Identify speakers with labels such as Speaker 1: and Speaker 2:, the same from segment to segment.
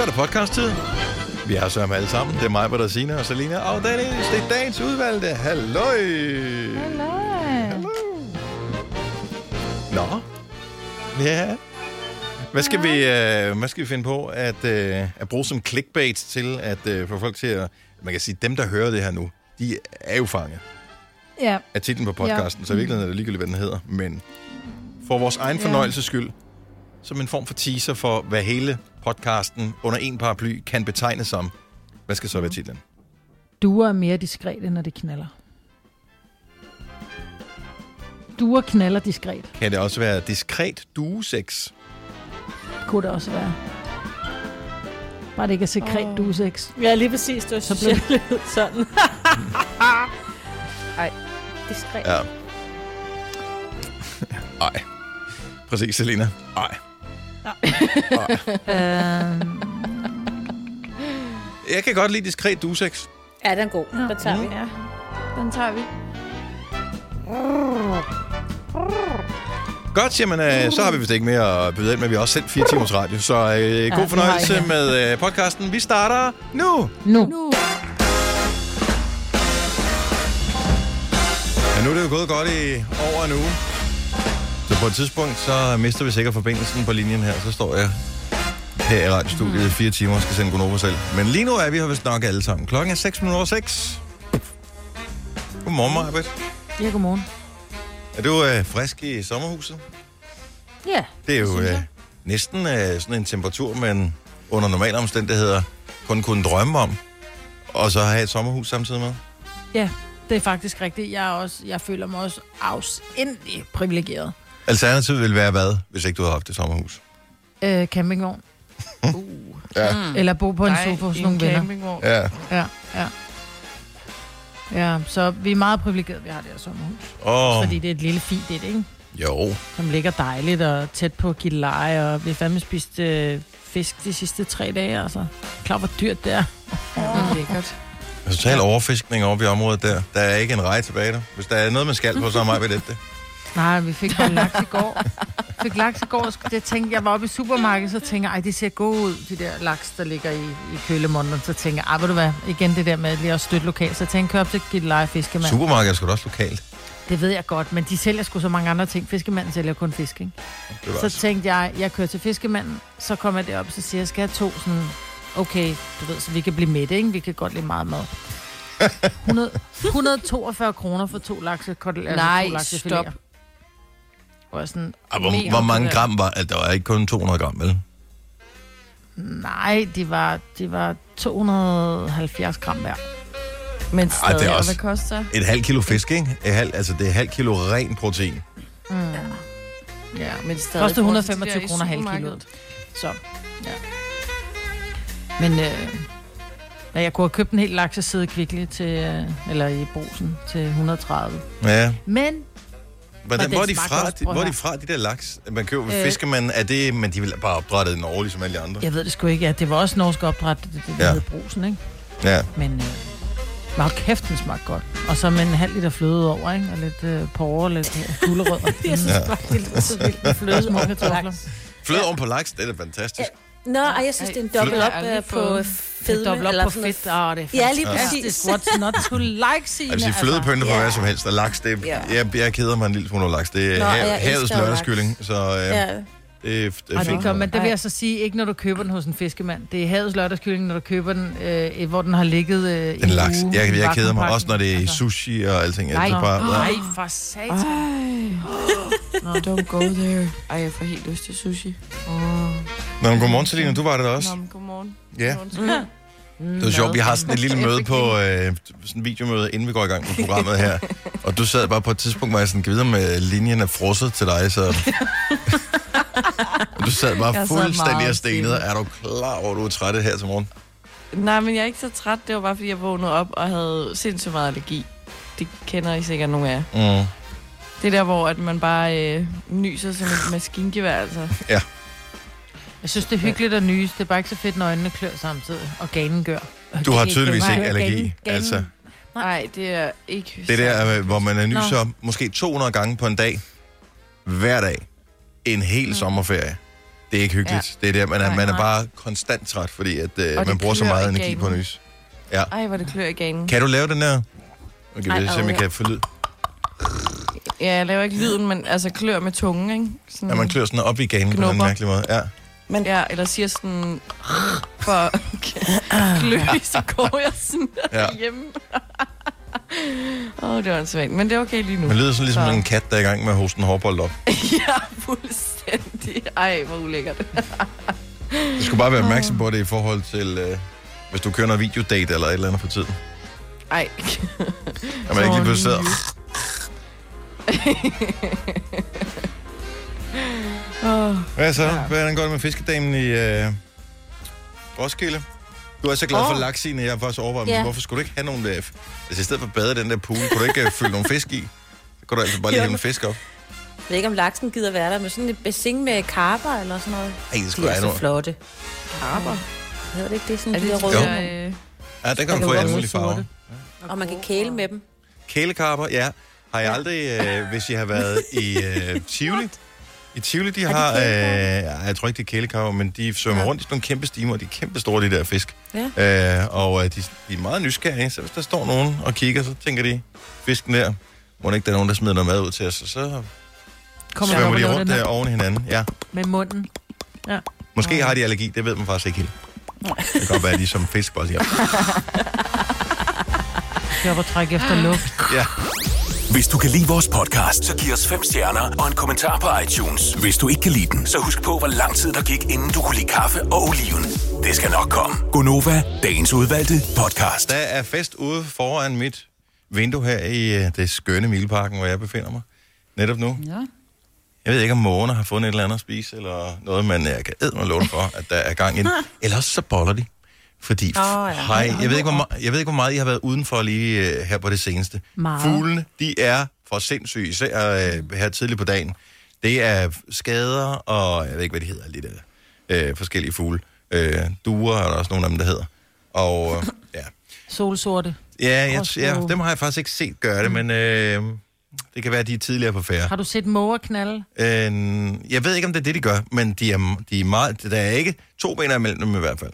Speaker 1: Så er der podcast-tid. Vi er så med alle sammen. Det er mig, der Signe og Selina. Og Dennis, det er dagens udvalgte. Halløj!
Speaker 2: Hallo.
Speaker 1: Nå. Ja. Hvad skal, vi, øh, hvad skal vi finde på at, øh, at bruge som clickbait til at øh, få folk til at... Man kan sige, dem, der hører det her nu, de er jo fanget
Speaker 2: Ja,
Speaker 1: af titlen på podcasten, ja. så i virkeligheden er det ligegyldigt, hvad den hedder. Men for vores egen fornøjelses skyld, som en form for teaser for, hvad hele podcasten under en paraply kan betegnes som. Hvad skal så være titlen?
Speaker 2: duer er mere diskrete, når de knaller. Duer knaller diskret,
Speaker 1: Kan det også være diskret duesex?
Speaker 2: kunne det også være. Bare det ikke er sekret oh. duesex.
Speaker 3: Ja, lige præcis. Det var
Speaker 2: Så blev-
Speaker 3: lidt sådan. Ej, diskret.
Speaker 1: Ja. Ej. Præcis, Selina. Ej.
Speaker 2: Øhm,
Speaker 1: Jeg kan godt lide diskret duesex.
Speaker 3: Ja, den er god. Den tager vi.
Speaker 4: Ja, den tager vi.
Speaker 1: Godt, jamen, øh, så har vi vist ikke mere at byde ind, men vi har også sendt fire timers radio, så øh, god
Speaker 2: har
Speaker 1: fornøjelse
Speaker 2: ikke.
Speaker 1: med øh, podcasten. Vi starter nu!
Speaker 2: nu.
Speaker 4: Nu.
Speaker 1: Ja, nu er det jo gået godt i over en uge. På et tidspunkt, så mister vi sikkert forbindelsen på linjen her. Så står jeg her i radiostudiet i fire timer og skal sende Gunova selv. Men lige nu er vi her vist nok alle sammen. Klokken er 6 minutter over 6. Godmorgen, Marbet.
Speaker 2: Ja, godmorgen.
Speaker 1: Er du øh, frisk i sommerhuset?
Speaker 2: Ja,
Speaker 1: Det er jo øh, næsten øh, sådan en temperatur, man under normale omstændigheder kun kunne drømme om. Og så have et sommerhus samtidig med.
Speaker 2: ja, det er faktisk rigtigt. Jeg, er også, jeg føler mig også afsindig privilegeret.
Speaker 1: Alternativet ville være hvad, hvis ikke du havde haft et sommerhus?
Speaker 2: Øh, campingvogn.
Speaker 1: Ja.
Speaker 4: Mm.
Speaker 2: Eller bo på en
Speaker 4: Nej,
Speaker 2: sofa hos nogle venner.
Speaker 1: Ja.
Speaker 2: Ja, ja. Ja, så vi er meget privilegerede, vi har det her sommerhus.
Speaker 1: Åh,
Speaker 2: Fordi det er et lille fint et, ikke?
Speaker 1: jo.
Speaker 2: Som ligger dejligt og tæt på Gilleleje, og vi har fandme spist øh, fisk de sidste tre dage, altså. Klar, hvor dyrt det er.
Speaker 4: Det er lækkert.
Speaker 1: Total overfiskning over i området der. Der er ikke en rej tilbage der. Hvis der er noget, man skal på, så er mig ved det. Det.
Speaker 2: Nej, vi fik bare laks i går. fik laks i går, og jeg tænkte, jeg var oppe i supermarkedet, så tænkte jeg, ej, de ser gode ud, de der laks, der ligger i, i kølemånden. Så tænkte jeg, ej, ved du hvad, igen det der med lige at støtte lokalt. Så jeg tænkte, kør op til Gilleleje Fiskemand.
Speaker 1: Supermarkedet er sgu da også lokalt.
Speaker 2: Det ved jeg godt, men de sælger sgu så mange andre ting. Fiskemanden sælger kun fisk, ikke?
Speaker 1: Det
Speaker 2: Så
Speaker 1: også.
Speaker 2: tænkte jeg, jeg kører til fiskemanden, så kommer jeg derop, så siger jeg, skal jeg have to sådan, okay, du ved, så vi kan blive mætte, ikke? Vi kan godt lide meget mad. 100, 142 kroner for to lakse, altså
Speaker 4: Nej,
Speaker 2: to lakse
Speaker 4: stop.
Speaker 2: Jeg sådan,
Speaker 1: Ah, hvor, hvor mange
Speaker 4: det?
Speaker 1: gram var altså, Der var ikke kun 200 gram, vel?
Speaker 2: nej, de var, de var 270 gram hver.
Speaker 4: Men
Speaker 1: Ej,
Speaker 4: stadig,
Speaker 1: det er
Speaker 4: og
Speaker 1: også-
Speaker 4: hvad koster?
Speaker 1: Et halvt kilo fisk, ikke? Et halv, altså, det er et halvt kilo ren protein.
Speaker 2: Mm.
Speaker 4: Ja, men det er stadig... De
Speaker 2: 125
Speaker 4: der i
Speaker 2: kroner halv
Speaker 4: supermarkedet.
Speaker 2: kiloet. Så, ja. Men øh, ja, jeg kunne have købt en hel lakseside kvickly til, øh, eller i brosen til 130.
Speaker 1: Ja.
Speaker 2: Men
Speaker 1: Hvordan, hvor, er de fra,
Speaker 2: at
Speaker 1: hvor er de fra, de der laks? Man køber ved
Speaker 2: Øh.
Speaker 1: fiskemanden. Er det, men de vil bare opdrættet i Norge, ligesom alle de andre?
Speaker 2: jeg ved det sgu ikke. Ja, det var også norsk opdræt, det, det, det
Speaker 1: Ja.
Speaker 2: ja. hed brosen, ikke?
Speaker 1: Ja.
Speaker 2: Men øh, meget kæft, den smagte godt. Og så med en halv liter fløde over, ikke? Og lidt øh, porre og lidt øh, gulerødder.
Speaker 3: Jeg synes
Speaker 1: Ja.
Speaker 3: bare, det er så vildt med fløde
Speaker 2: kartofler.
Speaker 1: Fløde oven på laks, det er fantastisk.
Speaker 3: Nå, ej, jeg synes, det er en dobbelt op øh, på fedme.
Speaker 2: Dobbelt op
Speaker 3: eller
Speaker 2: på fedt. Åh, det er
Speaker 3: Ja, lige præcis.
Speaker 2: What's not to like, Signe?
Speaker 1: Sige, flødepønne for
Speaker 3: ja.
Speaker 1: hvad som helst. Og laks, det er,
Speaker 3: Ja.
Speaker 1: jeg, jeg keder mig en lille smule over laks. Det er
Speaker 3: Nå,
Speaker 1: hav, havets lørdagskylling, så øh,
Speaker 3: Ja.
Speaker 1: Er
Speaker 2: Og det, kom, men det vil jeg så sige, ikke når du køber den hos en fiskemand. Det er havets lørdagskylling, når du køber den, øh, hvor den har ligget øh, i
Speaker 1: En laks.
Speaker 2: uge
Speaker 1: Jeg,
Speaker 2: i
Speaker 1: jeg keder mig også, når det er
Speaker 2: Altså.
Speaker 1: sushi og alting.
Speaker 2: Nej,
Speaker 1: synes bare,
Speaker 2: nej, for satan.
Speaker 4: Ej. Don't go there. Ej, jeg får helt lyst til sushi. Oh.
Speaker 1: Nå, men godmorgen, Selina. Du var det da også.
Speaker 4: Nå, men godmorgen.
Speaker 1: Ja.
Speaker 4: Godmorgen.
Speaker 1: Det var sjovt, vi har sådan et lille møde på, øh, sådan en videomøde, inden vi går i gang med programmet her. Og du sad bare på et tidspunkt, hvor jeg sådan, videre med linjen er frosset til dig, så... og du sad bare
Speaker 4: Jeg sad
Speaker 1: fuldstændig
Speaker 4: meget
Speaker 1: og stenede. Er du klar over, at du er træt her til morgen?
Speaker 4: Nej, men jeg er ikke så træt. Det var bare, fordi jeg vågnede op og havde sindssygt meget allergi. Det kender I sikkert nogle af jer.
Speaker 1: Mm.
Speaker 4: Det er der, hvor at man bare øh, nyser som et maskingevær, altså.
Speaker 2: Jeg synes, det er hyggeligt at nyse. Det er bare ikke så fedt, når øjnene klør samtidig, og ganen gør.
Speaker 1: Du har tydeligvis ikke allergi.
Speaker 2: ganen-
Speaker 1: Altså,
Speaker 4: Nej, det er ikke...
Speaker 1: det der, øh, hvor man er
Speaker 2: Nå.
Speaker 1: nyser måske 200 gange på en dag, hver dag, en hel sommerferie. Det er ikke hyggeligt. Ja. Det er der, man er,
Speaker 2: Nej,
Speaker 1: man er
Speaker 2: nej.
Speaker 1: bare konstant træt, fordi at, øh, man bruger så meget energi på
Speaker 4: ganen.
Speaker 1: nys. Ja.
Speaker 4: Ej, hvor det klør i ganen.
Speaker 1: Kan du lave den der? Okay,
Speaker 3: Ej,
Speaker 1: vi se, om jeg kan få lyd.
Speaker 4: Ja, jeg laver ikke lyden, men altså klør med tungen, ikke? Sådan,
Speaker 1: Ja, man klør sådan op i ganen på en mærkelig måde. Ja.
Speaker 4: Men, ja, eller siger sådan... For klø, så går jeg sådan
Speaker 1: Ja.
Speaker 4: hjemme. Åh, oh, det var svært. Men det er okay lige nu.
Speaker 1: Man lyder sådan ligesom
Speaker 4: Så-
Speaker 1: en kat, der er i gang med at hoste en hårbold op.
Speaker 4: ja, fuldstændig. Ej, hvor ulækkert.
Speaker 1: Du skal bare være opmærksom på det i forhold til, øh, hvis du kører noget videodate eller et eller andet for tiden.
Speaker 4: Ej.
Speaker 1: At man ikke lige pludselig.
Speaker 4: Oh,
Speaker 1: Hvad så? Hvordan går det med fiskedamen i øh, Roskilde? Du er så glad for
Speaker 3: Åh.
Speaker 1: laks i, jeg har faktisk overvejet,
Speaker 3: Ja.
Speaker 1: yeah. hvorfor skulle du ikke have nogle... Øh, altså i stedet for at bade den der pool, kunne du ikke øh, fylde nogle fisk i? Så kunne du altså bare lige hælde en fisk op.
Speaker 3: Jeg ved ikke, om laksen gider være der, med sådan et bassin med karper eller sådan noget.
Speaker 1: Ej, det
Speaker 3: De
Speaker 1: skulle
Speaker 3: er
Speaker 1: jeg
Speaker 3: så
Speaker 1: have
Speaker 3: flotte.
Speaker 4: Karper.
Speaker 3: Hedder det ikke det? Sådan
Speaker 4: Er
Speaker 3: de
Speaker 4: det
Speaker 3: der
Speaker 4: de
Speaker 3: røde.
Speaker 4: der, øh,
Speaker 1: Ja, der kan
Speaker 3: Der
Speaker 1: du få i alle
Speaker 3: være
Speaker 1: mulige farver.
Speaker 3: Og man kan kæle med dem.
Speaker 1: Kælekarper, ja. Har jeg aldrig, øh, hvis I har været i øh, Tivoli? I Tivoli, de har, øh, ja, jeg tror ikke, det er kælekarper, men de svømmer
Speaker 3: Ja.
Speaker 1: rundt i sådan nogle kæmpe stimer, og de er kæmpe store, de der fisk.
Speaker 3: Ja.
Speaker 1: Øh, og øh, de, de er meget nysgerrige, så hvis der står nogen og kigger, så tænker de, fisken der, må ikke der er nogen, der smider noget mad ud til os, og så
Speaker 2: Kommer
Speaker 1: svømmer de rundt der oven hinanden. Ja.
Speaker 2: med munden.
Speaker 1: Måske har de allergi, det ved man faktisk ikke helt. Det kan godt være, at de er som fisk bare siger.
Speaker 2: Jeg var trække efter luft.
Speaker 1: Ja.
Speaker 5: Hvis du kan lide vores podcast, så giv os fem stjerner og en kommentar på iTunes. Hvis du ikke kan lide den, så husk på, hvor lang tid der gik, inden du kunne lide kaffe og oliven. Det skal nok komme. Gonova, dagens udvalgte podcast.
Speaker 1: Der er fest ude foran mit vindue her i øh, det skønne Mileparken, hvor jeg befinder mig. Netop nu.
Speaker 6: Ja.
Speaker 1: Jeg ved ikke, om mågerne har fundet et eller andet at spise, eller noget, men jeg kan æde mig love for, at der er gang i. Ellers så boller de. Fordi, oh,
Speaker 3: ja.
Speaker 1: hej, jeg ved, ikke, hvor meget, jeg ved ikke, hvor meget I har været udenfor lige uh, her på det seneste.
Speaker 2: Meget.
Speaker 1: Fuglene, de er for sindssyge, især uh, her tidligt på dagen. Det er skader, og jeg ved ikke, hvad de hedder, de der uh, forskellige fugle. Uh, duer er der også nogle af dem, der hedder. Og uh, ja,
Speaker 2: Solsorte.
Speaker 1: ja, jeg, ja, dem har jeg faktisk ikke set gøre det, men øh, det kan være, at de er tidligere på færre.
Speaker 2: Har du set måger knalde?
Speaker 1: Øh, jeg ved ikke, om det er det, de gør, men de er, de er meget, der er ikke to ben imellem dem i hvert fald.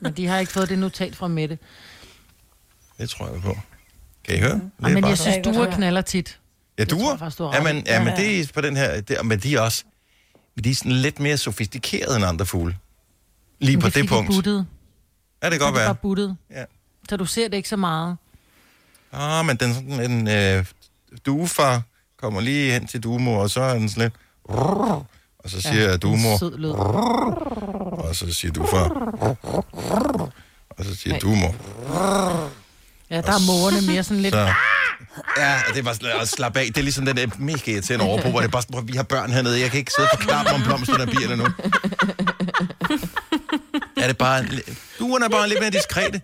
Speaker 2: Men de har ikke fået det notat fra Mette.
Speaker 1: Det tror jeg på. Kan I høre? Det
Speaker 2: Ej, men jeg synes, duer
Speaker 3: høre.
Speaker 2: knaller tit.
Speaker 1: ja,
Speaker 2: du har
Speaker 1: ja, men, ja, men
Speaker 3: Ja,
Speaker 1: det er på den her, det, men de er også, men de er sådan lidt mere sofistikerede end andre fugle. Lige
Speaker 2: Men
Speaker 1: på
Speaker 2: er,
Speaker 1: det,
Speaker 2: fordi, de er
Speaker 1: punkt.
Speaker 2: buttede.
Speaker 1: Ja, det kan
Speaker 2: er
Speaker 1: godt være.
Speaker 2: bare buttet.
Speaker 1: Ja.
Speaker 2: Så du ser det ikke så meget.
Speaker 1: Ah, men den sådan en øh, duefar kommer lige hen til duemor, og så er den sådan lidt... Og så siger ja,
Speaker 2: sød lyd.
Speaker 1: og så siger duefar. Og så siger
Speaker 4: Nej.
Speaker 1: duemor.
Speaker 2: Ja, der er mågerne mere sådan lidt...
Speaker 1: Så, ja, og det er bare at slappe af. Det er ligesom den der mega irriterende overbrug, hvor det er bare sådan, "Prøv, vi har børn hernede. Jeg kan ikke sidde og forklare dem om blomsterne og bierne nu. er det bare... Duerne er bare lidt mere diskrete.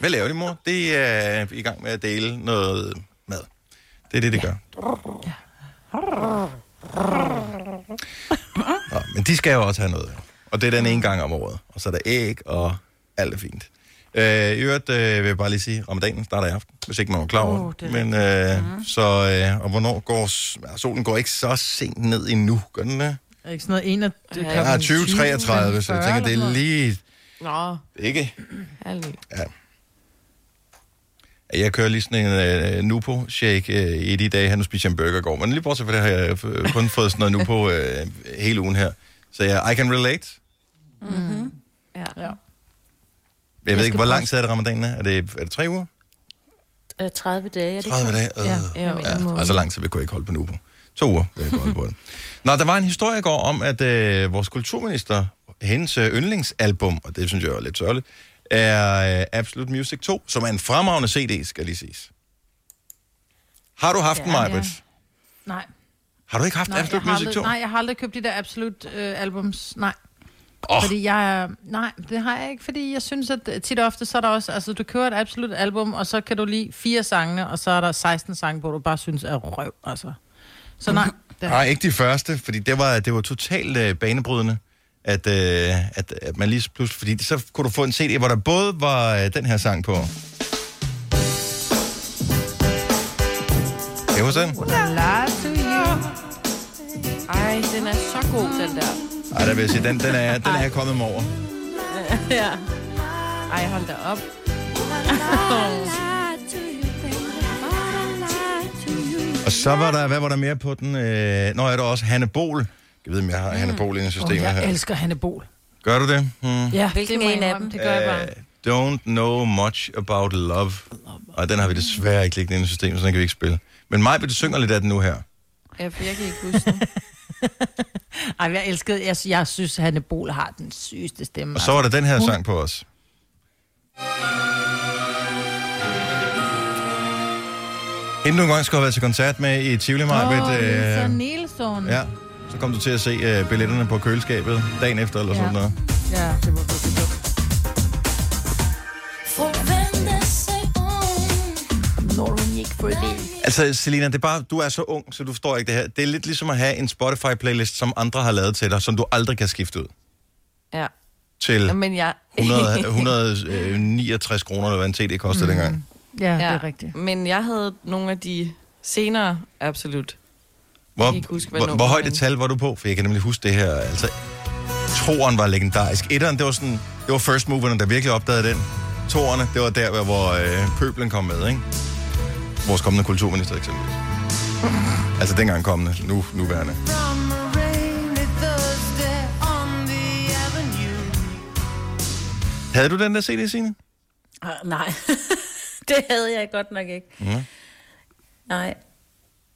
Speaker 1: Hvad laver de, mor? Det er i gang med at dele noget mad. Det er det, det gør. Nå, men de skal jo også have noget. Og det er den ene gang om året. Og så er der æg, og alt er fint. Øh, I øvrigt øh, vil jeg bare lige sige, ramadanen starter i aften, hvis ikke man var klar over
Speaker 2: Åh,
Speaker 1: det.
Speaker 2: det
Speaker 1: Men øh, så, øh, og hvornår går... Ja, solen går ikke så sent ned endnu, gør den det?
Speaker 2: Er ikke sådan noget en af...
Speaker 4: Ja,
Speaker 1: Ja, 2033, så jeg tænker, det er lige...
Speaker 4: Nå,
Speaker 1: Ikke?
Speaker 4: herlig.
Speaker 1: Jeg kører lige sådan en uh, Nupo-shake uh, i de dage, han spiser en burger i går. Men lige bortset fra det har jeg øh, kun fået sådan noget Nupo uh, hele ugen her. Så jeg, I can relate.
Speaker 4: Ja.
Speaker 2: Ja.
Speaker 1: Jeg, ved ikke, hvor lang tid er det ramadan? Er det, er det tre uger?
Speaker 3: Øh, 30 dage, er det
Speaker 1: 30
Speaker 3: ikke?
Speaker 1: dage? Øh.
Speaker 2: Ja.
Speaker 4: Ja,
Speaker 1: Ja,
Speaker 4: en måned.
Speaker 1: og så lang tid vi kunne ikke holde på Nupo. To uger vil jeg kunne holde på det. Nå, der var en historie i går om, at øh, vores kulturminister, hendes øh, yndlingsalbum, og det synes jeg er lidt sørgeligt, er øh, Absolute Music 2, som er en fremragende CD, skal lige siges. Har du haft den,
Speaker 2: Ja,
Speaker 1: Majbrit?
Speaker 2: ja. Nej,
Speaker 1: Har du ikke haft
Speaker 2: nej,
Speaker 1: Absolute Music 2?
Speaker 2: aldrig, nej, jeg har aldrig købt de der Absolut øh, albums. Nej. Oh. Fordi jeg Nej, det har jeg ikke, fordi jeg synes, at tit og ofte, så er der også... Altså, du køber et absolut album, og så kan du lide fire sange, og så er der 16 sange, hvor du bare synes er røv, altså. Så nej, det,
Speaker 1: Nej, ikke de første, fordi det var, det var totalt øh, banebrydende, at, øh, at, at man lige pludselig... Fordi så kunne du få en CD, hvor der både var øh, den her sang på. Kan du den?
Speaker 4: Ej, den er så god, den der.
Speaker 1: Ej, der vil jeg sige, den, den, er, den er jeg kommet mig over.
Speaker 4: Ja. Ej, hold da op.
Speaker 1: Og så var der, hvad var der mere på den? Øh, nå, er der også Hanne Bol. Jeg ved, om jeg har Bol inde i
Speaker 2: Oh,
Speaker 1: systemet
Speaker 2: jeg
Speaker 1: her.
Speaker 2: elsker Hanne Bol.
Speaker 1: Gør du det? Hmm.
Speaker 2: Ja,
Speaker 3: Hvilken
Speaker 2: det jeg
Speaker 3: en af dem?
Speaker 2: Det gør jeg bare.
Speaker 1: Uh, don't know much about love. Og den har vi desværre ikke liggende inde i systemet, så den kan vi ikke spille. Men mig du synger lidt af den nu her.
Speaker 4: Ja, for jeg kan ikke huske den.
Speaker 2: Ej, jeg elskede, jeg, jeg synes, at Hanne Bol har den sygeste stemme.
Speaker 1: Og så var der den her
Speaker 2: Hun-
Speaker 1: sang på os. Inden du engang skulle have været til koncert med i Tivoli
Speaker 2: Åh,
Speaker 1: Marbet,
Speaker 2: oh, Lisa
Speaker 1: øh,
Speaker 2: Nielsen.
Speaker 1: ja, så kom du til at se øh, billetterne på køleskabet dagen efter eller
Speaker 2: Ja.
Speaker 1: sådan noget.
Speaker 2: ja, det var virkelig dumt. Det.
Speaker 1: Altså, Selina, det er bare, du er så ung, så du forstår ikke det her. Det er lidt ligesom at have en Spotify-playlist, som andre har lavet til dig, som du aldrig kan skifte ud
Speaker 4: Ja.
Speaker 1: til
Speaker 4: Men jeg...
Speaker 1: 100, 169 kroner, eller hvad en CD kostede mm. dengang.
Speaker 2: Ja, det er rigtigt.
Speaker 4: Men jeg havde nogle af de senere, absolut.
Speaker 1: Hvor,
Speaker 4: kan ikke huske,
Speaker 1: hvor, hvor højt et tal var du på? For jeg kan nemlig huske det her. Altså, toeren var legendarisk. Etteren, det var sådan, det var first moverne, der virkelig opdagede den. Toerne, det var der, hvor øh, pøblen kom med, ikke? Vores kommende kulturminister eksempelvis. Altså dengang kommende, nu nuværende. Havde du den der CD, Signe?
Speaker 3: Ah, nej, det havde jeg godt nok ikke.
Speaker 1: Mm.
Speaker 3: Nej.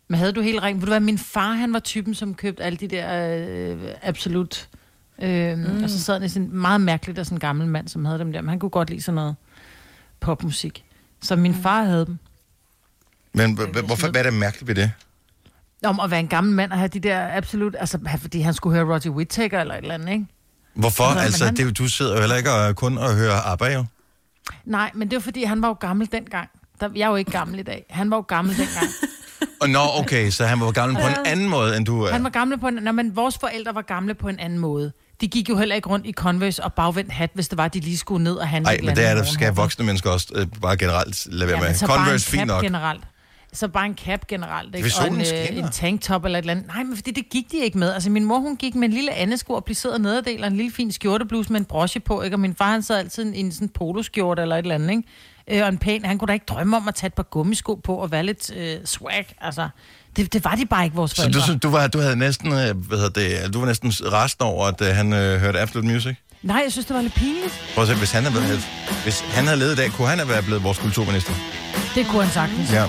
Speaker 2: Men havde du helt rent? Ved du hvad, min far, han var typen, som købte alle de der øh, absolut... Øh, mm. Og så sad han i sådan meget mærkeligt af sådan en gammel mand, som havde dem der. Men han kunne godt lide sådan noget popmusik. Så min far havde dem.
Speaker 1: Men hvorfor, hvad er det mærkeligt ved det?
Speaker 2: Om at være en gammel mand og have de der absolut... Altså, fordi han skulle høre Roger Whittaker eller et eller andet, ikke?
Speaker 1: Hvorfor?
Speaker 2: Men
Speaker 1: Altså,
Speaker 2: han-
Speaker 1: det, er du sidder jo heller ikke og, kun og hører ABBA, jo.
Speaker 2: Nej, men det var fordi, han var jo gammel dengang. Der, jeg er jo ikke gammel i dag. Han var jo gammel dengang.
Speaker 1: Og nå, okay, så han var gammel på en anden måde, end du er.
Speaker 2: Han var gamle på en... Nå, men vores forældre var gamle på en anden måde. De gik jo heller ikke rundt i Converse og bagvendt hat, hvis det var, de lige skulle ned og handle
Speaker 1: Nej, men det er der skal voksne mennesker også øh, bare generelt lade være
Speaker 2: Ja,
Speaker 1: med.
Speaker 2: en
Speaker 1: Converse, fint nok.
Speaker 2: generelt. Så bare en cap generelt, ikke? Og en, øh, en tanktop eller et eller andet. Nej, men fordi det gik de ikke med. Altså min mor, hun gik med en lille andesko og plisserede nederdel og en lille fin skjortebluse med en broche på, ikke? Og min far, han sad altid i en sådan poloskjorte eller et eller andet, ikke? Øh, og en pæn, han kunne da ikke drømme om at tage et par gummisko på og være lidt øh, swag. Altså, det, det var de bare ikke, vores
Speaker 1: Så
Speaker 2: forældre.
Speaker 1: du, synes, du, var, du havde næsten, øh, hvad hedder det, du var næsten resten over, at øh, han øh, hørte Absolute Music?
Speaker 2: Nej, jeg synes, det var lidt pinligt.
Speaker 1: Prøv at se, hvis han, havde, hvis han havde levet i dag, kunne han have været blevet vores kulturminister?
Speaker 2: Det kunne han sagtens.
Speaker 1: Ja.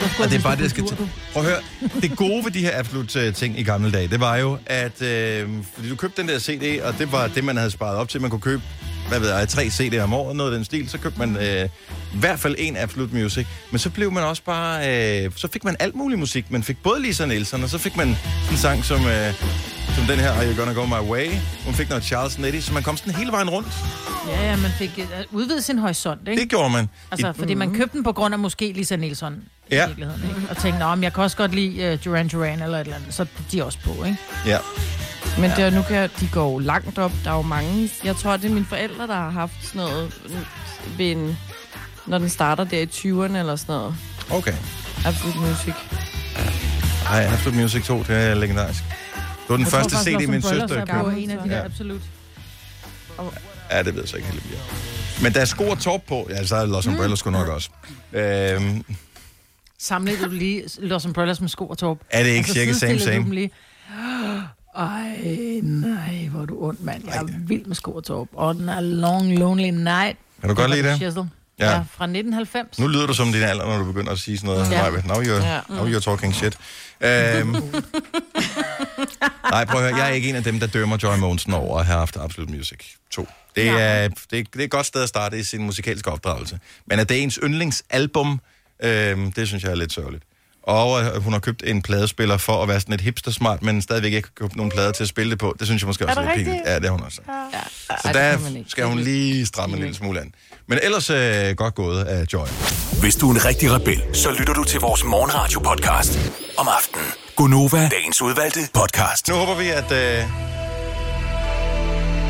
Speaker 1: Og det er bare det, jeg skal til. Prøv at høre. Det gode ved de her absolut uh, ting i gamle dage, det var jo, at øh, fordi du købte den der CD, og det var det, man havde sparet op til. Man kunne købe, hvad ved jeg, tre CD'er om året, noget af den stil. Så købte man øh, i hvert fald en Absolut Music. Men så blev man også bare, øh, så fik man alt mulig musik. Man fik både Lisa Nielsen, og så fik man en sang som, øh, som den her, Are You Gonna Go My Way? Hun fik noget Charles Nettie, så man kom sådan hele vejen rundt.
Speaker 2: Ja, ja, man fik øh, udvidet sin horisont, ikke?
Speaker 1: Det gjorde man.
Speaker 2: Altså,
Speaker 1: I,
Speaker 2: fordi man købte den på grund af måske Lisa Nielsen i
Speaker 1: Ja.
Speaker 2: virkeligheden, ikke? Og tænkte, men jeg kan også godt lide uh, Duran Duran eller et eller andet, så er de også på, ikke?
Speaker 1: ja.
Speaker 4: Men det er, nu kan, de går langt op. Der er jo mange... Jeg tror, det er mine forældre, der har haft sådan noget ved en, når den starter der i 20'erne eller sådan noget.
Speaker 1: Okay.
Speaker 4: Absolut musik.
Speaker 1: Nej, Absolut Music 2, det er legendarisk. Det var den
Speaker 2: Jeg
Speaker 1: første
Speaker 2: tror
Speaker 1: CD, min søster
Speaker 2: er
Speaker 1: købte.
Speaker 2: på en af de der
Speaker 1: Ja.
Speaker 2: absolut.
Speaker 1: Ja, det ved jeg så ikke helt. mere. Men der er sko og top på. Ja, så er Los Umbrellas sgu nok også. Øhm,
Speaker 2: Samlede du lige Los Umbrellas med sko og torp?
Speaker 1: er det ikke cirka same same?
Speaker 2: dem lige. Ej, nej, hvor er du ond, mand. Jeg er vild med sko og torp. Og den er Long Lonely Night.
Speaker 1: Kan du godt lide det? Ja.
Speaker 2: Ja. ja, fra 1990.
Speaker 1: Nu lyder du som din alder, når du begynder at sige sådan noget.
Speaker 2: Ja.
Speaker 1: Ja. Now, you're,
Speaker 4: Ja.
Speaker 1: now you're talking shit. Øhm, nej, prøv at høre. Jeg er ikke en af dem, der dømmer Joy Monsen over at have haft Absolute Music 2. Det er, det, det er et godt sted at starte i sin musikalske opdragelse. Men at det er ens yndlingsalbum, øhm, det synes jeg er lidt sørgeligt. Og at hun har købt en pladespiller for at være sådan et hipster-smart, men stadigvæk ikke har købt nogen plader til at spille det på. Det synes jeg måske også er,
Speaker 2: det
Speaker 1: lidt pinligt. Ja, det har hun også.
Speaker 4: Ja.
Speaker 1: Så der skal hun lige stramme en lille smule an. Men ellers øh, godt gået af Joy.
Speaker 5: Hvis du er en rigtig rebel, så lytter du til vores morgenradio-podcast om aftenen. Gunova, dagens udvalgte podcast.
Speaker 1: Nu håber vi, at øh,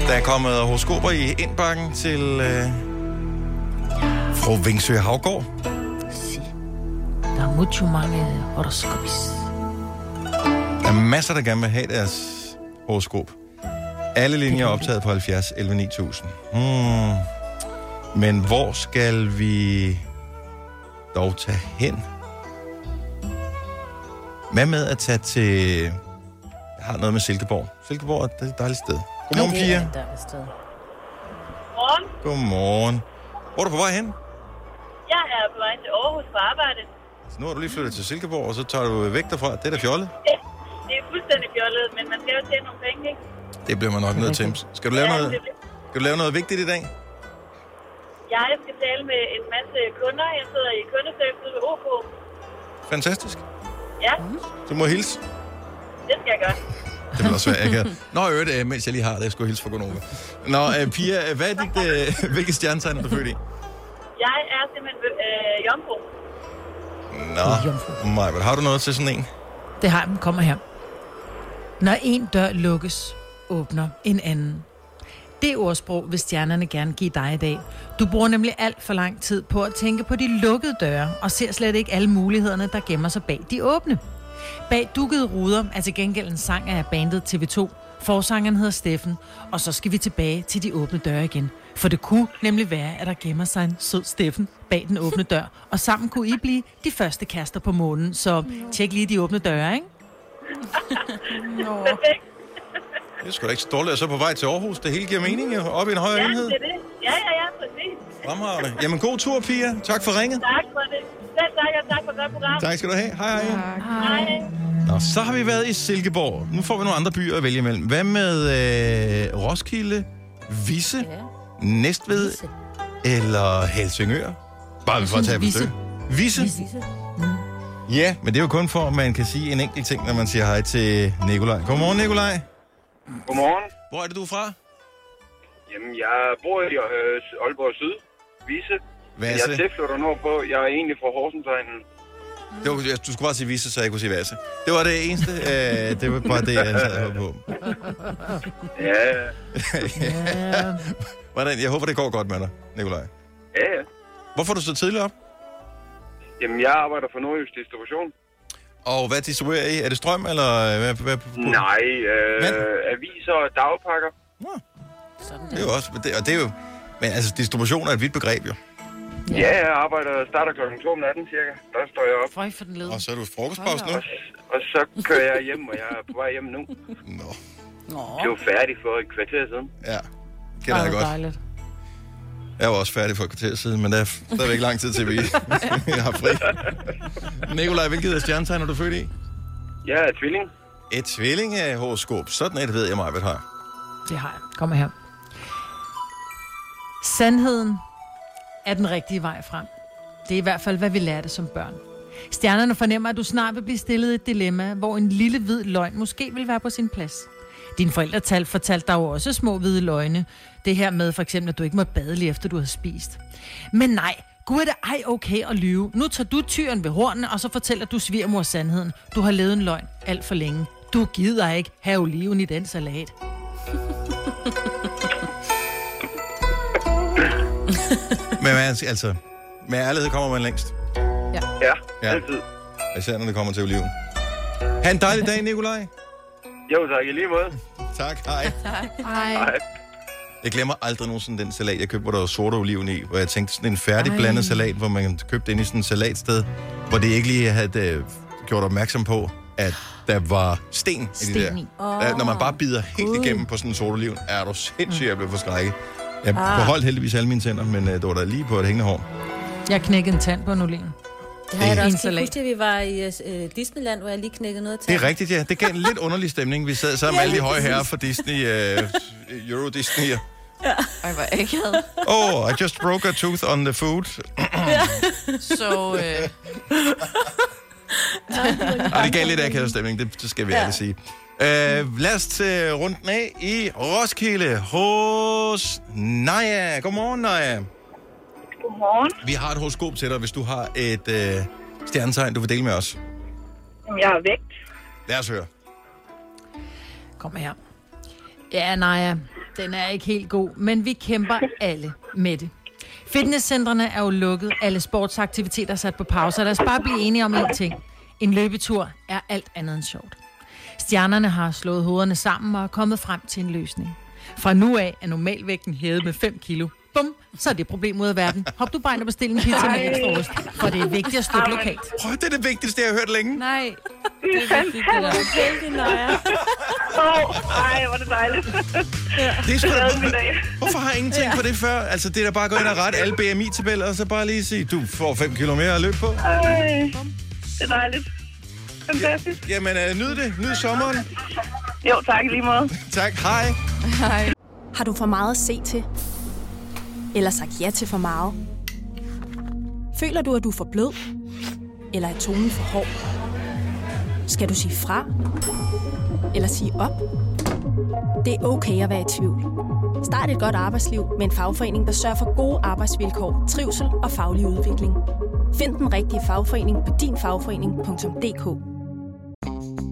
Speaker 1: der er kommet horoskoper i indbakken til øh, fru Vingsø Havgård.
Speaker 2: Der er mucho mange horoskopis.
Speaker 1: Der er masser, der gerne vil have deres horoskop. Alle linjer er optaget på 70 11 9000. Hmm. Men hvor skal vi dog tage hen? Hvad med at tage til... Jeg har noget med Silkeborg. Silkeborg er et dejligt sted. Godmorgen,
Speaker 3: Det er
Speaker 1: Pia.
Speaker 3: et dejligt sted.
Speaker 6: Morgen.
Speaker 1: Godmorgen. Hvor er du på vej hen?
Speaker 6: Jeg er på vej til Aarhus på arbejde.
Speaker 1: Nu har du lige flyttet til Silkeborg, og så tager du væk derfra. Det er da fjollet.
Speaker 6: Det, det er fuldstændig fjollet, men man skal jo tjene nogle penge, ikke?
Speaker 1: Det bliver man nok nødt til. Skal du lave noget,
Speaker 6: det, det.
Speaker 1: skal du lave noget vigtigt i dag?
Speaker 6: Jeg skal tale med en masse kunder. Jeg sidder i kundeservice ved OK.
Speaker 1: Fantastisk.
Speaker 6: Ja,
Speaker 1: Du må hilse.
Speaker 6: det skal jeg gøre.
Speaker 1: Det vil også være akavet. Nå, øvrigt, øh, mens jeg lige har det, jeg skulle hilse fra Gonova. Nå, øh, Pia, øh, hvad er dit, hvilket stjernetegn er du født i?
Speaker 6: Jeg er simpelthen øh, jomfru.
Speaker 1: Nå, Maja, har du noget til sådan en?
Speaker 2: Det har den. Kommer her. Når en dør lukkes, åbner en anden. Det ordsprog vil stjernerne gerne give dig i dag. Du bruger nemlig alt for lang tid på at tænke på de lukkede døre, og ser slet ikke alle mulighederne, der gemmer sig bag de åbne. Bag dukkede ruder er til gengæld en sang af bandet TV2. Forsangeren hedder Steffen, og så skal vi tilbage til de åbne døre igen. For det kunne nemlig være, at der gemmer sig en sød Steffen bag den åbne dør, og sammen kunne I blive de første kaster på månen. Så tjek lige de åbne døre, ikke?
Speaker 6: Perfekt.
Speaker 1: Det er sgu da ikke så dårligt. Og så på vej til Aarhus. Det hele giver mening jo. Op i en højere
Speaker 6: Ja,
Speaker 1: enhed.
Speaker 6: det er det. Ja, ja, ja, præcis.
Speaker 1: Fremragende. Jamen, god tur, Pia. Tak for ringet.
Speaker 6: Tak for det. Selv tak, og tak for godt program.
Speaker 1: Tak skal du have. Hej, hej.
Speaker 6: Hej.
Speaker 1: Nå, så har vi været i Silkeborg. Nu får vi nogle andre byer at vælge imellem. Hvad med øh, Roskilde, Visse,
Speaker 3: Ja.
Speaker 1: Næstved
Speaker 3: Visse.
Speaker 1: eller Helsingør? Bare for at tage
Speaker 2: Visse.
Speaker 1: besøg. Visse?
Speaker 3: Visse.
Speaker 1: Ja, men det er jo kun for, at man kan sige en enkelt ting, når man siger hej til Nikolaj. Godmorgen, Nikolaj.
Speaker 7: Godmorgen.
Speaker 1: Hvor er det, du er fra?
Speaker 7: Jamen, jeg bor i øh, Aalborg Syd, Vise. Jeg er tilflytter nordpå. Jeg er egentlig fra Horsensegnen.
Speaker 1: Det var, du skulle bare sige Visse, så jeg kunne sige Vasse. Det var det eneste. Øh, det var bare det, jeg sad på.
Speaker 7: Ja,
Speaker 2: Ja.
Speaker 1: Hvordan? Jeg håber, det går godt med dig, Nikolaj.
Speaker 7: ja, ja.
Speaker 1: Hvorfor er du så tidligt op?
Speaker 7: Jamen, jeg arbejder for Nordjysk Distribution.
Speaker 1: Og hvad distribuerer I? Er det strøm, eller øh, hvad? hvad
Speaker 7: Nej, øh, aviser og dagpakker.
Speaker 3: Sådan
Speaker 1: Det er jo også, det, og det er jo, men altså distribution er et vidt begreb jo.
Speaker 7: Ja, jeg arbejder starter klokken 2 om natten cirka. Der står jeg op.
Speaker 2: Føj for den led.
Speaker 1: Og så er du frokostpause nu?
Speaker 7: Og, og så kører jeg hjem, og jeg er på vej hjem nu.
Speaker 1: Nå,
Speaker 7: Jeg var færdig for et kvarter siden.
Speaker 1: ja. Kender jeg godt.
Speaker 2: dejligt.
Speaker 1: Jeg var også færdig for et kvarter siden, men der er stadigvæk lang tid til, vi har fri. Nikolaj, hvilket er stjernetegn er du født i?
Speaker 7: Jeg er tvilling.
Speaker 1: Et tvillingehoroskop. Sådan et ved jeg mig, hvad har.
Speaker 2: Det har jeg. Kom her. Sandheden er den rigtige vej frem. Det er i hvert fald, hvad vi lærte som børn. Stjernerne fornemmer, at du snart vil blive stillet et dilemma, hvor en lille hvid løgn måske vil være på sin plads. Dine forældretal fortalte dig jo også små hvide løgne. Det her med for eksempel, at du ikke må bade lige efter, du har spist. Men nej, Gud er det ej okay at lyve. Nu tager du tyren ved hornene, og så fortæller du svigermor sandheden. Du har levet en løgn alt for længe. Du gider ikke have oliven i den salat.
Speaker 1: Men man, altså, med ærlighed kommer man længst.
Speaker 7: Ja,
Speaker 1: Ja.
Speaker 7: ja. altid.
Speaker 1: Især når det kommer til oliven. Ha' en dejlig dag, Nikolaj.
Speaker 7: Jo, tak i lige måde.
Speaker 1: Tak, hej.
Speaker 2: Ej.
Speaker 7: Hej.
Speaker 1: Jeg glemmer aldrig nogensinde den salat, jeg købte, hvor der var sorte oliven i. Hvor jeg tænkte, sådan en færdig blandet salat, hvor man købte ind i sådan et salatsted, hvor det ikke lige havde øh, gjort opmærksom på, at der var sten, i de
Speaker 2: Sten
Speaker 1: der.
Speaker 2: i.
Speaker 1: Oh, når man bare bider helt
Speaker 3: Gud.
Speaker 1: igennem på sådan en sort oliven, er du sindssygt, jeg blev forskrækket. Jeg beholdt heldigvis alle mine tænder, men øh, det var da lige på et hængende hår.
Speaker 2: Jeg knækkede en tand på en oliven.
Speaker 3: Det har jeg da også. Kan huske, at vi var i øh, Disneyland, hvor jeg lige knækkede noget til?
Speaker 1: Det er rigtigt, ja. Det gav en lidt underlig stemning. Vi sad sammen med alle de høje herrer fra Disney, uh, Euro Disney.
Speaker 4: Ej, hvor akavet.
Speaker 1: Oh, I just broke a tooth on the food.
Speaker 4: Så øh,
Speaker 1: Og det gav lidt akavet stemning, det, det skal vi ja. ærligt sige. Uh, lad os tage runden af i Roskilde hos Naja. Godmorgen, Naja.
Speaker 6: Godmorgen.
Speaker 1: Vi har et horoskop til dig, hvis du har et uh, stjernetegn, du vil dele med os.
Speaker 6: Jamen, Jeg har vægt.
Speaker 1: Lad os høre.
Speaker 2: Kom her. Ja, Naja, den er ikke helt god, men vi kæmper alle med det. Fitnesscentrene er jo lukket, alle sportsaktiviteter er sat på pause, og lad os bare blive enige om en ting. En løbetur er alt andet end sjovt. Stjernerne har slået hovederne sammen og er kommet frem til en løsning. Fra nu af er normalvægten hævet med 5 kilo. Bum, så er det problem ud af verden. Hop du bare ind og bestil en pizza med ekstra ost, for det er vigtigt at støtte lokalt.
Speaker 1: Prøv, det er det vigtigste, jeg har hørt længe.
Speaker 4: Nej,
Speaker 6: Det er
Speaker 4: vigtigt, det
Speaker 6: fantastisk.
Speaker 3: Heldig nøjer.
Speaker 6: Åh, ej, hvor er det dejligt.
Speaker 1: Det er sgu da, hvorfor har jeg ingen tænkt på det før? Altså, det er da bare at gå ind og rette alle BMI-tabeller, og så bare lige sige, du får 5 kilo mere at løbe på.
Speaker 6: Ej, det er dejligt. Fantastisk.
Speaker 1: Jamen, øh, nyd det. Nyd sommeren.
Speaker 6: Jo, tak lige måde.
Speaker 1: Tak. Hej.
Speaker 8: Har du for meget at se til? Eller sagt ja til for meget? Føler du, at du er for blød? Eller er tonen for hård? Skal du sige fra? Eller sige op? Det er okay at være i tvivl. Start et godt arbejdsliv med en fagforening, der sørger for gode arbejdsvilkår, trivsel og faglig udvikling. Find den rigtige fagforening på dinfagforening.dk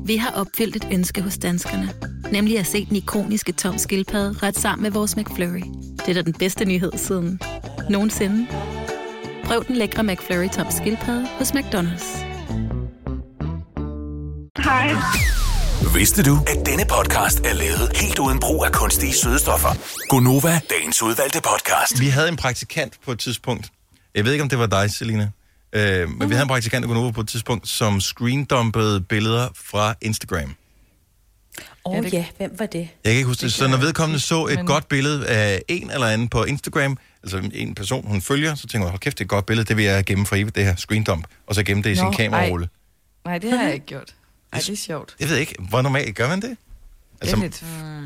Speaker 9: Vi har opfyldt et ønske hos danskerne. Nemlig at se den ikoniske tom skildpadde ret sammen med vores McFlurry. Det er da den bedste nyhed siden nogensinde. Prøv den lækre McFlurry tom skildpadde hos McDonald's.
Speaker 6: Hej.
Speaker 5: Vidste du, at denne podcast er lavet helt uden brug af kunstige sødestoffer? Gonova, dagens udvalgte podcast.
Speaker 1: Vi havde en praktikant på et tidspunkt. Jeg ved ikke, om det var dig, Selina. Øh, men vi havde en praktikant, der kunne på et tidspunkt, som screendumpede billeder fra Instagram.
Speaker 3: Åh oh, ja, hvem var det?
Speaker 1: Jeg kan ikke huske det. Så når vedkommende så et
Speaker 4: men-
Speaker 1: godt billede af en eller anden på Instagram, altså en person, hun følger, så tænker hun, hold kæft, det er et godt billede, det vil jeg gemme for evigt, det her screendump, og så gemme det i sin
Speaker 4: Nå,
Speaker 1: kamerarulle.
Speaker 4: Nej, det har jeg ikke gjort. Ej, det er sjovt.
Speaker 1: Jeg ved ikke, hvor normalt gør man det? Altså,
Speaker 4: Det er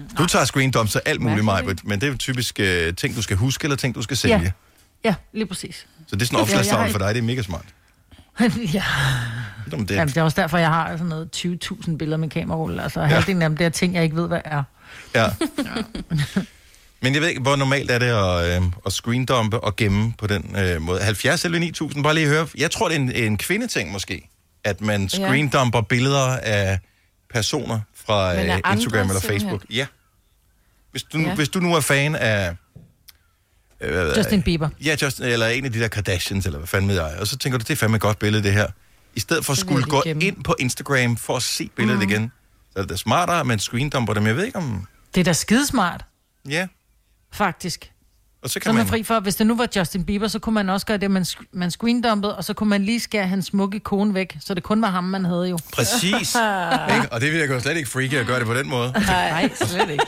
Speaker 4: lidt...
Speaker 1: du tager screendump, så alt muligt. Maja, men det er jo typisk uh, ting, du skal huske, eller ting, du skal sælge.
Speaker 2: Ja. Ja, lige præcis.
Speaker 1: Så det er sådan en
Speaker 2: Ja,
Speaker 1: opslagstavle
Speaker 2: har
Speaker 1: for dig, det er mega smart.
Speaker 2: ja.
Speaker 1: Jamen, det,
Speaker 2: Jamen, det er også derfor, jeg har sådan noget 20.000 billeder med kamerarulle. Altså, ja. halvdelen af dem, det er ting, jeg ikke ved, hvad er.
Speaker 1: Ja. Men jeg ved ikke, hvor normalt er det at, øh, at screendumpe og gemme på den øh, måde. 70 eller 9000, bare lige høre. Jeg tror, det er en, en kvindeting måske, at man screendumper billeder af personer fra øh, Instagram eller
Speaker 4: simpelthen?
Speaker 1: Facebook. Ja. Hvis du,
Speaker 4: Ja.
Speaker 1: hvis du nu er fan af... Øh,
Speaker 2: Justin Bieber.
Speaker 1: Ja, Justin, eller en af de der Kardashians, eller hvad fanden ved jeg. Og så tænker du, det er fandme et godt billede, det her. I stedet for at
Speaker 4: Så
Speaker 1: skulle gå
Speaker 4: gemme.
Speaker 1: ind på Instagram for at se billedet mm. igen. Så er det smartere, at man screendumper dem. Jeg ved ikke om...
Speaker 2: Det er da skidesmart,
Speaker 1: Ja,
Speaker 2: faktisk.
Speaker 1: og så
Speaker 2: Så
Speaker 1: kan
Speaker 2: er man
Speaker 1: man...
Speaker 2: fri for, hvis det nu var Justin Bieber, så kunne man også gøre det, man, man screendumpede, og så kunne man lige skære hans smukke kone væk, så det kun var ham, man havde jo.
Speaker 1: Præcis. ikke? Og det vil jeg jo slet ikke freaky at gøre det på den måde.
Speaker 4: Nej, slet ikke.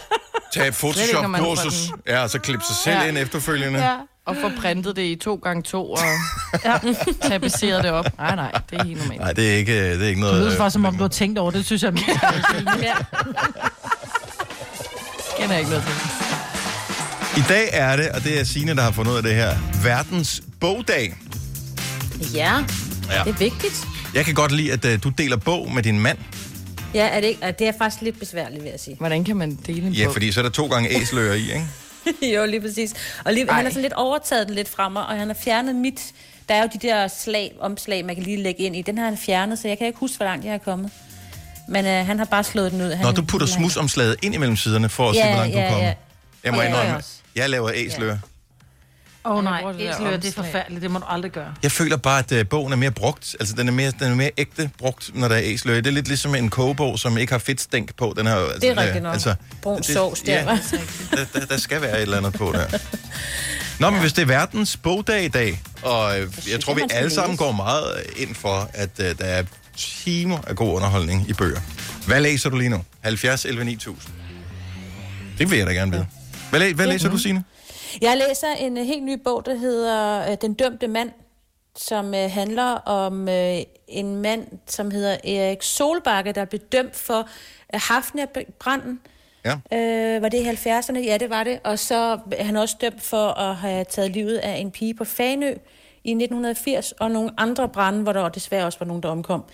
Speaker 1: Tag et Photoshop-kursus, ja, og så klippe sig selv ja. Ind efterfølgende. Ja.
Speaker 4: Og få printet det i to gange to og ja. tapetseret det op. Nej, nej, det er helt normalt.
Speaker 1: Nej, det er ikke, det er ikke noget...
Speaker 2: Det lyder faktisk, som om du har tænkt over det, synes jeg. er
Speaker 3: Ja.
Speaker 4: Kender jeg ikke noget til.
Speaker 1: I dag er det, og det er Signe, der har fundet ud af det her, verdens bogdag.
Speaker 3: ja,
Speaker 1: Ja.
Speaker 3: det er vigtigt.
Speaker 1: Jeg kan godt lide, at uh, du deler bog med din mand.
Speaker 3: Ja, er det, ikke? Og det er faktisk lidt besværligt, vil jeg sige.
Speaker 4: Hvordan kan man dele en
Speaker 1: Ja,
Speaker 4: bog?
Speaker 1: fordi så er der to gange æsler i, ikke?
Speaker 3: jo, lige præcis. Og lige, han har sådan lidt overtaget den lidt fra mig, og han har fjernet mit... Der er jo de der slag, omslag, man kan lige lægge ind i. Den har han fjernet, så jeg kan ikke huske, hvor langt jeg er kommet. Men øh, han har bare slået den ud. Han,
Speaker 1: Når du putter smusomslaget ind imellem siderne for at se,
Speaker 3: Ja,
Speaker 1: hvor langt du
Speaker 3: ja,
Speaker 1: kommer.
Speaker 3: ja.
Speaker 1: Jeg må
Speaker 3: Ja,
Speaker 1: indrømme, jeg laver æsler.
Speaker 2: Åh oh, nej,
Speaker 4: bruger det
Speaker 2: det er forfærdeligt, det må du aldrig gøre.
Speaker 1: Jeg føler bare, at uh, bogen er mere brugt. Altså, den er mere, den er mere ægte brugt, når der er æsler. Det er lidt ligesom en kogebog, som ikke har fedtstænk på. Den har, jo- altså,
Speaker 3: Det er rigtigt nok. Brun sovs der,
Speaker 1: ja, der, der, der, skal være et eller andet på der. Nå, men hvis det er verdens bogdag i dag, og øh, jeg tror, vi alle sammen går meget ind for, at uh, der er timer af god underholdning i bøger. Hvad læser du lige nu? 70 11 9000. Det vil jeg da gerne vide. Hvad, læ- hvad læser du, Signe?
Speaker 3: Jeg læser en uh, helt ny bog, der hedder uh, Den dømte mand, som uh, handler om en mand, som hedder Erik Solbakke, der blev dømt for Hafnia-branden.
Speaker 1: Ja.
Speaker 3: Øh, var det i 70'erne? Ja, det var det. Og så er han også dømt for at have taget livet af en pige på Fanø i 1980, og nogle andre brænde, hvor der desværre også var nogen, der omkom.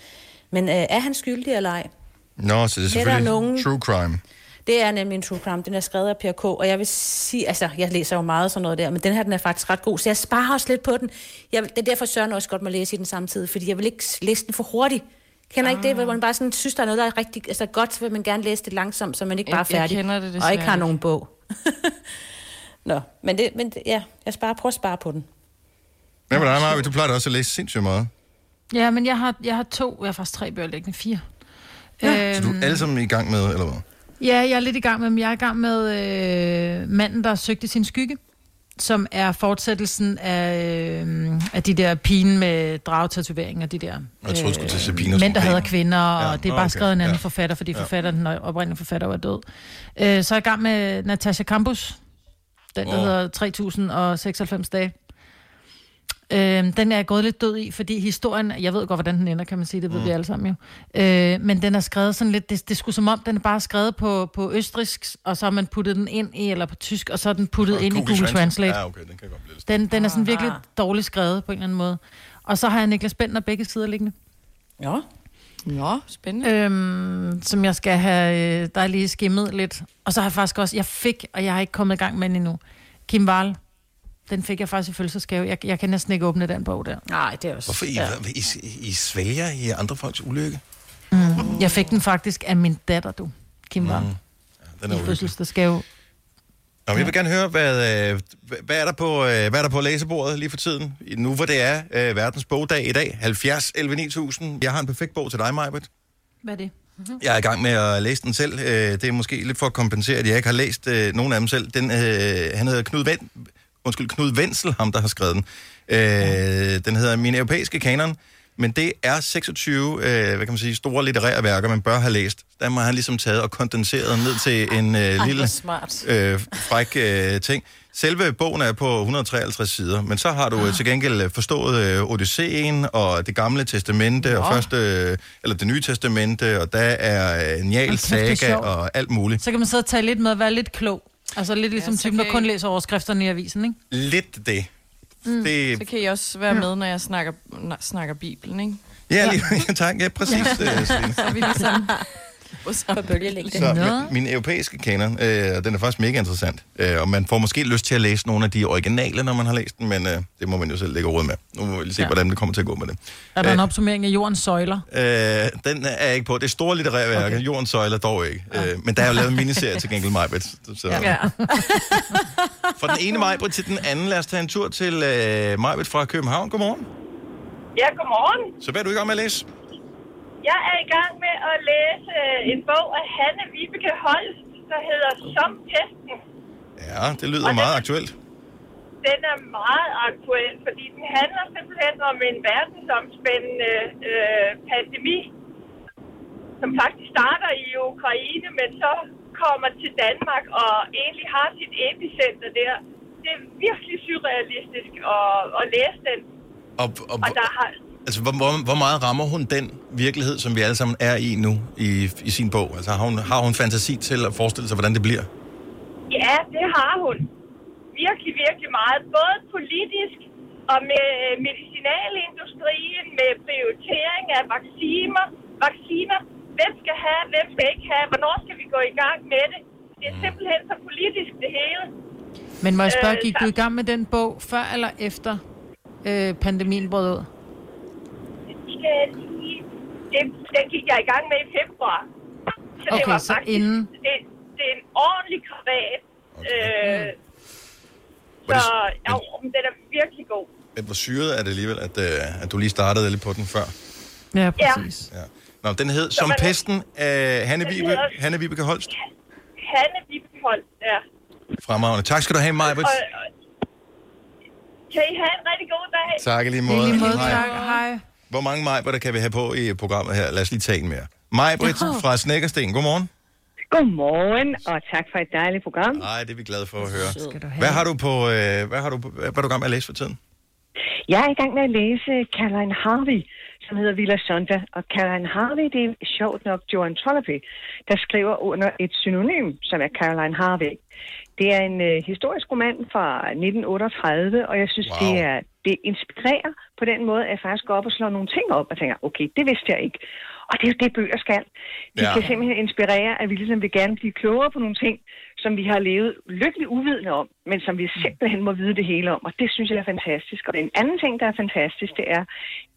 Speaker 3: Men øh, er han skyldig eller ej?
Speaker 1: Nå, så det er selvfølgelig
Speaker 3: nogen-
Speaker 1: true crime.
Speaker 3: Det er nemlig en true crime. Den er skrevet af Per K. Og jeg vil sige, altså, jeg læser jo meget sådan noget der, men den her, den er faktisk ret god, så jeg sparer også lidt på den. Jeg, det er derfor, Søren også godt må læse i den samtidig, fordi jeg vil ikke læse den for hurtigt. Kender ah. ikke det, hvor man bare sådan synes, der er noget, der er rigtig altså godt, så vil man gerne læse det langsomt, så man ikke
Speaker 4: Jeg-
Speaker 3: bare er
Speaker 4: jeg
Speaker 3: færdig.
Speaker 4: kender det
Speaker 3: og
Speaker 4: desværre
Speaker 3: ikke har
Speaker 4: ikke.
Speaker 3: nogen bog. Nå, men, det, men det, ja, jeg sparer, prøver at spare på den.
Speaker 1: Hvad med dig, Marvind? Du plejer også at læse sindssygt meget.
Speaker 2: Ja, men jeg har, jeg har to, jeg har faktisk tre bøger liggende, fire. Ja.
Speaker 1: Så du er alle sammen i gang med, eller hvad?
Speaker 2: Ja, jeg er lidt i gang med dem. Jeg er i gang med øh, manden, der søgte sin skygge, som er fortsættelsen af, øh, af de der pigen med dragtatoveringer, de der
Speaker 1: Jeg troede, skulle til pigen,
Speaker 2: mænd, der hedder kvinder, og
Speaker 1: Ja,
Speaker 2: det er bare
Speaker 1: okay,
Speaker 2: skrevet en anden
Speaker 1: ja.
Speaker 2: forfatter, fordi
Speaker 1: Ja.
Speaker 2: forfatteren, den oprindelige forfatter var død. Øh, så er jeg i gang med Natasha Campus, den der
Speaker 1: Åh.
Speaker 2: hedder 3096 dage. Øh, den er jeg gået lidt død i, fordi historien, jeg ved godt, hvordan den ender, kan man sige, det ved mm. vi alle sammen jo. Øh, men den er skrevet sådan lidt, det, det sgu som om, den er bare skrevet på, på østrisk, og så har man puttet den ind i, eller på tysk, og så er den puttet
Speaker 1: Og
Speaker 2: ind i Google Translate.
Speaker 1: Ja, okay, den kan godt blive lidt
Speaker 2: Den, den er sådan virkelig dårligt skrevet på en eller anden måde. Og så har jeg Niklas Bentner begge sider liggende.
Speaker 3: Ja.
Speaker 4: Nå, spændende.
Speaker 2: Øhm, som jeg skal have, øh, der er lige skimmet lidt. Og så har jeg faktisk også, jeg fik, og jeg har ikke kommet i gang med den endnu, Kim Wall. Den fik jeg faktisk i fødselsdagsgave. Jeg, jeg kan næsten ikke åbne den bog der.
Speaker 3: Nej, det er også...
Speaker 1: Hvorfor I, ja. I, I svælger i andre folks ulykke?
Speaker 2: Jeg fik den faktisk af min datter, du. Kim. Mm.
Speaker 1: Den er
Speaker 2: I fødselsdagsgave.
Speaker 1: Nå, jeg vil gerne høre, hvad, øh, hvad, er der på, øh, hvad er der på læsebordet lige for tiden? Nu hvor det er øh, verdens bogdag i dag, 70 11 9000. Jeg har en perfekt bog til dig, Majbert.
Speaker 2: Hvad er det?
Speaker 1: Jeg er i gang med at læse den selv. Øh, Det er måske lidt for at kompensere, at jeg ikke har læst øh, nogen af dem selv. Den, øh, han hedder Knud, Ven, undskyld, Knud Wenzel, ham der har skrevet den. Øh, den hedder Min Europæiske Kanon, men det er 26 øh, hvad kan man sige, store litterære værker, man bør have læst. Der har han ligesom taget og kondenseret ned til en øh,
Speaker 3: Ej,
Speaker 1: lille øh, fræk øh, ting. Selve bogen er på 153 sider, men så har du øh, til gengæld øh, forstået øh, Odysseen og det gamle testamente og første, øh, eller det nye testamente, og der er øh, Njal saga og alt muligt.
Speaker 2: Så kan man sidde og tage lidt med at være lidt klog. Altså lidt ligesom
Speaker 4: så
Speaker 2: typen, der
Speaker 4: kan
Speaker 2: kun
Speaker 4: I-
Speaker 2: læser overskrifterne i avisen, ikke?
Speaker 1: Lidt det.
Speaker 2: Mm.
Speaker 1: det
Speaker 4: Så kan I også være med, når jeg snakker, når, snakker Bibelen, ikke?
Speaker 1: ja, lige, ja, tak. Ja, præcis. øh, Signe.
Speaker 4: Så er vi ligesom...
Speaker 3: På bølgelængde.
Speaker 1: Så min, min europæiske kanon, øh, og den er faktisk mega interessant. Øh, og man får måske lyst til at læse nogle af de originale, når man har læst den, men øh, det må man jo selv lægge råd med. Nu må vi se, ja. Hvordan det kommer til at gå med det.
Speaker 2: Er der en opsummering af jordens søjler?
Speaker 1: Øh, den er jeg ikke på. Det er store litterære værker. Okay. Jordens søjler dog ikke. Ja. Øh, men der er jo lavet en miniserie til gengæld Majbrit. Så ja. Fra den ene Majbrit til den anden, lad os tage en tur til øh, Majbrit fra København. Godmorgen.
Speaker 6: Ja, godmorgen.
Speaker 1: Så hvad er du i gang med at læse?
Speaker 6: Jeg er i gang med at læse øh, en bog af Hanne Vibeke Holst, der hedder Som Pesten.
Speaker 1: Ja, det lyder meget aktuelt.
Speaker 6: Den er meget aktuel, fordi den handler simpelthen om en verdensomspændende øh, pandemi, som faktisk starter i Ukraine, men så kommer til Danmark og egentlig har sit epicenter der. Det er virkelig surrealistisk at, at læse den.
Speaker 1: Og, og,
Speaker 6: Og der har,
Speaker 1: altså, hvor, hvor, hvor meget rammer hun den virkelighed, som vi alle sammen er i nu i, i sin bog? Altså, har hun, har hun fantasi til at forestille sig, hvordan det bliver?
Speaker 6: Ja, det har hun. Virkelig, virkelig meget. Både politisk og med medicinalindustrien, med prioritering af vacciner, vacciner. Hvem skal have, hvem skal ikke have, hvornår skal vi gå i gang med det? Det er simpelthen så politisk, det hele.
Speaker 2: Men må jeg spørge,
Speaker 6: Øh,
Speaker 2: gik du i gang med den bog før eller efter øh, pandemien brød ud?
Speaker 6: Skal jeg lige- Det, den gik jeg i gang med i februar. Så det
Speaker 2: Okay,
Speaker 6: var
Speaker 2: så
Speaker 6: faktisk,
Speaker 2: inden-
Speaker 6: det, det er en ordentlig krabat. Øh,
Speaker 1: Var
Speaker 6: så
Speaker 1: det-
Speaker 6: jo, men den er virkelig god.
Speaker 1: Men hvor syret er det alligevel, at, øh, at du lige startede lidt på den før?
Speaker 2: Ja,
Speaker 6: præcis.
Speaker 1: Ja. Nå, den hed Som
Speaker 6: man-
Speaker 1: Pesten af Hanne, Vibe, Hanne Vibeke Holst.
Speaker 6: Hanne Vibbehold, ja.
Speaker 1: Fremragende. Tak skal du have, Majbrit.
Speaker 6: Og, og, kan I have en rigtig god dag?
Speaker 1: Tak i lige
Speaker 2: I
Speaker 1: måde.
Speaker 2: lige måde,
Speaker 1: Hej.
Speaker 2: tak. Hej.
Speaker 1: Hvor mange Majbritter kan vi have på i programmet her? Lad os lige tage en mere. Majbrit fra Snækkersten, godmorgen.
Speaker 10: Godmorgen, og tak for et dejligt program.
Speaker 1: Nej, det er vi glade for at høre. Hvad har du på, øh, hvad har du, på- hvad er du i gang med at læse for tiden?
Speaker 10: Jeg er i gang med at læse Caroline Harvey, som hedder Villa Sonda. Og Caroline Harvey, det er sjovt nok Joan Trollope, der skriver under et synonym, som er Caroline Harvey. Det er en øh, historisk roman fra 1938, og jeg synes,
Speaker 1: Wow.
Speaker 10: det, er, det inspirerer på den måde, at jeg faktisk går op og slår nogle ting op og tænker, okay, det vidste jeg ikke. Og det er jo det, bøger skal. De
Speaker 1: ja.
Speaker 10: kan simpelthen inspirere, at vi ligesom vil gerne blive klogere på nogle ting, som vi har levet lykkeligt uvidende om, men som vi simpelthen må vide det hele om. Og det synes jeg er fantastisk. Og en anden ting, der er fantastisk, det er,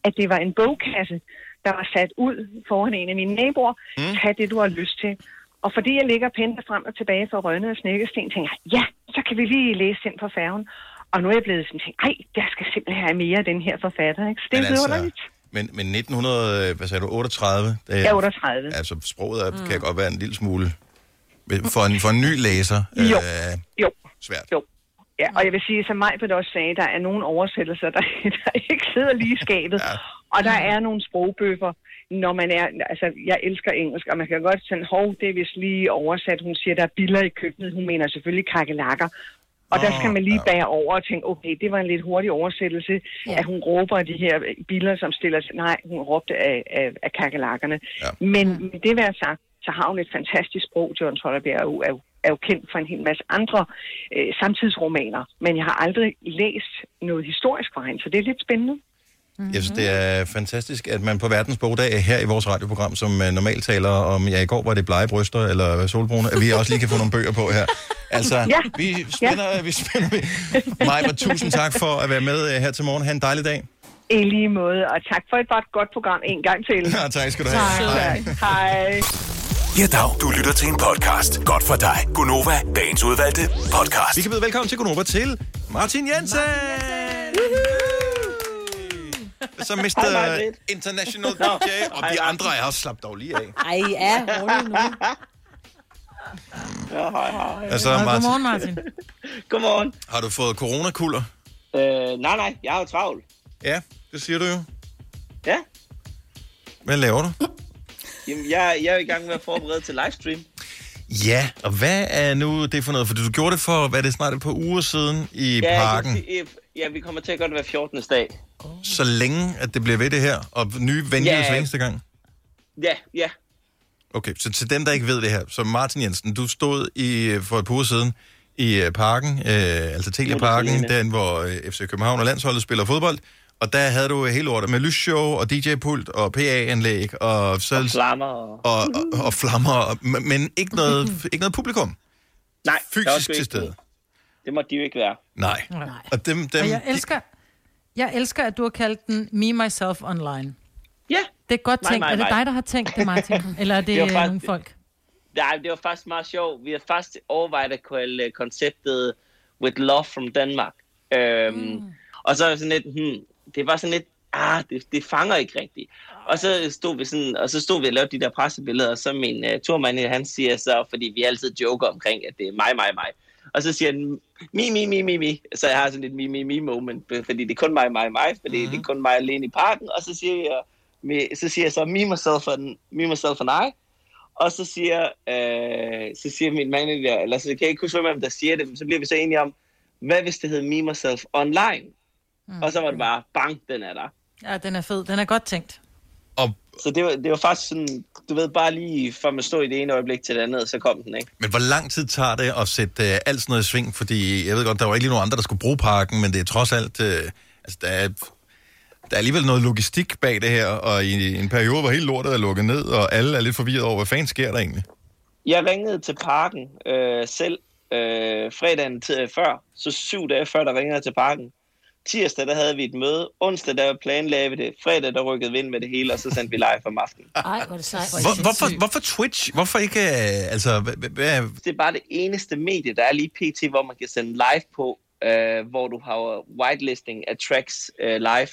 Speaker 10: at det var en bogkasse, der var sat ud foran en af mine naboer. Mm. Tag det, du har lyst til. Og fordi jeg ligger pænt frem og tilbage for Rønne og Snækkesten, tænker jeg, ja, så kan vi lige læse den på færgen. Og nu er jeg blevet sådan tænkt, ej, der skal simpelthen have mere af den her forfatter. Ikke? Så det er
Speaker 1: altså. Men, men 1900, øh, hvad sagde du, 38? Det er,
Speaker 10: Ja, 38.
Speaker 1: Altså, sproget er, mm. kan godt være en lille smule... For en, for en ny læser.
Speaker 10: Jo.
Speaker 1: Øh,
Speaker 10: Jo.
Speaker 1: Svært.
Speaker 10: Jo. Ja, og jeg vil sige, som Majbert også sagde, der er nogle oversættelser, der, der ikke sidder lige i skabet. Ja. Og der er nogle sprogbøffer, når man er... Altså, jeg elsker engelsk, og man kan godt sådan, hov, det er vist lige oversat. Hun siger, der er biller i køkkenet. Hun mener selvfølgelig kakelakker. Og der skal man lige bære over og tænke, okay, det var en lidt hurtig oversættelse, ja. at hun råber af de her biler, som stiller sig. Nej, hun råbte af, af, af kakelakkerne. Ja. Men med det være sagt, så har hun et fantastisk sprog, John Tollerbjerg er jo, er jo, er jo kendt for en hel masse andre øh, samtidsromaner. Men jeg har aldrig læst noget historisk fra hende, så det er lidt spændende.
Speaker 1: Jeg synes, det er fantastisk, at man på verdens bogdag her i vores radioprogram, som uh, normalt taler om, ja, i går var det blege bryster eller solbrune, at vi også lige kan få nogle bøger på her. Altså,
Speaker 10: Ja.
Speaker 1: vi spænder, ja. vi spænder. Vi. Maja, tusind tak for at være med uh, her til morgen. Ha' en dejlig dag.
Speaker 10: I lige måde, og tak for et godt, godt program en gang til.
Speaker 1: Ja, tak skal du have.
Speaker 10: Hej. Hej.
Speaker 5: Ja, dag. Du lytter til en podcast. Godt for dig. Gunova, dagens udvalgte podcast.
Speaker 1: Vi kan byde velkommen til Gunova til Martin Jensen. Så Mr. International. DJ, og de andre er også slap dog lige af.
Speaker 3: Ej, ja, rolig nu.
Speaker 11: Ja, hej, hej.
Speaker 1: Altså, Martin,
Speaker 2: Godmorgen, Martin.
Speaker 11: Godmorgen.
Speaker 1: har du fået coronakulder?
Speaker 11: Øh, nej, nej, jeg har jo travlt.
Speaker 1: Ja, det siger du jo.
Speaker 11: Ja.
Speaker 1: Hvad laver du?
Speaker 11: Jamen, jeg, jeg er i gang med at forberede til livestream.
Speaker 1: Ja, og hvad er nu det for noget? For du gjorde det for, hvad er det snart et par uger siden i
Speaker 11: ja,
Speaker 1: parken.
Speaker 11: Sige, ja, vi kommer til at det hver 14. dag.
Speaker 1: Så længe, at det bliver ved det her, og nye venues
Speaker 11: Ja.
Speaker 1: hver eneste gang.
Speaker 11: Ja, ja.
Speaker 1: Okay, så til dem, der ikke ved det her, så Martin Jensen, du stod i, for et par uger siden i øh, parken, øh, altså Telia Parken,
Speaker 11: Telia.
Speaker 1: den hvor øh, FC København og landsholdet spiller fodbold, og der havde du hele ordet med lysshow og DJ-pult og PA-anlæg og, så,
Speaker 11: Og flammer og...
Speaker 1: og, og, og flammer, men ikke noget, ikke noget publikum.
Speaker 11: Nej,
Speaker 1: Fysisk til stede.
Speaker 11: Det må de jo ikke være.
Speaker 1: Nej.
Speaker 2: Nej.
Speaker 1: Og dem, dem,
Speaker 2: Og jeg elsker, jeg elsker, at du har kaldt den Me, Myself Online.
Speaker 11: Ja.
Speaker 2: Det er godt tænkt. er det dig, der har tænkt det, Martin? Eller er det,
Speaker 11: Det
Speaker 2: det
Speaker 11: faktisk-
Speaker 2: nogle folk?
Speaker 11: Nej, det var faktisk meget sjovt. Vi har faktisk overvejet at kalde øh, konceptet With Love from Denmark. Øhm, mm. Og så er det sådan lidt, hmm, det var sådan lidt, ah, det, det fanger ikke rigtigt. Og så stod vi sådan, og så stod vi og lavede de der pressebilleder, og så min uh, turmand, han siger så, fordi vi altid joker omkring, at det er mig, mig, mig. Og så siger han, mi, mi, mi, mi, mi. Så jeg har sådan et mi, mi, mi moment, fordi det er kun mig, mig, mig, fordi mm. det er kun mig alene i parken. Og så siger jeg, me- så siger jeg så, me, myself and, me, myself and I. Og så siger, øh, så siger min manager, eller så kan jeg ikke huske, hvem der siger det, men så bliver vi så enige om, hvad hvis det hed Me Myself Online? Mm. Og så var det bare, bang, den er der.
Speaker 2: Ja, den er fed. Den er godt tænkt.
Speaker 11: Så det var, det var faktisk sådan, du ved, bare lige fra man stod i det ene øjeblik til det andet, så kom den, ikke?
Speaker 1: Men hvor lang tid tager det at sætte uh, alt sådan noget i sving? Fordi jeg ved godt, der var ikke lige nogen andre, der skulle bruge parken, men det er trods alt... Uh, altså, der er, der er alligevel noget logistik bag det her, og i en periode, hvor hele lortet er lukket ned, og alle er lidt forvirret over, hvad fanden sker der egentlig?
Speaker 11: Jeg ringede til parken øh, selv øh, fredagen til, før, så syv dage før, der ringede jeg til parken. Tirsdag, der havde vi et møde. Onsdag, der planlagde vi det. Fredag, der rykkede vi ind med det hele, og så sendte vi live om aftenen.
Speaker 3: Ej, hvor det sejt.
Speaker 1: Hvor, hvorfor, hvorfor Twitch? Hvorfor ikke... Uh, altså, hvad,
Speaker 11: Det er bare det eneste medie, der er lige pt, hvor man kan sende live på, øh, hvor du har whitelisting af tracks øh, live.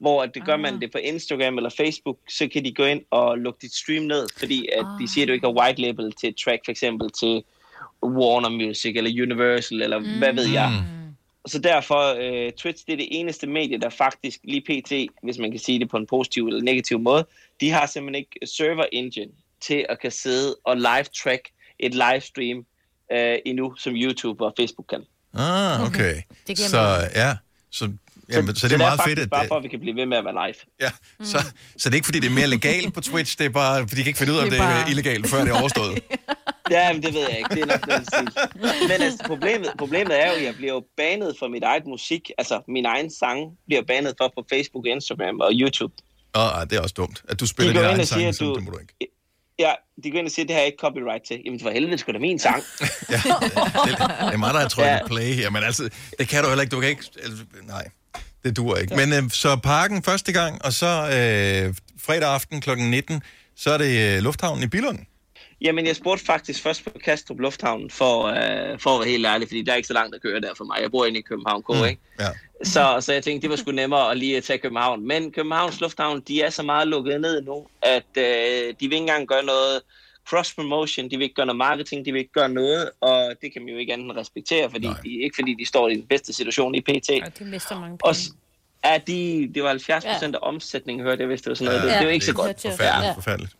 Speaker 11: Hvor at det gør man det på Instagram eller Facebook, så kan de gå ind og lukke dit stream ned, fordi at de siger, at du ikke har white label til et track, for eksempel til Warner Music eller Universal, eller mm. hvad ved jeg. Så derfor, øh, Twitch, det er det eneste medie, der faktisk lige pt, hvis man kan sige det på en positiv eller negativ måde, de har simpelthen ikke server engine til at kan sidde og live track et livestream øh, endnu, som YouTube og Facebook kan.
Speaker 1: Ah, okay.
Speaker 3: Det giver
Speaker 1: Så
Speaker 3: mening.
Speaker 1: ja, så, jamen, så, så det er meget fedt, at...
Speaker 11: bare for, at vi kan blive ved med at være live.
Speaker 1: Ja, så, så det er ikke, fordi det er mere legalt på Twitch, det er bare, fordi de kan ikke finde ud af, om
Speaker 11: Det
Speaker 1: det
Speaker 11: er
Speaker 1: er
Speaker 11: bare-
Speaker 1: illegalt, før det er overstået.
Speaker 11: Ja, men det ved jeg ikke. Det er nok den stil. Men altså, problemet, problemet er jo, at jeg bliver jo banet for mit eget musik. Altså, min egen sang bliver banet for på Facebook, Instagram og YouTube.
Speaker 1: Åh, oh, det er også dumt, at du spiller din egen sang,
Speaker 11: du-
Speaker 1: det må du ikke.
Speaker 11: Ja, de går ind og siger, at det har jeg ikke copyright til. Jamen for helvede, skulle da min sang.
Speaker 1: Det, det er mig, der har trykket
Speaker 11: Ja.
Speaker 1: ja. play her, men altså, det kan du heller ikke. Du kan ikke... Altså, nej, det duer ikke. Men øh, så parken første gang, og så øh, fredag aften kl. 19, så er det øh, Lufthavnen i Billund.
Speaker 11: Jamen, jeg spurgte faktisk først på Kastrup Lufthavn, for, øh, for at være helt ærlig, fordi der er ikke så langt at køre der for mig. Jeg bor inde i København K, ikke?
Speaker 1: Ja.
Speaker 11: Så, så jeg tænkte, det var sgu nemmere at lige at tage København. Men Københavns Lufthavn, de er så meget lukket ned nu, at øh, de vil ikke engang gøre noget cross-promotion, de vil ikke gøre noget marketing, de vil ikke gøre noget, og det kan man jo ikke andet respektere, fordi de, ikke fordi de står i den bedste situation i PT.
Speaker 3: Og de mister mange
Speaker 11: Og
Speaker 3: penge.
Speaker 11: s- ja, de, det var 70 procent af omsætningen, hørte jeg, hvis det var sådan noget. Det, det er jo ikke så
Speaker 3: det
Speaker 11: godt.
Speaker 3: hørte jeg.
Speaker 1: Forfærdeligt,
Speaker 3: Ja.
Speaker 1: forfærdeligt.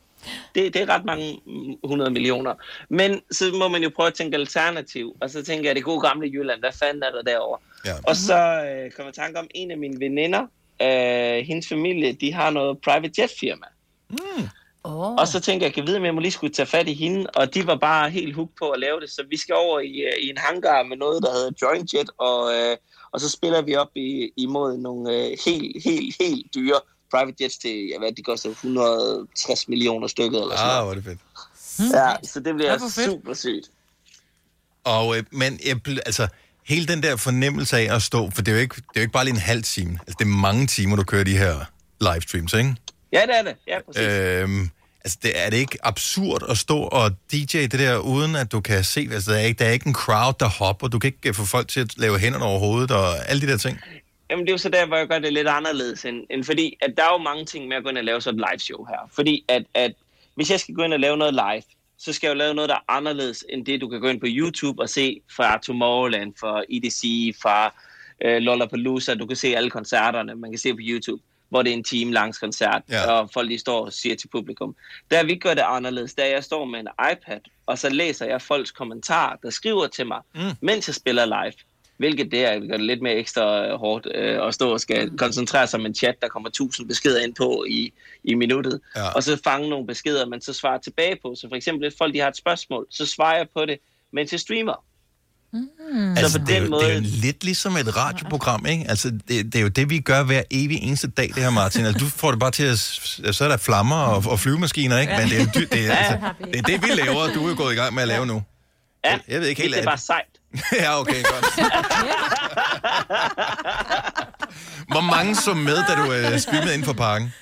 Speaker 11: Det, det er ret mange mm, 100 millioner. Men så må man jo prøve at tænke alternativ, og så tænker jeg, det gode gamle Jylland, hvad fanden er der derovre?
Speaker 1: Ja.
Speaker 11: Og så øh, kom jeg i tanke om en af mine veninder, øh, hendes familie, de har noget private jet firma.
Speaker 2: Oh.
Speaker 11: Og så tænker jeg, jeg kan vide, om jeg må lige skulle tage fat i hende, og de var bare helt hooked på at lave det, så vi skal over i, øh, i en hangar med noget, der hedder Joint Jet, og, øh, og så spiller vi op i, imod nogle øh, helt, helt, helt dyre private jets til, jeg ved, de koster 160 millioner stykket eller sådan
Speaker 1: Ah, hvor er det fedt.
Speaker 11: Ja, så det bliver
Speaker 2: Ja,
Speaker 11: super sygt.
Speaker 1: Og, øh, men jeg, altså, hele den der fornemmelse af at stå, for det er jo ikke, det er jo ikke bare lige en halv time. Altså, det er mange timer, du kører de her livestreams, ikke?
Speaker 11: Ja, det er det. Ja, præcis. Øh.
Speaker 1: Øhm, altså, det, er det ikke absurd at stå og DJ det der, uden at du kan se, altså, der er ikke, der er ikke en crowd, der hopper, du kan ikke øh, få folk til at lave hænderne over hovedet, og alle de der ting.
Speaker 11: Jamen, det er jo så der, hvor jeg gør det lidt anderledes, end, end fordi, at der er jo mange ting med at gå ind og lave sådan et live show her. Fordi at, at hvis jeg skal gå ind og lave noget live, så skal jeg jo lave noget, der er anderledes end det, du kan gå ind på YouTube og se fra Tomorrowland, fra EDC, fra øh, Lollapalooza. Du kan se alle koncerterne, man kan se på YouTube, hvor det er en time langs koncert,
Speaker 1: Ja.
Speaker 11: og folk lige står og siger til publikum. Der vi gør det anderledes, der jeg står med en iPad, og så læser jeg folks kommentarer, der skriver til mig, mm. mens jeg spiller live. Hvilket det er, det gør det lidt mere ekstra øh, hårdt øh, at stå og skal koncentrere sig om en chat, der kommer tusind beskeder ind på i, i minuttet.
Speaker 1: Ja.
Speaker 11: Og så fange nogle beskeder, man så svarer tilbage på. Så for eksempel, hvis folk de har et spørgsmål, så svarer jeg på det, mens jeg streamer.
Speaker 1: Altså,
Speaker 11: på
Speaker 1: det, er
Speaker 11: den
Speaker 1: jo,
Speaker 11: måde-
Speaker 1: det er jo lidt ligesom et radioprogram, ikke? Altså, det, det er jo det, vi gør hver evig eneste dag, det her, Martin. Altså, du får det bare til at... Så er der flammer og, og flyvemaskiner, ikke? Men det er, jo det, er, altså, det er det, vi laver, og du er jo gået i gang med at lave nu.
Speaker 11: Ja,
Speaker 1: Jeg ved ikke helt
Speaker 11: det er bare sejt.
Speaker 1: ja, okay, godt. Hvor mange så med, da du øh, streamede inden for parken?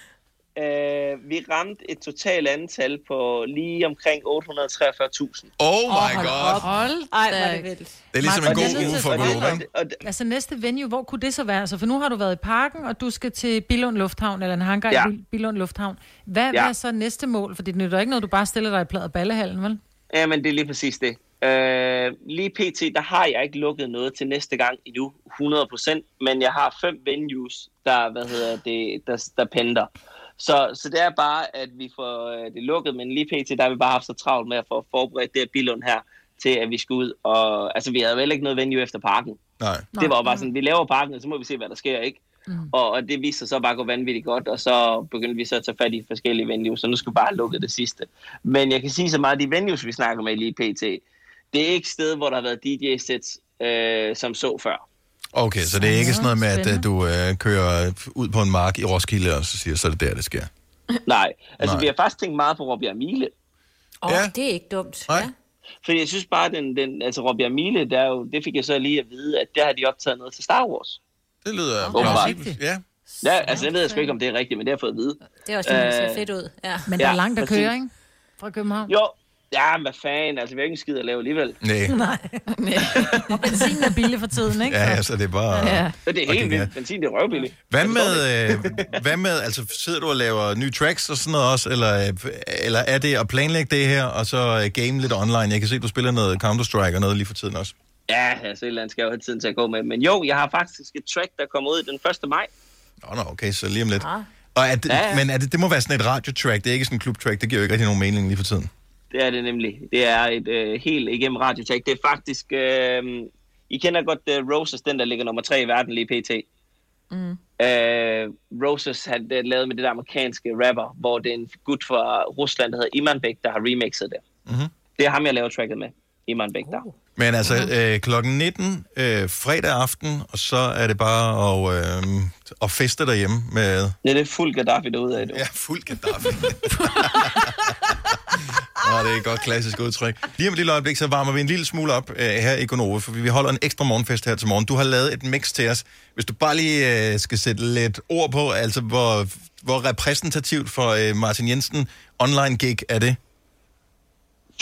Speaker 11: Øh, vi ramte et totalt antal på lige omkring 843.000.
Speaker 1: Oh my god.
Speaker 4: Hold
Speaker 3: Ej, hvor er det vildt.
Speaker 1: Det er ligesom en
Speaker 2: Martin, er
Speaker 1: god uge for
Speaker 2: at
Speaker 1: Gunova, ikke?
Speaker 11: Og
Speaker 2: Altså næste venue, hvor kunne det så være? Altså, for nu har du været i parken, og du skal til Billund Lufthavn, eller en hangar
Speaker 11: Ja.
Speaker 2: i Billund Lufthavn. Hvad, ja. Hvad er så næste mål? For det nytter ikke noget, du bare stiller dig i plader ballehallen, vel?
Speaker 11: Ja, men det er lige præcis det. Øh, lige pt, der har jeg ikke lukket noget til næste gang endnu, 100%, men jeg har fem venues, der, hvad hedder det, der, der penter. Så, så det er bare, at vi får øh, det lukket, men lige pt, der har vi bare haft så travlt med at få forberedt det her Billund her, til at vi skal ud. Og, altså, vi havde vel ikke noget venue efter parken.
Speaker 1: Nej.
Speaker 11: Det var jo bare sådan, vi laver parken, og så må vi se, hvad der sker, ikke? Mm. Og, og det viste sig så bare at gå vanvittigt godt, og så begyndte vi så at tage fat i forskellige venues, så nu skal vi bare have lukket det sidste. Men jeg kan sige så meget, at de venues, vi snakker med lige pt., det er ikke et sted, hvor der har været DJ-sets øh, som så før.
Speaker 1: Okay, så det er ikke sådan noget med, at øh, du øh, kører ud på en mark i Roskilde, og så siger, så er det der, det sker.
Speaker 11: Nej, altså
Speaker 1: Nej.
Speaker 11: vi har faktisk tænkt meget på Robbie Mile.
Speaker 3: Åh,
Speaker 1: Ja.
Speaker 3: ja. det er ikke dumt.
Speaker 1: Nej.
Speaker 3: Ja.
Speaker 11: Fordi jeg synes bare, den, den, altså Robbie Mile, der er jo, det fik jeg så lige at vide, at der har de optaget noget til Star Wars.
Speaker 1: Det lyder
Speaker 11: Åbenbart.
Speaker 1: plausibelt. Ja.
Speaker 11: Ja, altså jeg ved sgu ikke, om det er rigtigt, men det har jeg fået at vide.
Speaker 3: Det er også det, der ser
Speaker 11: Øh,
Speaker 3: fedt ud. Ja.
Speaker 2: Men der
Speaker 11: Ja,
Speaker 2: er langt at køre, ikke? Fra København.
Speaker 11: Jo, ja, hvad fanden, altså vi har ikke en skid at lave alligevel.
Speaker 1: Nej.
Speaker 2: Og benzin er billig for tiden, ikke?
Speaker 1: Ja, ja, så det er bare...
Speaker 4: Ja.
Speaker 11: Så det er helt
Speaker 1: ja.
Speaker 11: vildt. Benzin, det er røvbilligt.
Speaker 1: Hvad med, øh, hvad med, altså sidder du og laver nye tracks og sådan noget også, eller, eller er det at planlægge det her, og så øh, game lidt online? Jeg kan se, du spiller noget Counter-Strike og noget lige for tiden også.
Speaker 11: Ja, altså et eller andet skal jeg jo have tiden til at gå med. Men jo, jeg har faktisk et track, der kommer ud den 1. maj.
Speaker 1: Nå, nå, okay, så lige om lidt.
Speaker 3: Ah.
Speaker 1: Og er det,
Speaker 11: Ja, ja.
Speaker 1: Men er det, det må være sådan et radiotrack, det er ikke sådan en klubtrack, det giver jo ikke rigtig nogen mening lige for tiden.
Speaker 11: Det er det nemlig. Det er et øh, helt igennem radiotek. Det er faktisk... Øh, I kender godt uh, Roses, den der ligger nummer tre i verden lige pt. Mm. Øh, Roses har det lavet med det der amerikanske rapper, hvor det er en gut fra Rusland, der hedder Iman Bek, der har remixet det.
Speaker 1: Mhm.
Speaker 11: Det er ham, jeg laver tracket med. Iman Bek der.
Speaker 1: Men altså, øh, klokken 19 øh, fredag aften, og så er det bare at, øh, at feste derhjemme med...
Speaker 11: Det er fuld Gaddafi derude af. Du.
Speaker 1: Ja, fuld Gaddafi. Nå, det er et godt klassisk udtryk. Lige om et lille øjeblik, så varmer vi en lille smule op øh, her i Gonova, for vi holder en ekstra morgenfest her til morgen. Du har lavet et mix til os. Hvis du bare lige øh, skal sætte lidt ord på, altså hvor, hvor repræsentativt for øh, Martin Jensen online gig er det?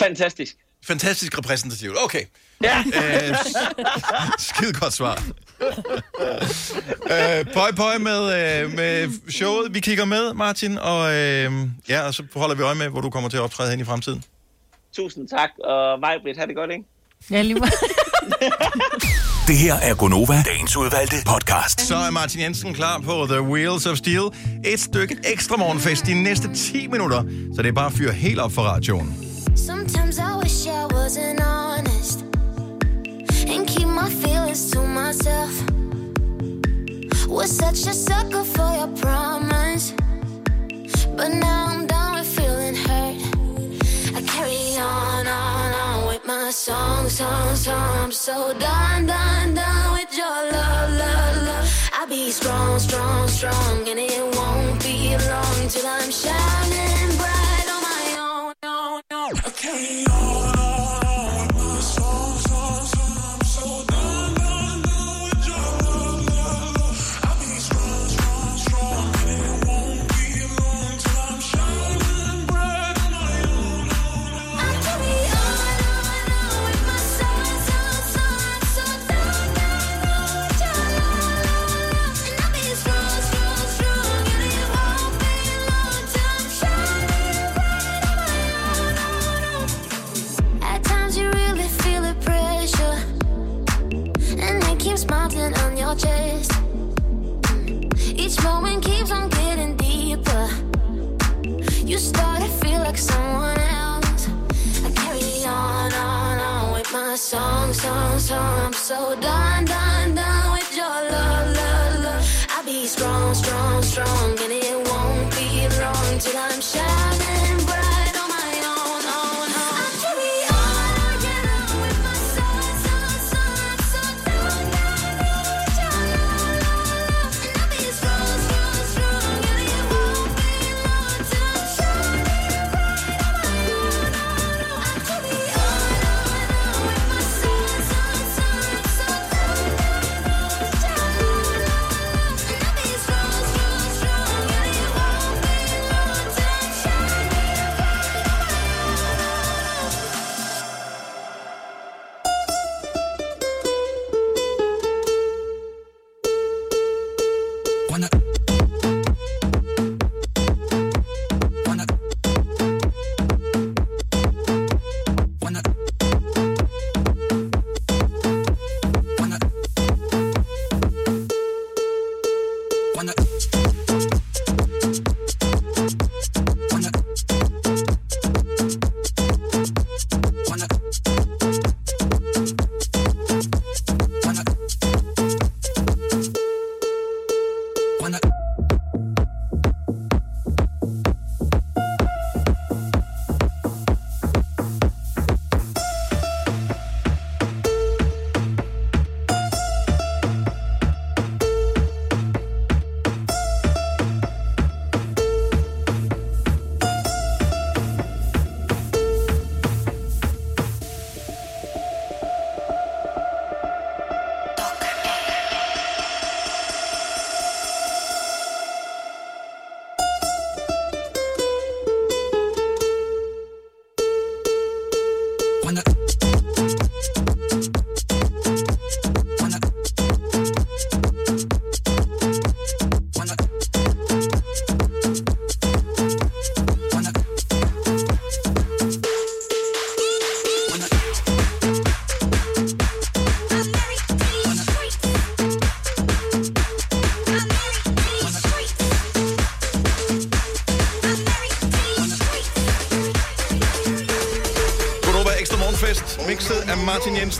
Speaker 11: Fantastisk.
Speaker 1: Fantastisk repræsentativt. Okay.
Speaker 11: Ja.
Speaker 1: Øh, skide godt svar. øh, pøj, pøj med, øh, med showet. Vi kigger med, Martin, og, øh, ja, og så holder vi øje med, hvor du kommer til at optræde hen i fremtiden.
Speaker 11: Tusind tak, og mig, Britt, har det godt, ikke?
Speaker 2: Ja, lige meget.
Speaker 5: Det her er Gonova, dagens udvalgte podcast.
Speaker 1: Så er Martin Jensen klar på The Wheels of Steel. Et stykke ekstra morgenfest de næste 10 minutter, så det er bare at fyre helt op for radioen.
Speaker 12: Sometimes I wish I wasn't honest and keep my feelings to myself. Was such a sucker for your promise, but now I'm done with feeling hurt. I carry on, on, on with my song, song, song. I'm so done, done, done with your love, love, love. I'll be strong, strong, strong, and it won't be long till I'm shining bright on my own, own, own. I carry on, my song, song, song. I'm so done, done, done with your love, love, love. I'll be strong, strong, strong, and it won't be long till I'm shining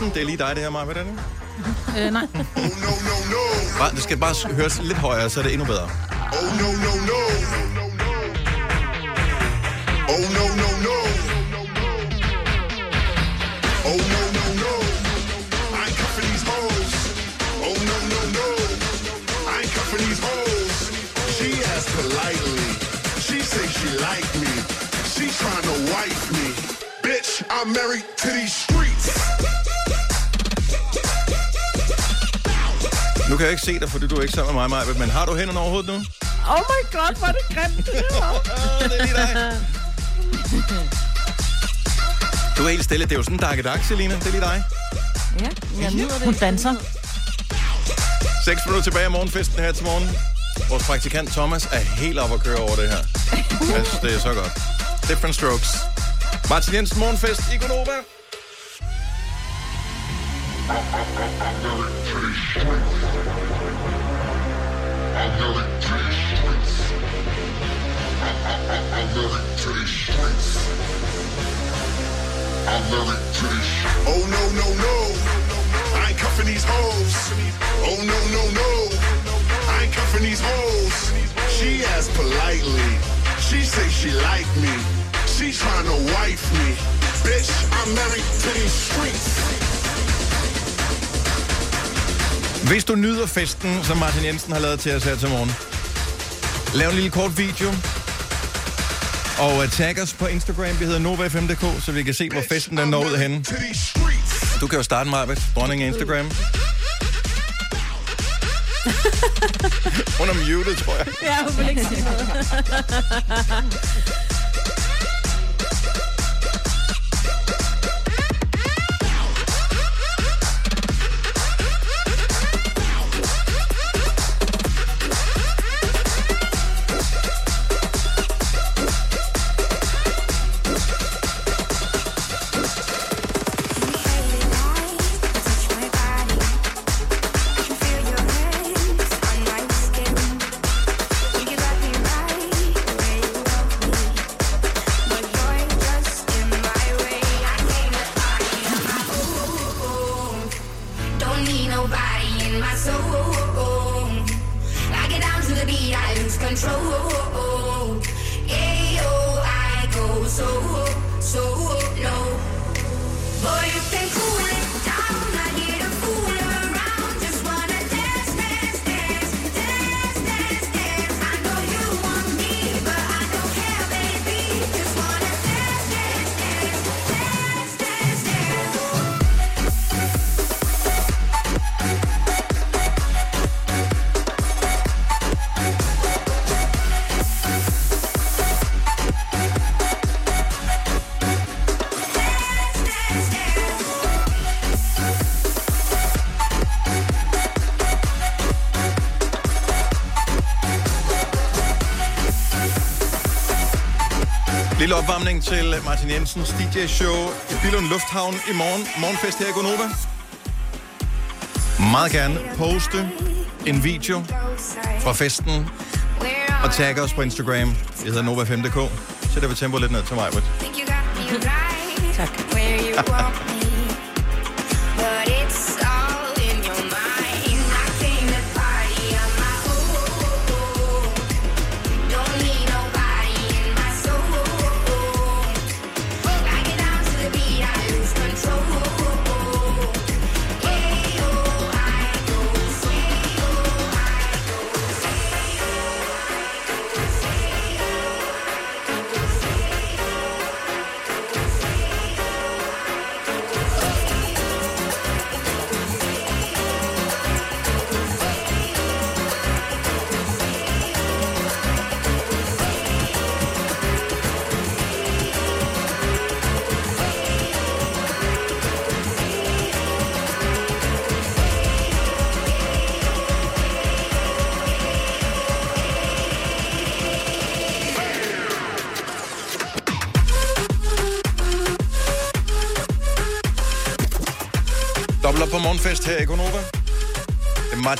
Speaker 1: Jensen. Det er lige dig, det her, Maja. Hvordan er det?
Speaker 2: øh, nej.
Speaker 1: Bare, det skal bare høres lidt højere, så er det endnu bedre. Se dig, fordi du er ikke sammen med mig, Maja, men har du hænderne over hovedet nu?
Speaker 4: Oh my god, hvor er det grimt, det
Speaker 1: det er lige dig. Du er helt stille. Det er jo sådan en dag Selina. Det er lige dig.
Speaker 4: Ja, jeg nyder det.
Speaker 2: Hun danser.
Speaker 1: 6 minutter tilbage af morgenfesten her til morgen. Vores praktikant Thomas er helt op at køre over det her. Jeg synes, det er så godt. Different strokes. Martin Jensen, morgenfest i Gonova.
Speaker 13: These hoes. She asked politely, she say she like me. She tryna wife me. Bitch, I'm married to these streets.
Speaker 1: Hvis du nyder festen, som Martin Jensen har lavet til os her til morgen, lav en lille kort video, og uh, tag os på Instagram. Vi hedder NovaFM.dk, så vi kan se, hvor festen er nået henne.
Speaker 13: To these streets.
Speaker 1: Du kan jo starte med dronning af Instagram. Hun er muted, tror jeg.
Speaker 12: Ja, hun vil ikke sige noget.
Speaker 1: opvarmning til Martin Jensens DJ-show i Billund Lufthavn i morgen. Morgenfest her i Gonova. Meget gerne poste en video fra festen og tagge os på Instagram. Vi hedder Nova5.dk. Sætter vi tempo lidt ned til mig.
Speaker 12: Tak.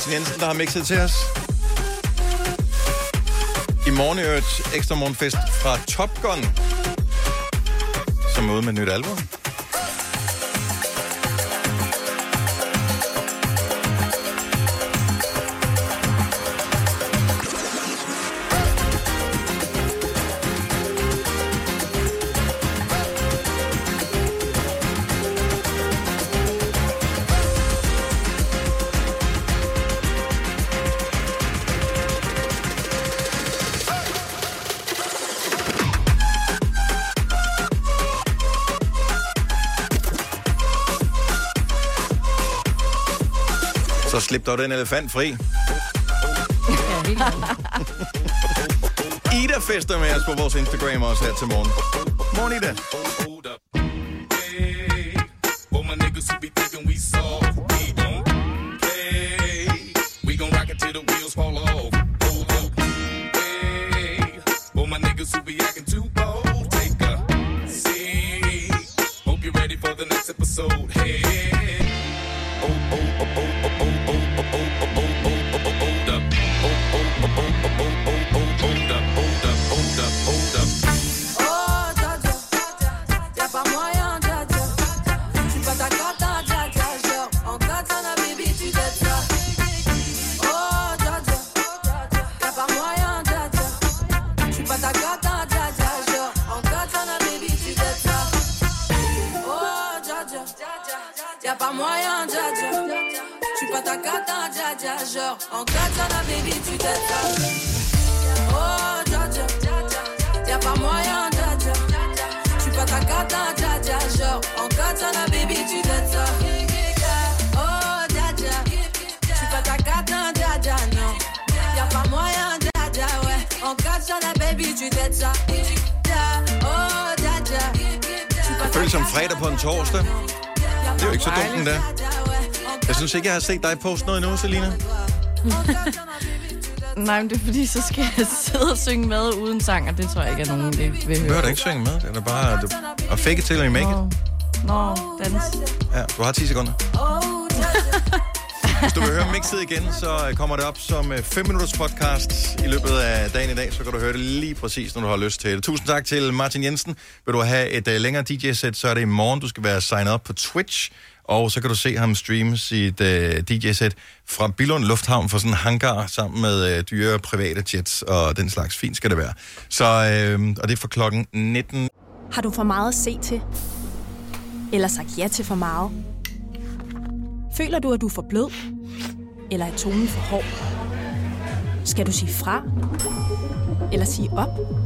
Speaker 1: Martin Jensen, der har mixet til os. I morgen er øvrigt ekstra morgenfest fra Top Gun, som er ude med et nyt album. Så slip dog den elefant fri. Ida fester med os på vores Instagram også her til morgen. Morgen, Ida. Har set dig poste noget endnu, Selina.
Speaker 4: Nej, men det er fordi, så skal jeg sidde og synge med uden sang, og det tror jeg ikke, at nogen det vil
Speaker 1: Du
Speaker 4: høre.
Speaker 1: behøver da ikke synge med. Det er bare du, at fake it till you make it.
Speaker 4: Nå, dans.
Speaker 1: Ja, du har 10 sekunder. Hvis du vil høre mixet igen, så kommer det op som 5 minutters podcast i løbet af dagen i dag. Så kan du høre det lige præcis, når du har lyst til det. Tusind tak til Martin Jensen. Vil du have et uh, længere DJ-sæt, så er det i morgen. Du skal være signet op på Twitch. Og så kan du se ham streame sit øh, DJ-sæt fra Billund Lufthavn for sådan en hangar sammen med øh, dyre private jets og den slags. Fint skal det være. Så, øh, og det er for klokken 19.
Speaker 8: Har du for meget at se til? Eller sagt ja til for meget? Føler du, at du er for blød? Eller er tonen for hård? Skal du sige fra? Eller sige op?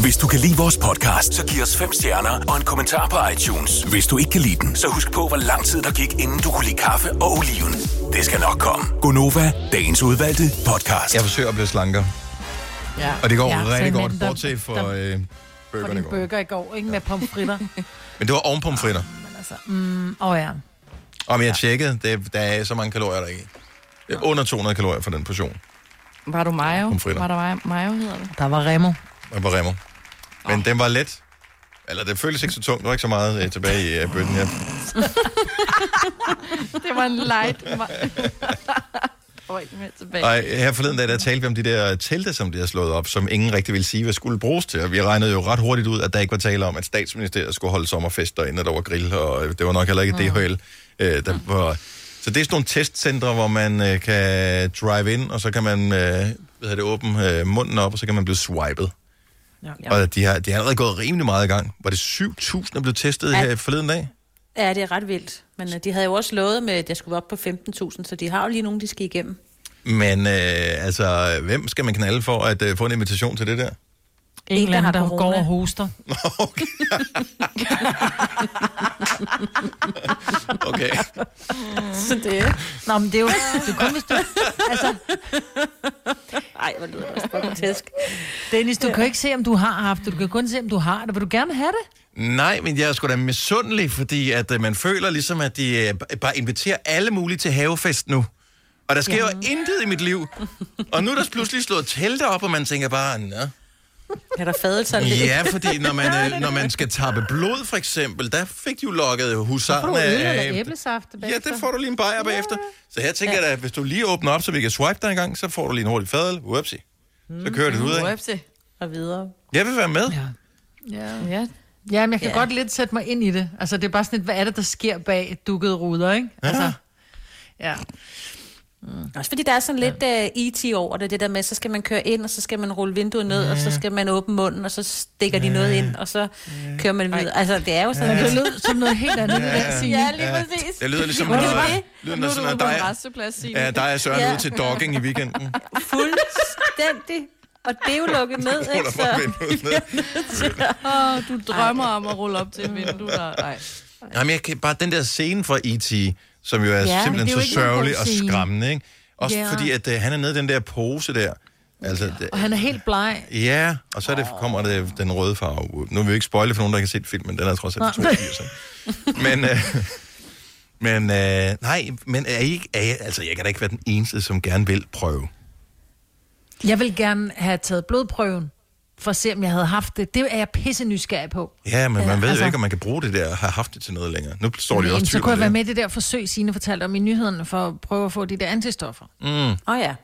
Speaker 5: Hvis du kan lide vores podcast, så giv os fem stjerner og en kommentar på iTunes. Hvis du ikke kan lide den, så husk på, hvor lang tid der gik, inden du kunne lide kaffe og oliven. Det skal nok komme. Gonova, dagens udvalgte podcast.
Speaker 1: Jeg forsøger at blive slankere.
Speaker 2: Ja.
Speaker 1: Og det går
Speaker 2: Ja,
Speaker 1: ja, rigtig godt,
Speaker 2: der-
Speaker 1: bortset for
Speaker 2: der-
Speaker 1: øh,
Speaker 2: For
Speaker 1: burgerne i går.
Speaker 2: burger i går, ikke med pomfritter.
Speaker 1: Men det var oven pomfritter.
Speaker 2: Men altså, mm, åh oh ja.
Speaker 1: Og men jeg tjekkede, det, der er så mange kalorier der ikke. Det er under 200 kalorier for den portion.
Speaker 4: Var du mayo?
Speaker 1: Pomfritter.
Speaker 4: Var der mayo, hedder det?
Speaker 2: Der var Remo.
Speaker 1: Og på Remo. Men den var let. Eller det føltes ikke så tungt. Der var ikke så meget øh, tilbage i øh, bøtten. Ja.
Speaker 4: det var en light. Og
Speaker 1: her forleden dag, der talte vi om de der telte, som de har slået op, som ingen rigtig ville sige, hvad skulle bruges til. Og vi regnede jo ret hurtigt ud, at der ikke var tale om, at statsministeriet skulle holde sommerfest derinde, og der var grill, og øh, det var nok heller ikke DHL. Øh, der var... Så det er sådan nogle testcentre, hvor man øh, kan drive ind, og så kan man øh, hvad det, åbne øh, munden op, og så kan man blive swipet.
Speaker 2: Ja.
Speaker 1: Og de har, de har allerede gået rimelig meget i gang. Var det 7.000, der blev testet
Speaker 3: Ja.
Speaker 1: her forleden dag?
Speaker 3: Ja, det er ret vildt. Men øh, de havde jo også lovet med, at jeg skulle være op på 15.000, så de har jo lige nogen, de skal igennem.
Speaker 1: Men øh, altså, hvem skal man knalde for at øh, få en invitation til det der?
Speaker 2: En eller anden,
Speaker 3: har
Speaker 2: der
Speaker 3: corona.
Speaker 2: går og hoster.
Speaker 1: Okay.
Speaker 3: Så det
Speaker 2: Nå, men det er jo, det er kun, hvis du... Altså,
Speaker 3: Ej, hvor lyder det også grotesk.
Speaker 2: Dennis, du kan jo ikke se, om du har haft det. Du kan kun se, om du har det. Vil du gerne have det?
Speaker 1: Nej, men jeg er sgu da misundelig, fordi at øh, man føler ligesom, at de øh, bare inviterer alle mulige til havefest nu. Og der sker jo intet i mit liv. Og nu er der pludselig slået telte op, og man tænker bare, nå.
Speaker 3: Er der fadelser lidt?
Speaker 1: Ja, fordi når man, øh, når man skal tappe blod, for eksempel, der fik de jo lukket
Speaker 2: Så får du
Speaker 1: husarne
Speaker 2: øl eller
Speaker 1: af...
Speaker 2: æblesaft
Speaker 1: Ja, det får du lige en bajer bagefter. Så her tænker jeg da, hvis du lige åbner op, så vi kan swipe dig en gang, så får du lige en hurtig fadel. Whoopsie. Så kører det ud af.
Speaker 4: Whoopsie.
Speaker 3: Og videre.
Speaker 1: Jeg vil være med.
Speaker 2: Ja. Ja.
Speaker 4: Ja.
Speaker 2: Ja, men jeg kan
Speaker 3: Ja.
Speaker 2: ja. godt lidt sætte mig ind i det. Altså, det er bare sådan lidt, hvad er det, der sker bag dukkede ruder, ikke? Altså, ja.
Speaker 3: Også fordi der er sådan lidt uh, E.T. over det, det der med, så skal man køre ind, og så skal man rulle vinduet ned, og så skal man åbne munden, og så stikker de noget ind, og så kører man videre. Altså, det er jo sådan
Speaker 2: Men det
Speaker 3: lidt...
Speaker 2: lød som noget helt andet, det der.
Speaker 3: Ja, lige præcis.
Speaker 1: Det lyder ligesom,
Speaker 3: Men det
Speaker 1: noget,
Speaker 3: det.
Speaker 1: lyder
Speaker 4: Nu er du
Speaker 1: sådan,
Speaker 4: ude
Speaker 1: at
Speaker 4: på en
Speaker 1: dig, ja, dig er Søren
Speaker 3: Ja.
Speaker 1: ude til dogging i weekenden.
Speaker 3: Fuldstændig. Og det er jo lukket ned, ikke?
Speaker 1: ned.
Speaker 4: Åh, du drømmer om at rulle op til et vindue, der... Nej.
Speaker 1: Jamen, jeg kan bare den der scene fra E.T., som jo er
Speaker 4: Ja,
Speaker 1: ja,
Speaker 4: men det er
Speaker 1: simpelthen
Speaker 4: jo
Speaker 1: så sørgelig og skræmmende, ikke? Også
Speaker 2: Ja.
Speaker 1: fordi, at uh, han er nede i den der pose der. Altså, det,
Speaker 2: Og han er helt bleg.
Speaker 1: ja, og så er det, kommer det den røde farve. ud. Nu vil vi ikke spoile for nogen, der har set filmen. Den er trods alt fra
Speaker 2: Nej.
Speaker 1: 82. ikke? Men, uh, men uh, nej, men er I ikke, er I, altså, jeg kan da ikke være den eneste, som gerne vil prøve.
Speaker 2: Jeg vil gerne have taget blodprøven, for at se, om jeg havde haft det. Det er jeg pisse nysgerrig på.
Speaker 1: Ja, men man ved
Speaker 2: altså-
Speaker 1: jo ikke, om man kan bruge det der og have haft det til noget længere. Nu står de også
Speaker 2: Men, så kunne jeg være
Speaker 1: det.
Speaker 2: med i det der forsøg, Signe fortalte om i nyhederne, for at prøve at få de der antistoffer.
Speaker 1: Mm.
Speaker 3: Åh oh, ja.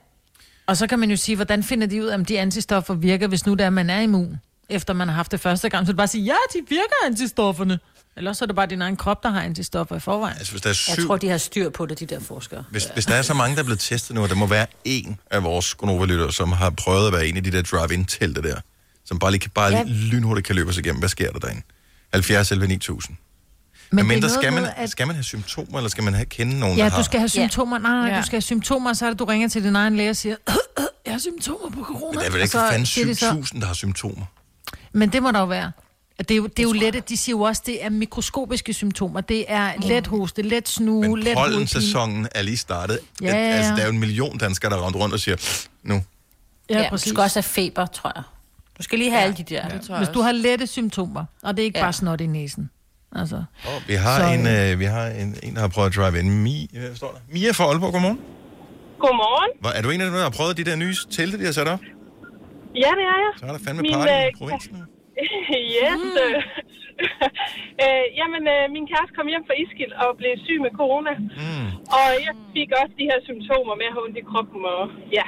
Speaker 2: Og så kan man jo sige, hvordan finder de ud af, om de antistoffer virker, hvis nu der man er immun, efter man har haft det første gang. Så er det bare sige, ja, de virker antistofferne. Eller så er det bare din egen krop, der har antistoffer i forvejen.
Speaker 1: Altså, hvis der er
Speaker 3: Jeg
Speaker 1: syv,
Speaker 3: tror, de har styr på det, de der forskere.
Speaker 1: hvis, hvis der er så mange, der er blevet testet nu, og der må være en af vores gonova som har prøvet at være en af de der drive-in-telte der, som bare lige, bare lige
Speaker 2: Ja.
Speaker 1: lynhurtigt kan løbe os igennem. Hvad sker der derinde? 70 11 9000.
Speaker 2: Men
Speaker 1: Men
Speaker 2: det er
Speaker 1: mindre,
Speaker 2: noget
Speaker 1: skal, man,
Speaker 2: med, at-
Speaker 1: skal man have symptomer, eller skal man have, kende nogen,
Speaker 2: Ja,
Speaker 1: der har?
Speaker 2: du skal have symptomer. Nej, nej,
Speaker 4: Ja.
Speaker 2: du skal have symptomer, så er det, du ringer til din egen læge og siger, jeg har symptomer på corona.
Speaker 1: Men der er vel ikke for fanden
Speaker 2: siger de så-
Speaker 1: 7000, der har symptomer.
Speaker 2: Men det må der jo være. Det er jo, det er jo lette, de siger jo også, det er mikroskopiske symptomer. Det er let hoste, let snue,
Speaker 1: Men
Speaker 2: let hovedpine.
Speaker 1: pollensæsonen er lige startet.
Speaker 2: Ja, ja, ja.
Speaker 1: Altså, der er jo en million danskere, der er rundt rundt og siger, nu.
Speaker 2: Ja,
Speaker 3: Ja, du
Speaker 2: præcis.
Speaker 3: skal også have feber, tror jeg. Du skal lige have ja, alle de der.
Speaker 4: Det tror jeg
Speaker 2: Hvis du har lette symptomer, og det er ikke
Speaker 3: Ja.
Speaker 2: ja. bare snot i næsen. Altså.
Speaker 1: Vi har,
Speaker 2: Så,
Speaker 1: en, øh, vi har en, en, der har prøvet at drive in. Mi, hvad står der? Mia fra Aalborg, godmorgen.
Speaker 6: Godmorgen.
Speaker 1: Hvor, er du en af dem, der har prøvet de der nye telte, de har sat op?
Speaker 6: Ja, det er jeg.
Speaker 1: Så er der fandme
Speaker 6: Min,
Speaker 1: party i
Speaker 6: øh,
Speaker 1: provinsen.
Speaker 6: yes. øh, øh, jamen, øh, min kæreste kom hjem fra Iskild og blev syg med corona.
Speaker 1: Mm.
Speaker 6: Og jeg fik også de her symptomer med at have ondt i kroppen. Og, ja.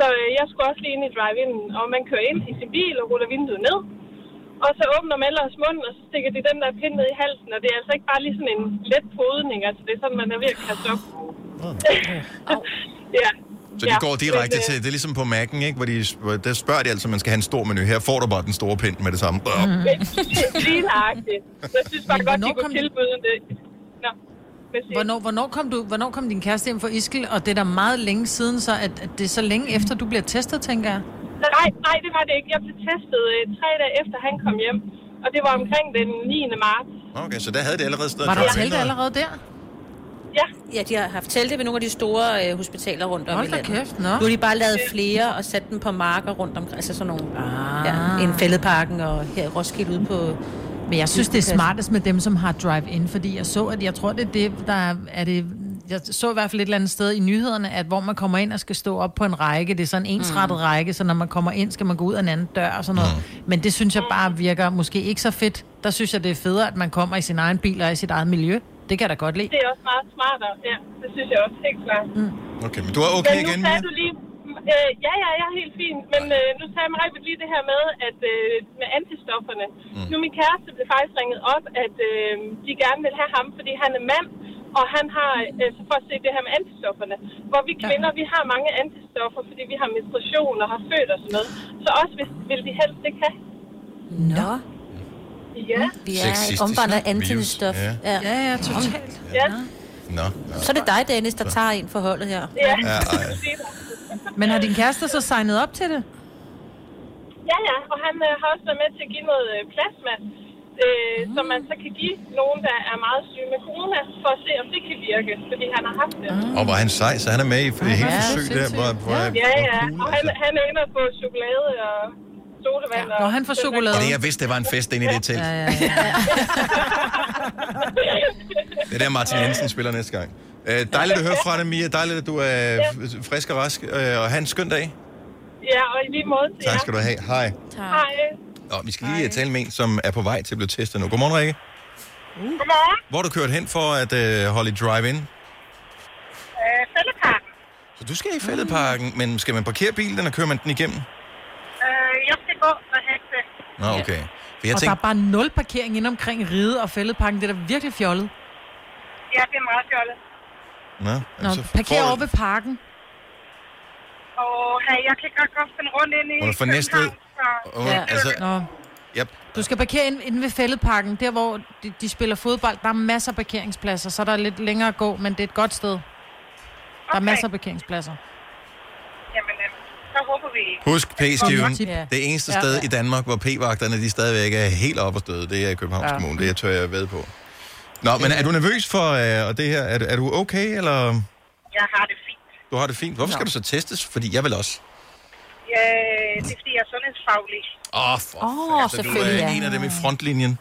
Speaker 6: Så øh, jeg skulle også lige ind i drive-in, og man kører ind i sin bil og ruller vinduet ned. Og så åbner man ellers munden, og så stikker de den der pind ned i halsen. Og det er altså ikke bare lige sådan en let podning, altså det er sådan, man er ved at kaste op. ja.
Speaker 1: Så de går direkte til, det er ligesom på Mac'en, ikke? Hvor, de, hvor der spørger de altså, om man skal have en stor menu. Her får du bare den store pind med det samme. Mm.
Speaker 6: Lige nøjagtigt. Jeg synes bare
Speaker 2: Men
Speaker 6: godt, de kunne tilbyde det. Nå. Du?
Speaker 2: Hvornår, hvornår, kom du, hvornår kom din kæreste hjem fra Iskil? Og det er da meget længe siden, så at, at det er så længe efter, du bliver testet, tænker jeg.
Speaker 6: Nej, nej, det var det ikke. Jeg blev testet øh, tre dage efter, han kom hjem. Og det var omkring den 9. marts.
Speaker 1: Okay, så der havde det allerede stået
Speaker 2: Var der
Speaker 1: eller?
Speaker 2: allerede der?
Speaker 6: Ja.
Speaker 3: Ja, de har haft telte ved nogle af de store øh, hospitaler rundt om
Speaker 2: Hold
Speaker 3: i
Speaker 2: da
Speaker 3: landet.
Speaker 2: kæft, nå.
Speaker 3: Nu har de bare lavet flere og sat dem på marker rundt omkring. Altså sådan nogle...
Speaker 2: Ah.
Speaker 3: Ja, en fældeparken og her i Roskilde ude på...
Speaker 2: Men jeg synes, det er smartest med dem, som har drive-in, fordi jeg så, at jeg tror, det er det, der er, er det... Jeg så i hvert fald et eller andet sted i nyhederne, at hvor man kommer ind og skal stå op på en række, det er sådan en ensrettet mm. række, så når man kommer ind, skal man gå ud af en anden dør og sådan noget. Mm. Men det synes jeg bare virker måske ikke så fedt. Der synes jeg, det er federe, at man kommer i sin egen bil og i sit eget miljø. Det kan jeg da godt lide.
Speaker 6: Det er også meget smartere. Ja, det synes jeg også helt klart.
Speaker 2: Mm.
Speaker 1: Okay, men du er okay
Speaker 6: men nu
Speaker 1: igen,
Speaker 6: sagde
Speaker 1: Mia?
Speaker 6: du lige... Øh, ja, ja, jeg er helt fin. Men øh, nu sagde Maja lige det her med, at øh, med antistofferne. Mm. Nu min kæreste blev faktisk ringet op, at øh, de gerne vil have ham, fordi han er mand. Og han har, øh, så for at se det her med antistofferne, hvor vi kvinder, vi har mange antistoffer, fordi vi har menstruation og har født og sådan noget. Så også hvis, vil de helst ikke have.
Speaker 3: Nå.
Speaker 6: Ja.
Speaker 3: Vi er omvandret antistof.
Speaker 1: Ja.
Speaker 3: Ja.
Speaker 2: Ja, ja, totalt.
Speaker 6: Ja.
Speaker 1: Nå,
Speaker 3: Så er det dig, Dennis, der tager ind for holdet her.
Speaker 6: Ja.
Speaker 1: Ja.
Speaker 2: Men har din kæreste så signet op til det?
Speaker 6: Ja, ja, og han øh, har også været med til at give noget øh, plasma, øh, mm. som man så kan give nogen, der er meget syge med corona, for at se, om det kan virke, fordi han har haft det.
Speaker 1: Og hvor er han sej, så han er med i det hele
Speaker 2: Ja,
Speaker 1: forsøg der. Hvor, hvor,
Speaker 6: Ja,
Speaker 1: hvor
Speaker 6: ja,
Speaker 1: cool,
Speaker 6: og han,
Speaker 1: altså.
Speaker 6: han er inde på chokolade og sodavand.
Speaker 2: Når han får chokolade.
Speaker 1: Og det, jeg vidste, det var en fest inde i det telt.
Speaker 2: Ja, ja, ja.
Speaker 1: Det er der, Martin Jensen spiller næste gang. Øh, dejligt at høre fra dig, Mia. Dejligt, at du er f- frisk og rask. Øh, og have en skøn dag.
Speaker 6: Ja, og i lige måde til
Speaker 1: Tak skal du have. Hej.
Speaker 6: Hej.
Speaker 1: Og vi skal lige Hej. tale med en, som er på vej til at blive testet nu. Godmorgen, Rikke.
Speaker 6: Godmorgen.
Speaker 1: Hvor er du kørt hen for at øh, holde drive-in?
Speaker 6: Øh, Fældeparken.
Speaker 1: Så du skal i fældeparken, men skal man parkere bilen, og kører man den igennem?
Speaker 6: Øh, gå og hente.
Speaker 1: Nå, okay. For jeg
Speaker 2: og der
Speaker 1: tænkte,
Speaker 2: er bare nul parkering ind omkring Ride og Fældeparken. Det er da virkelig fjollet.
Speaker 6: Ja, det er meget fjollet.
Speaker 1: Nå,
Speaker 2: Nå,
Speaker 1: altså,
Speaker 2: parker over ved parken.
Speaker 6: Og hey, jeg kan godt godt finde rundt ind i...
Speaker 1: Hun er Næstved.
Speaker 6: København, så-
Speaker 1: Åh, altså,
Speaker 2: Nå.
Speaker 1: Yep.
Speaker 2: Du skal parkere ind, inde ved Fældeparken, der hvor de, de spiller fodbold. Der er masser af parkeringspladser, så der er lidt længere at gå, men det er et godt sted. Der er
Speaker 6: Okay.
Speaker 2: masser af parkeringspladser.
Speaker 6: Jamen,
Speaker 14: så håber vi...
Speaker 1: Husk P-skiven. Det eneste
Speaker 14: Ja.
Speaker 1: sted i Danmark, hvor P-vagterne de stadigvæk er helt oppe at støde, det er i Københavns
Speaker 14: Ja.
Speaker 1: Kommune. Det tør jeg ved på. Nå, men er du nervøs for øh, og det her? Er, du- er du okay, eller
Speaker 14: Jeg har det fint.
Speaker 1: du har det fint? Hvorfor skal du så testes? Fordi jeg vil også.
Speaker 14: Ja, det er fordi, jeg er sundhedsfaglig.
Speaker 1: Åh, oh, for
Speaker 14: Åh,
Speaker 1: oh, så du er en af dem i frontlinjen.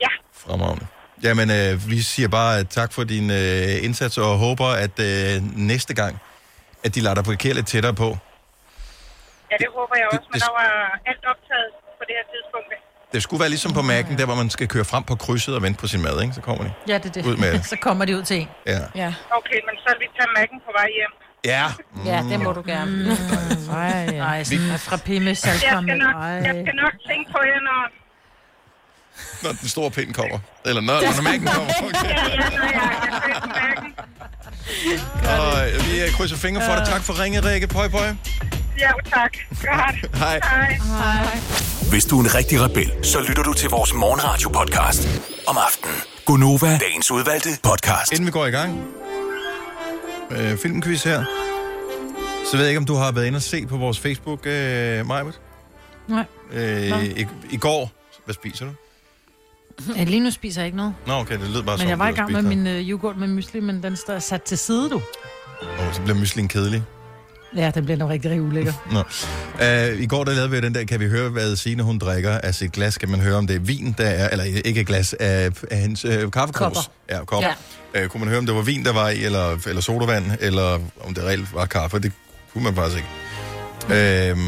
Speaker 14: Ja.
Speaker 1: Fremragende. Jamen, øh, vi siger bare øh, tak for din øh, indsats, og håber, at øh, næste gang, at de lader dig parkere lidt tættere på.
Speaker 14: Ja, det håber jeg også, men
Speaker 1: det-
Speaker 14: der var alt optaget på det her tidspunkt.
Speaker 1: Det skulle være ligesom på Mac'en, der hvor man skal køre frem på krydset og vente på sin mad, ikke? Så kommer de.
Speaker 2: Ja, det er det.
Speaker 1: Ud med
Speaker 2: så kommer de ud til en.
Speaker 1: Ja.
Speaker 2: Ja.
Speaker 14: Okay, men så vil vi tage mærken på vej hjem.
Speaker 1: Ja.
Speaker 3: Ja, det må du gerne.
Speaker 2: Mm. Ej, Ej sådan vi... fra
Speaker 14: nok, jeg skal nok tænke på jer, når...
Speaker 1: Når den store pind kommer. Eller når, når Mac'en kommer. Okay.
Speaker 14: Mærken.
Speaker 1: Og vi krydser fingre for dig. Tak for ringet, Rikke. Pøj, pøj.
Speaker 14: Ja, tak. Godt.
Speaker 1: Hej.
Speaker 14: Hej. Hej.
Speaker 5: Hvis du er en rigtig rebel, så lytter du til vores morgenradio-podcast om aftenen. Gunova, dagens udvalgte podcast.
Speaker 1: Inden vi går i gang, øh, filmquiz her, så ved jeg ikke, om du har været inde og se på vores Facebook, øh, Majbet?
Speaker 2: Nej.
Speaker 1: Øh, i, I går, hvad spiser du?
Speaker 2: Ja, lige nu spiser jeg ikke noget.
Speaker 1: Nå, okay, det lød bare
Speaker 2: Men jeg var i gang med min øh, yoghurt med mysli, men den står sat til side, du.
Speaker 1: Åh, så bliver myslingen kedelig.
Speaker 2: Ja, den bliver nok rigtig, rigtig ulækker.
Speaker 1: Nå. Uh, I går der lavede vi den der, kan vi høre, hvad Signe hun drikker af sit glas? Kan man høre, om det er vin, der er, eller ikke et glas, af, af hendes øh, kaffekros?
Speaker 2: Kopper.
Speaker 1: Ja, kopper. Ja. Uh, kunne man høre, om det var vin, der var i, eller, eller sodavand, eller om det reelt var kaffe? Det kunne man faktisk ikke. Uh,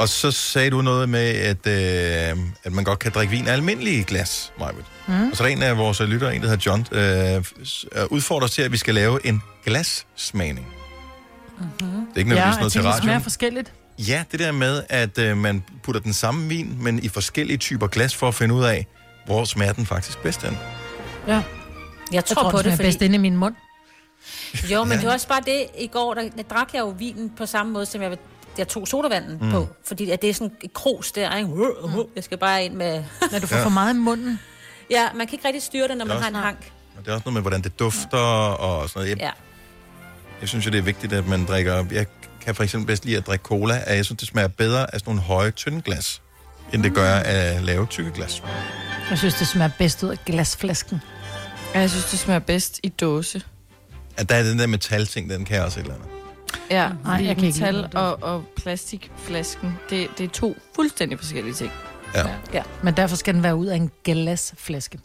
Speaker 1: og så sagde du noget med, at, uh, at man godt kan drikke vin af almindelige glas, Majbet.
Speaker 2: Mm.
Speaker 1: Og så er der en af vores lyttere, en der hedder John, uh, udfordrer os til, at vi skal lave en glassmagning.
Speaker 2: Mm-hmm.
Speaker 1: Det er ikke nødvendigvis
Speaker 2: ja,
Speaker 1: noget til
Speaker 2: tænker, det smager
Speaker 1: radioen.
Speaker 2: forskelligt.
Speaker 1: Ja, det der med, at øh, man putter den samme vin, men i forskellige typer glas, for at finde ud af, hvor smager den faktisk bedst hen.
Speaker 2: Ja.
Speaker 3: Jeg
Speaker 2: Jeg
Speaker 3: tror,
Speaker 2: tror,
Speaker 3: på
Speaker 2: den
Speaker 3: det,
Speaker 2: er
Speaker 3: fordi...
Speaker 2: bedst inde i min mund.
Speaker 3: Jo, men
Speaker 1: Ja.
Speaker 3: det var også bare det, i går, der, der drak jeg jo vinen på samme måde, som jeg, jeg tog sodavanden
Speaker 1: Mm.
Speaker 3: på. Fordi at det er sådan et krus der, ikke? Jeg skal bare ind med...
Speaker 2: Når du får
Speaker 1: Ja.
Speaker 2: for meget i munden.
Speaker 3: Ja, man kan ikke rigtig styre det, når
Speaker 1: Det
Speaker 3: man har en hank.
Speaker 1: Og det er også noget med, hvordan det dufter og sådan noget. Jeg,
Speaker 3: Ja.
Speaker 1: jeg synes jo, det er vigtigt, at man drikker... Jeg kan for eksempel bedst lide at drikke cola, at jeg synes, det smager bedre af sådan nogle høje, tynde glas, end det gør af lave, tykke glas.
Speaker 2: Jeg synes, det smager bedst ud af glasflasken.
Speaker 4: Jeg synes, det smager bedst i dåse.
Speaker 1: At der er den der metalting, den kan jeg også et eller andet.
Speaker 4: Ja,
Speaker 2: Nej,
Speaker 4: Nej,
Speaker 2: jeg kan
Speaker 4: metal og, og plastikflasken, det, det er to fuldstændig forskellige ting.
Speaker 1: Ja.
Speaker 2: ja. Men derfor skal den være ud af en glasflaske.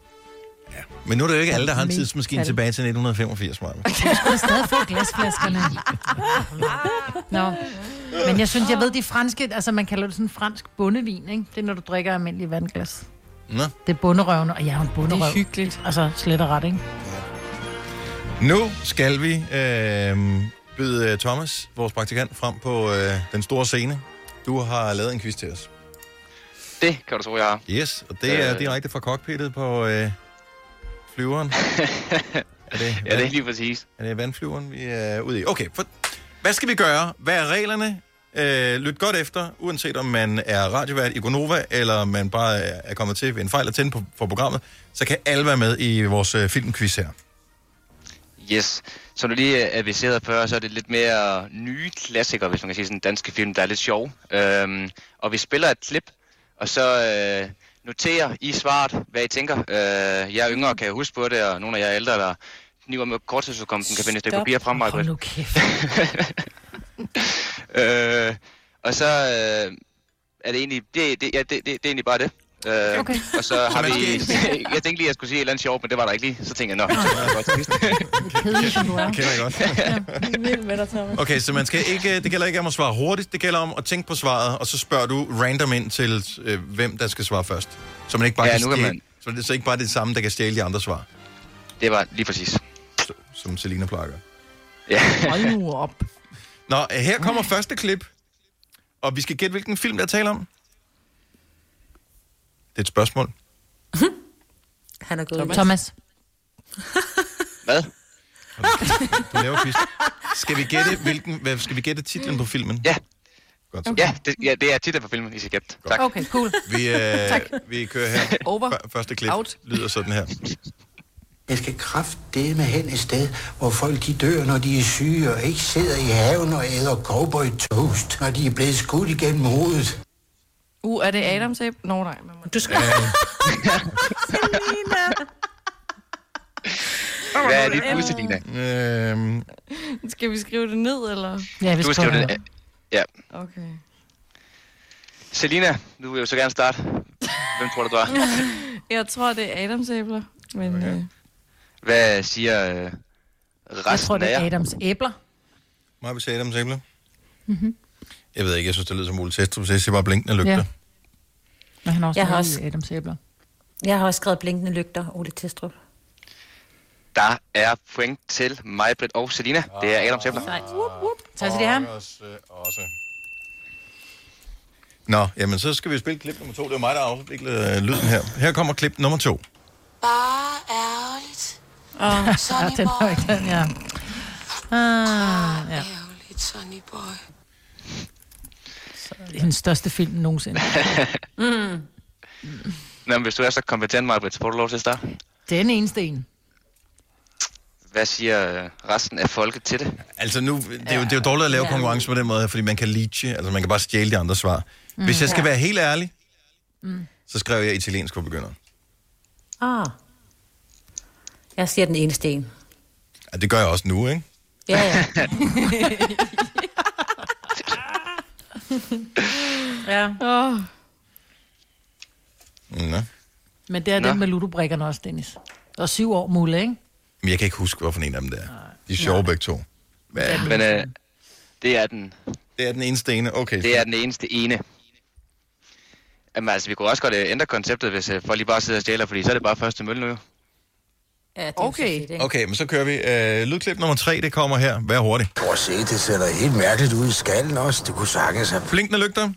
Speaker 1: Men nu er det jo ikke alle, der har en tidsmaskine tilbage til 1985, Maja.
Speaker 2: Du skal stadig få glasflaskerne. Nå. Men jeg synes, jeg ved, de franske, altså man kalder det sådan fransk bundevin, ikke? Det er, når du drikker almindelig vandglas.
Speaker 1: Nå.
Speaker 2: Det er bunderøvende, og jeg er en bunderøv.
Speaker 4: Det er hyggeligt.
Speaker 2: Altså, slet og ret, ikke?
Speaker 1: Nu skal vi øh, byde øh, Thomas, vores praktikant, frem på øh, den store scene. Du har lavet en quiz til os.
Speaker 15: Det kan du tro, jeg har.
Speaker 1: Yes, og det er
Speaker 15: Øh.
Speaker 1: direkte fra cockpittet på øh, flyveren. er det,
Speaker 15: Ja, det er lige præcis.
Speaker 1: Er det vandflyveren, vi er ude i? Okay, for, hvad skal vi gøre? Hvad er reglerne? Øh, lyt godt efter, uanset om man er radiovært i Gonova, eller man bare er er kommet til ved en fejl at tænde på, for programmet, så kan alle være med i vores øh, filmquiz her.
Speaker 15: Yes. Som du lige øh, aviserede før, så er det lidt mere nye klassikere, hvis man kan sige sådan danske film, der er lidt sjov. Øhm, og vi spiller et klip, og så øh, noterer i svaret, hvad I tænker. Øh, jeg er yngre, kan jeg huske på det, og nogle af jer er ældre, der kniver med korttidsudkomsten, kan finde et stykke papir frem.
Speaker 2: Hold nu kæft.
Speaker 15: øh, og så øh, er det egentlig, det, det, ja, det, det, det er egentlig bare det. Øh,
Speaker 2: Okay.
Speaker 15: Og så har vi, jeg tænkte lige, at jeg skulle sige et eller andet sjovt, men det var der ikke lige. Så tænkte jeg, nå, så var det godt til sidst.
Speaker 2: Kedelig, som du er.
Speaker 1: Kender jeg godt.
Speaker 4: Vild med dig, Thomas.
Speaker 1: Okay, så man skal ikke, det gælder ikke om at svare hurtigt, det gælder om at tænke på svaret, og så spørger du random ind til, øh, hvem der skal svare først. Så man ikke bare
Speaker 15: Ja,
Speaker 1: kan
Speaker 15: nu kan
Speaker 1: stjæle,
Speaker 15: man-
Speaker 1: så det er så ikke bare det samme, der kan stjæle de andre svar,
Speaker 15: Det var lige præcis.
Speaker 1: som Selina plejer.
Speaker 15: Ja.
Speaker 2: Hold nu op.
Speaker 1: Nå, her kommer første klip, og vi skal gætte, hvilken film, der taler om. Det er et spørgsmål.
Speaker 3: Han er gået.
Speaker 2: Thomas.
Speaker 15: Hvad?
Speaker 1: Du laver quiz. Skal vi gætte, hvilken, hvad, skal vi gætte titlen på filmen?
Speaker 15: Ja.
Speaker 1: Godt. så.
Speaker 15: Ja, det, ja, det er titlen på filmen, I skal gætte. Tak.
Speaker 2: Okay, cool.
Speaker 1: Vi, øh, vi kører her.
Speaker 4: Over.
Speaker 1: F- første klip
Speaker 4: Out.
Speaker 1: lyder sådan her.
Speaker 16: Jeg skal kraftedeme hen et sted, hvor folk de dør, når de er syge, og ikke sidder i haven og æder cowboy toast, når de er blevet skudt igennem hovedet.
Speaker 4: Uh, er det Adams æble? Nå, nej. Man må...
Speaker 3: Du skal...
Speaker 15: Hvad er dit bud, Selina?
Speaker 1: Øhm,
Speaker 4: Skal vi skrive det ned, eller?
Speaker 2: Ja,
Speaker 15: Du skriver det. Ja.
Speaker 4: Okay.
Speaker 15: Selina, du vil jo så gerne starte. Hvem tror du, du er?
Speaker 4: Jeg tror, det er Adams æbler. Men okay. øh,
Speaker 15: Hvad siger øh, resten
Speaker 2: Jeg tror, det
Speaker 15: af
Speaker 2: er? Adams æbler.
Speaker 1: Må jeg sige Adams æble?
Speaker 2: Mm-hmm.
Speaker 1: Jeg ved ikke, jeg synes, det lyder som Ole Testrup, så jeg siger bare blinkende lygter.
Speaker 2: Ja. Men han har også
Speaker 3: Jeg har også-.
Speaker 2: Adams æbler.
Speaker 3: Jeg har også skrevet blinkende lygter, Ole Testrup.
Speaker 15: Der er point til mig, Britt og Selina. Det er Adams æbler.
Speaker 3: Sejt. Tak skal det have.
Speaker 1: Også, også. Nå, jamen så skal vi spille klip nummer to. Det er mig, der har afviklet øh, lyden her. Her kommer klip nummer to.
Speaker 12: Bare ærgerligt.
Speaker 2: Åh,
Speaker 12: Sonny
Speaker 2: den
Speaker 12: boy.
Speaker 2: var ikke den, ja. Ah, ja.
Speaker 12: Ærgerligt, Sonny boy.
Speaker 2: Hendes største film nogensinde.
Speaker 3: Mm.
Speaker 15: Nå, men hvis du er så kompetent, Maja, så får du lov til at starte.
Speaker 2: Den eneste en.
Speaker 15: Hvad siger øh, resten af folket til det?
Speaker 1: Altså nu, det er, jo, det er jo dårligt at lave konkurrence på den måde, her, fordi man kan leache, altså man kan bare stjæle de andre svar.
Speaker 3: Mm.
Speaker 1: Hvis jeg skal
Speaker 3: Ja.
Speaker 1: være helt ærlig,
Speaker 3: Mm.
Speaker 1: så skrev jeg italiensk for begynder.
Speaker 3: Ah. Jeg siger den eneste en.
Speaker 1: Ja, det gør jeg også nu, ikke?
Speaker 3: Ja, ja. ja.
Speaker 4: Oh.
Speaker 1: Nå.
Speaker 2: Men det er
Speaker 1: Nå.
Speaker 2: den med ludobrikkerne også, Dennis. Og syv år mulle, ikke?
Speaker 1: Men jeg kan ikke huske, hvorfor en af dem det er. De er sjove begge to. Hvad?
Speaker 15: Men øh, det er den.
Speaker 1: Det er den eneste ene, okay.
Speaker 15: Det er den eneste ene. Jamen altså, vi kunne også godt øh, ændre konceptet, hvis øh, folk lige bare sidder og stjæler, fordi så er det bare første mølle nu jo.
Speaker 3: Ja, det
Speaker 4: okay.
Speaker 1: Okay, men så kører vi. Øh, lydklip nummer tre, det kommer her. Vær hurtig.
Speaker 16: Prøv at se, det ser da helt mærkeligt ud i skallen også. Det kunne sagtens have...
Speaker 1: Blinkende lygter.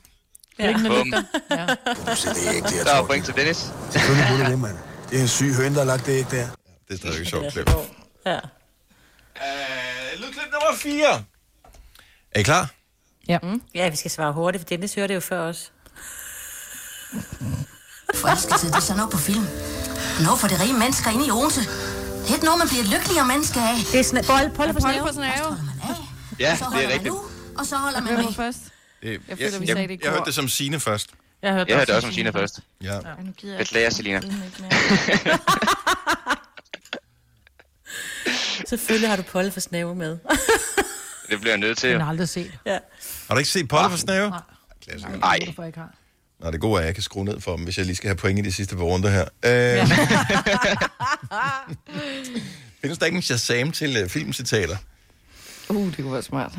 Speaker 2: Blinkende
Speaker 15: Bum.
Speaker 2: lygter. Ja.
Speaker 16: Så det er ikke det, jeg
Speaker 15: Der er point til Dennis.
Speaker 16: Selvfølgelig kunne det det, mand. Det er en syg høn, der har lagt det ikke der.
Speaker 1: Det er stadig et sjovt klip.
Speaker 3: Ja.
Speaker 1: Øh, lydklip nummer 4. Er I klar?
Speaker 2: Ja.
Speaker 3: Mm. Ja, vi skal svare hurtigt, for Dennis hørte det jo før os.
Speaker 17: Forelskelse, det er sådan noget på film. Noget for de rige mennesker inde i Odense. Det er ikke noget, man bliver et lykkeligere menneske af.
Speaker 3: Det er sådan, bold, bold på snæve.
Speaker 4: på.
Speaker 15: Ja,
Speaker 17: Så
Speaker 15: det
Speaker 17: holder
Speaker 15: er rigtigt.
Speaker 17: nu, og så holder man
Speaker 4: var først?
Speaker 1: Det,
Speaker 4: Jeg
Speaker 1: jeg,
Speaker 4: føler, vi
Speaker 1: jeg,
Speaker 4: sagde det
Speaker 1: jeg
Speaker 4: kor.
Speaker 1: hørte det som Sine først.
Speaker 2: Jeg hørte,
Speaker 15: Jeg hørte også om Sina først.
Speaker 1: Ja.
Speaker 4: Nu jeg
Speaker 15: Beklager, Selina.
Speaker 3: Selvfølgelig har du bold for snæve med.
Speaker 15: Det bliver jeg nødt til. Jo.
Speaker 2: har jeg aldrig set.
Speaker 3: ja.
Speaker 1: Har du ikke set Polle for Snave?
Speaker 15: Nej.
Speaker 2: Ikke har?
Speaker 1: Nå, det gode er, at jeg kan skrue ned for dem, hvis jeg lige skal have point i de sidste par runder her. Øh, findes der ikke en Shazam til uh, filmcitater?
Speaker 4: Uh, det kunne være smart.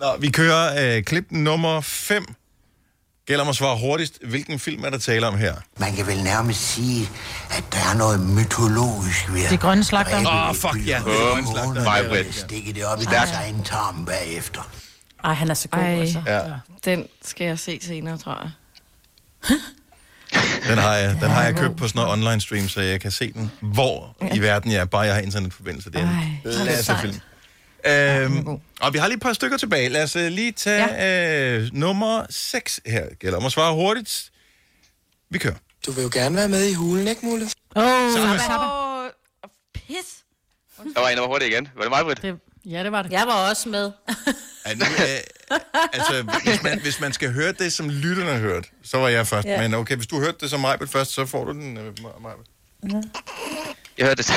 Speaker 1: Nå, vi kører uh, klip nummer 5. Gælder mig at svare hurtigst. Hvilken film er der tale om her?
Speaker 16: Man kan vel nærmest sige, at der er noget mytologisk ved
Speaker 2: Det grønne slagter.
Speaker 1: Åh, oh, fuck ja. Det er
Speaker 15: Bum.
Speaker 1: en slagter.
Speaker 15: Mig, Britt.
Speaker 16: Stikke det op i deres egen tarm bagefter.
Speaker 3: Ej, han er så god,
Speaker 4: Ej.
Speaker 3: altså.
Speaker 1: Ja,
Speaker 4: Den skal jeg se senere, tror jeg.
Speaker 1: den har jeg, den har jeg købt på sådan noget online stream, så jeg kan se den, hvor i verden jeg er, bare jeg har internetforbindelse. Det er en film. Øhm, og vi har lige et par stykker tilbage. Lad os uh, lige tage ja. øh, nummer 6 her. Gælder om at svare hurtigt. Vi kører.
Speaker 18: Du vil jo gerne være med i hulen, ikke, Mulle?
Speaker 2: Åh, oh,
Speaker 1: Samme.
Speaker 4: Åh, pis.
Speaker 15: Der var en, der var hurtigt igen. Var det mig, Britt?
Speaker 2: det, ja, det var det.
Speaker 3: Jeg var også med.
Speaker 1: Ja, nu, øh, altså, hvis man, hvis man skal høre det, som lytterne har hørt, så var jeg først.
Speaker 3: Ja.
Speaker 1: Men okay, hvis du hørte det som Majbet først, så får du den, øh, Majbet.
Speaker 15: Jeg hørte det,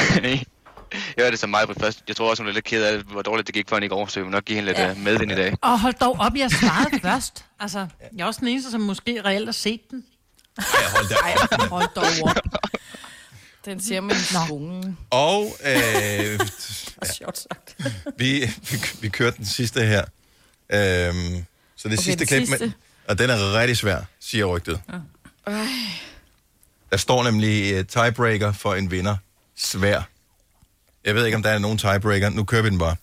Speaker 15: jeg hørte det som mig først. Jeg tror også, hun er lidt ked af, hvor dårligt det gik for hende i går, så jeg vil nok give hende lidt
Speaker 3: Ja.
Speaker 15: ja. medvind i dag.
Speaker 2: Og hold dog op, jeg svarede først. Altså, jeg er også den eneste, som måske reelt har set den.
Speaker 1: Ja, hold da op.
Speaker 2: Hold dog op.
Speaker 4: Den siger man i skolen.
Speaker 1: Og øh,
Speaker 3: sagt.
Speaker 1: vi, vi, vi kørte den sidste her. Øhm, så det
Speaker 4: Okay,
Speaker 1: sidste klip,
Speaker 4: sidste.
Speaker 1: Men, og den er rigtig svær, siger rygtet.
Speaker 4: Ej.
Speaker 1: Der står nemlig uh, tiebreaker for en vinder. Svær. Jeg ved ikke, om der er nogen tiebreaker. Nu kører vi den bare.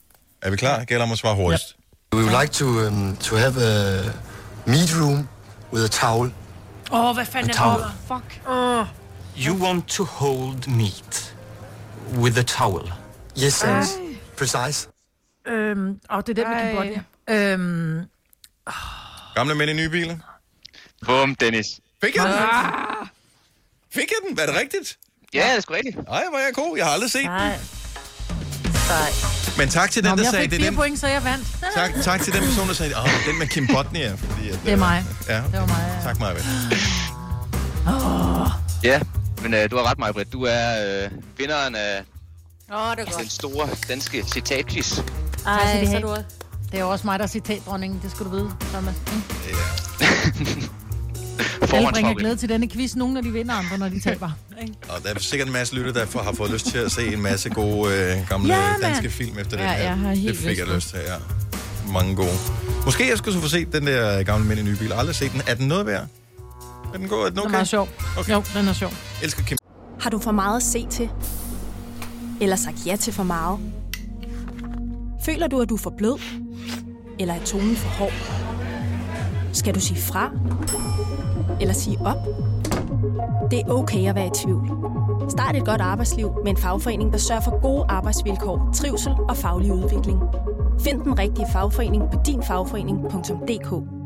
Speaker 1: Er vi klar? Gælder om at svare hurtigst.
Speaker 18: We would like to, um, to have a meat room with a towel.
Speaker 2: Åh, oh, hvad fanden er det? Fuck. Oh.
Speaker 19: You want to hold meat with a towel.
Speaker 18: Yes,
Speaker 2: Ej.
Speaker 18: Precise.
Speaker 2: Øhm, og det er den med
Speaker 4: Ej.
Speaker 2: Cambodja. Øhm,
Speaker 1: Gamle mænd i nye biler.
Speaker 15: Bum, Dennis.
Speaker 1: Fik jeg den?
Speaker 2: Ah.
Speaker 1: Fik jeg den? Var det rigtigt?
Speaker 15: Ja, det er sgu rigtigt.
Speaker 1: Ej, hvor er jeg god. Jeg har aldrig set den.
Speaker 3: Nej. Nej.
Speaker 1: Men tak til
Speaker 2: Nå,
Speaker 1: den,
Speaker 2: men
Speaker 1: der
Speaker 2: jeg
Speaker 1: sagde,
Speaker 2: fik
Speaker 1: det er
Speaker 2: fire
Speaker 1: den.
Speaker 2: point, så jeg vandt.
Speaker 1: Tak, tak til den person, der sagde, åh, den med Kim Botnia. Fordi at,
Speaker 2: Det er mig.
Speaker 1: Ja.
Speaker 2: Det var mig, ja.
Speaker 1: Tak, Maja.
Speaker 2: Oh.
Speaker 15: Ja, men øh, du har ret, Majbrit. Du er øh, vinderen af
Speaker 3: Åh, det er
Speaker 15: den
Speaker 3: godt.
Speaker 15: store danske citatquiz.
Speaker 3: Ej, så du
Speaker 2: Det er også mig, der er citatdronningen. Det skal du vide, Thomas. Mm. Alle bringer glæde til denne quiz. Nogle, når de vinder, andre, når de taber. Ikke?
Speaker 1: Og der er sikkert en masse lytter, der får- har fået lyst til at se en masse gode øh, gamle
Speaker 2: Ja,
Speaker 1: danske film efter
Speaker 4: Ja,
Speaker 1: den her.
Speaker 4: jeg har helt
Speaker 1: det fik
Speaker 4: lyst
Speaker 1: jeg lyst til, ja. Mange gode. Måske jeg skulle så få set den der gamle mænd i nye bil. Aldrig set den. Er den noget værd? Er den god? Er den
Speaker 2: Den er
Speaker 1: okay?
Speaker 2: meget sjov.
Speaker 1: Okay.
Speaker 2: Jo, den er sjov.
Speaker 1: Elsker Kim.
Speaker 8: Har du for meget at se til? Eller sagt ja til for meget? Føler du, at du er for blød? Eller er tonen for hård? Skal du sige fra? Eller sige op? Det er okay at være i tvivl. Start et godt arbejdsliv med en fagforening, der sørger for gode arbejdsvilkår, trivsel og faglig udvikling. Find den rigtige fagforening på dinfagforening.dk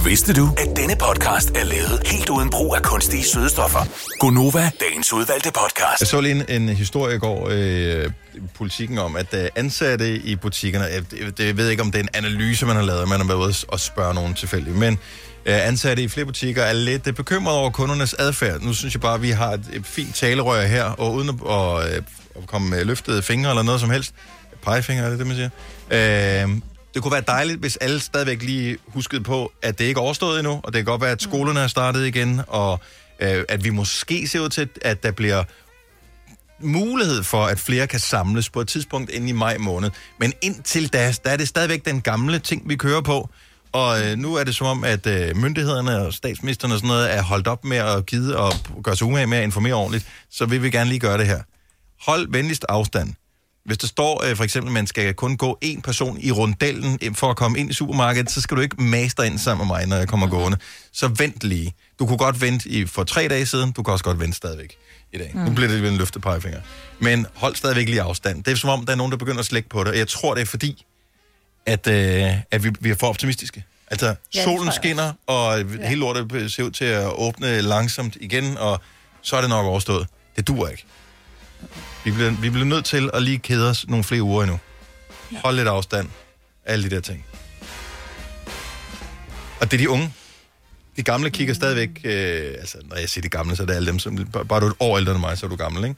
Speaker 5: Vidste du, at denne podcast er lavet helt uden brug af kunstige sødestoffer? Gonova, dagens udvalgte podcast.
Speaker 1: Jeg så lige en, en historie i går øh, politikken om, at øh, ansatte i butikkerne, øh, jeg, det, jeg ved ikke, om det er en analyse, man har lavet, man har været ude og spørge nogen tilfældigt, men øh, ansatte i flere butikker er lidt øh, bekymrede over kundernes adfærd. Nu synes jeg bare, at vi har et, et fint talerør her, og uden at, og, øh, at komme med løftede fingre eller noget som helst, pegefinger er det det, man siger, øh, det kunne være dejligt, hvis alle stadigvæk lige huskede på, at det ikke er overstået endnu, og det kan godt være, at skolerne er startet igen, og øh, at vi måske ser ud til, at der bliver mulighed for, at flere kan samles på et tidspunkt inden i maj måned. Men indtil da, der er det stadigvæk den gamle ting, vi kører på. Og øh, nu er det som om, at øh, myndighederne og statsministeren og sådan noget er holdt op med at gide og gøre sig umage med at informere ordentligt. Så vil vi gerne lige gøre det her. Hold venligst afstand. Hvis der står øh, for eksempel, at man skal kun gå en person i rundellen for at komme ind i supermarkedet, så skal du ikke master ind sammen med mig, når jeg kommer gående. Så vent lige. Du kunne godt vente i, for tre dage siden, du kan også godt vente stadigvæk i dag. Mm. Nu bliver det lidt en løftet pegefinger. Men hold stadigvæk lige afstand. Det er som om, der er nogen, der begynder at slække på det. Og jeg tror, det er fordi, at, øh, at vi, vi er for optimistiske. Altså, ja, solen skinner, og ja. hele lortet ser ud til at åbne langsomt igen, og så er det nok overstået. Det dur ikke. Vi bliver, vi bliver nødt til at lige kede os nogle flere uger endnu. Hold lidt afstand. Alle de der ting. Og det er de unge. De gamle kigger stadigvæk... Øh, altså, når jeg siger de gamle, så er det alle dem, som... Bare du er et år ældre end mig, så er du gammel, ikke?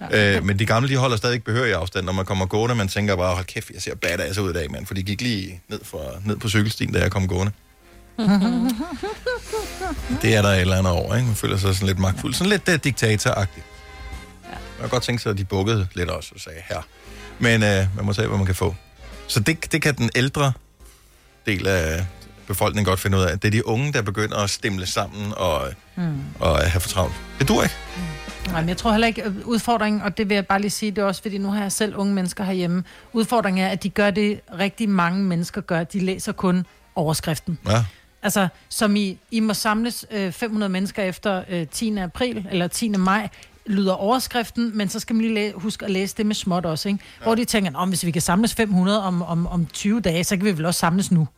Speaker 1: Ja. Øh, men de gamle, de holder stadig behørig afstand, når man kommer gående. Man tænker bare, hold kæft, jeg ser badass ud i dag, mand. For de gik lige ned, for, ned på cykelstien, da jeg kom gående. Det er der et eller andet over, ikke? Man føler sig sådan lidt magtfuld. Sådan lidt uh, diktatoragtigt. Jeg kan godt tænke sig, at de bukkede lidt også og sagde her. Men uh, man må tage, hvad man kan få. Så det, det kan den ældre del af befolkningen godt finde ud af. Det er de unge, der begynder at stemle sammen og,
Speaker 2: Mm.
Speaker 1: og have for travlt. Det dur ikke.
Speaker 2: Nej, men jeg tror heller ikke, at udfordringen, og det vil jeg bare lige sige, det er også, fordi nu har jeg selv unge mennesker herhjemme. Udfordringen er, at de gør det, rigtig mange mennesker gør. De læser kun overskriften.
Speaker 1: Ja.
Speaker 2: Altså, som I, I må samles øh, 500 mennesker efter øh, 10. april, eller 10. maj, lyder overskriften, men så skal man lige læ- huske at læse det med småt også, ikke? Ja. Hvor de tænker, om hvis vi kan samles 500 om, om, om 20 dage, så kan vi vel også samles nu.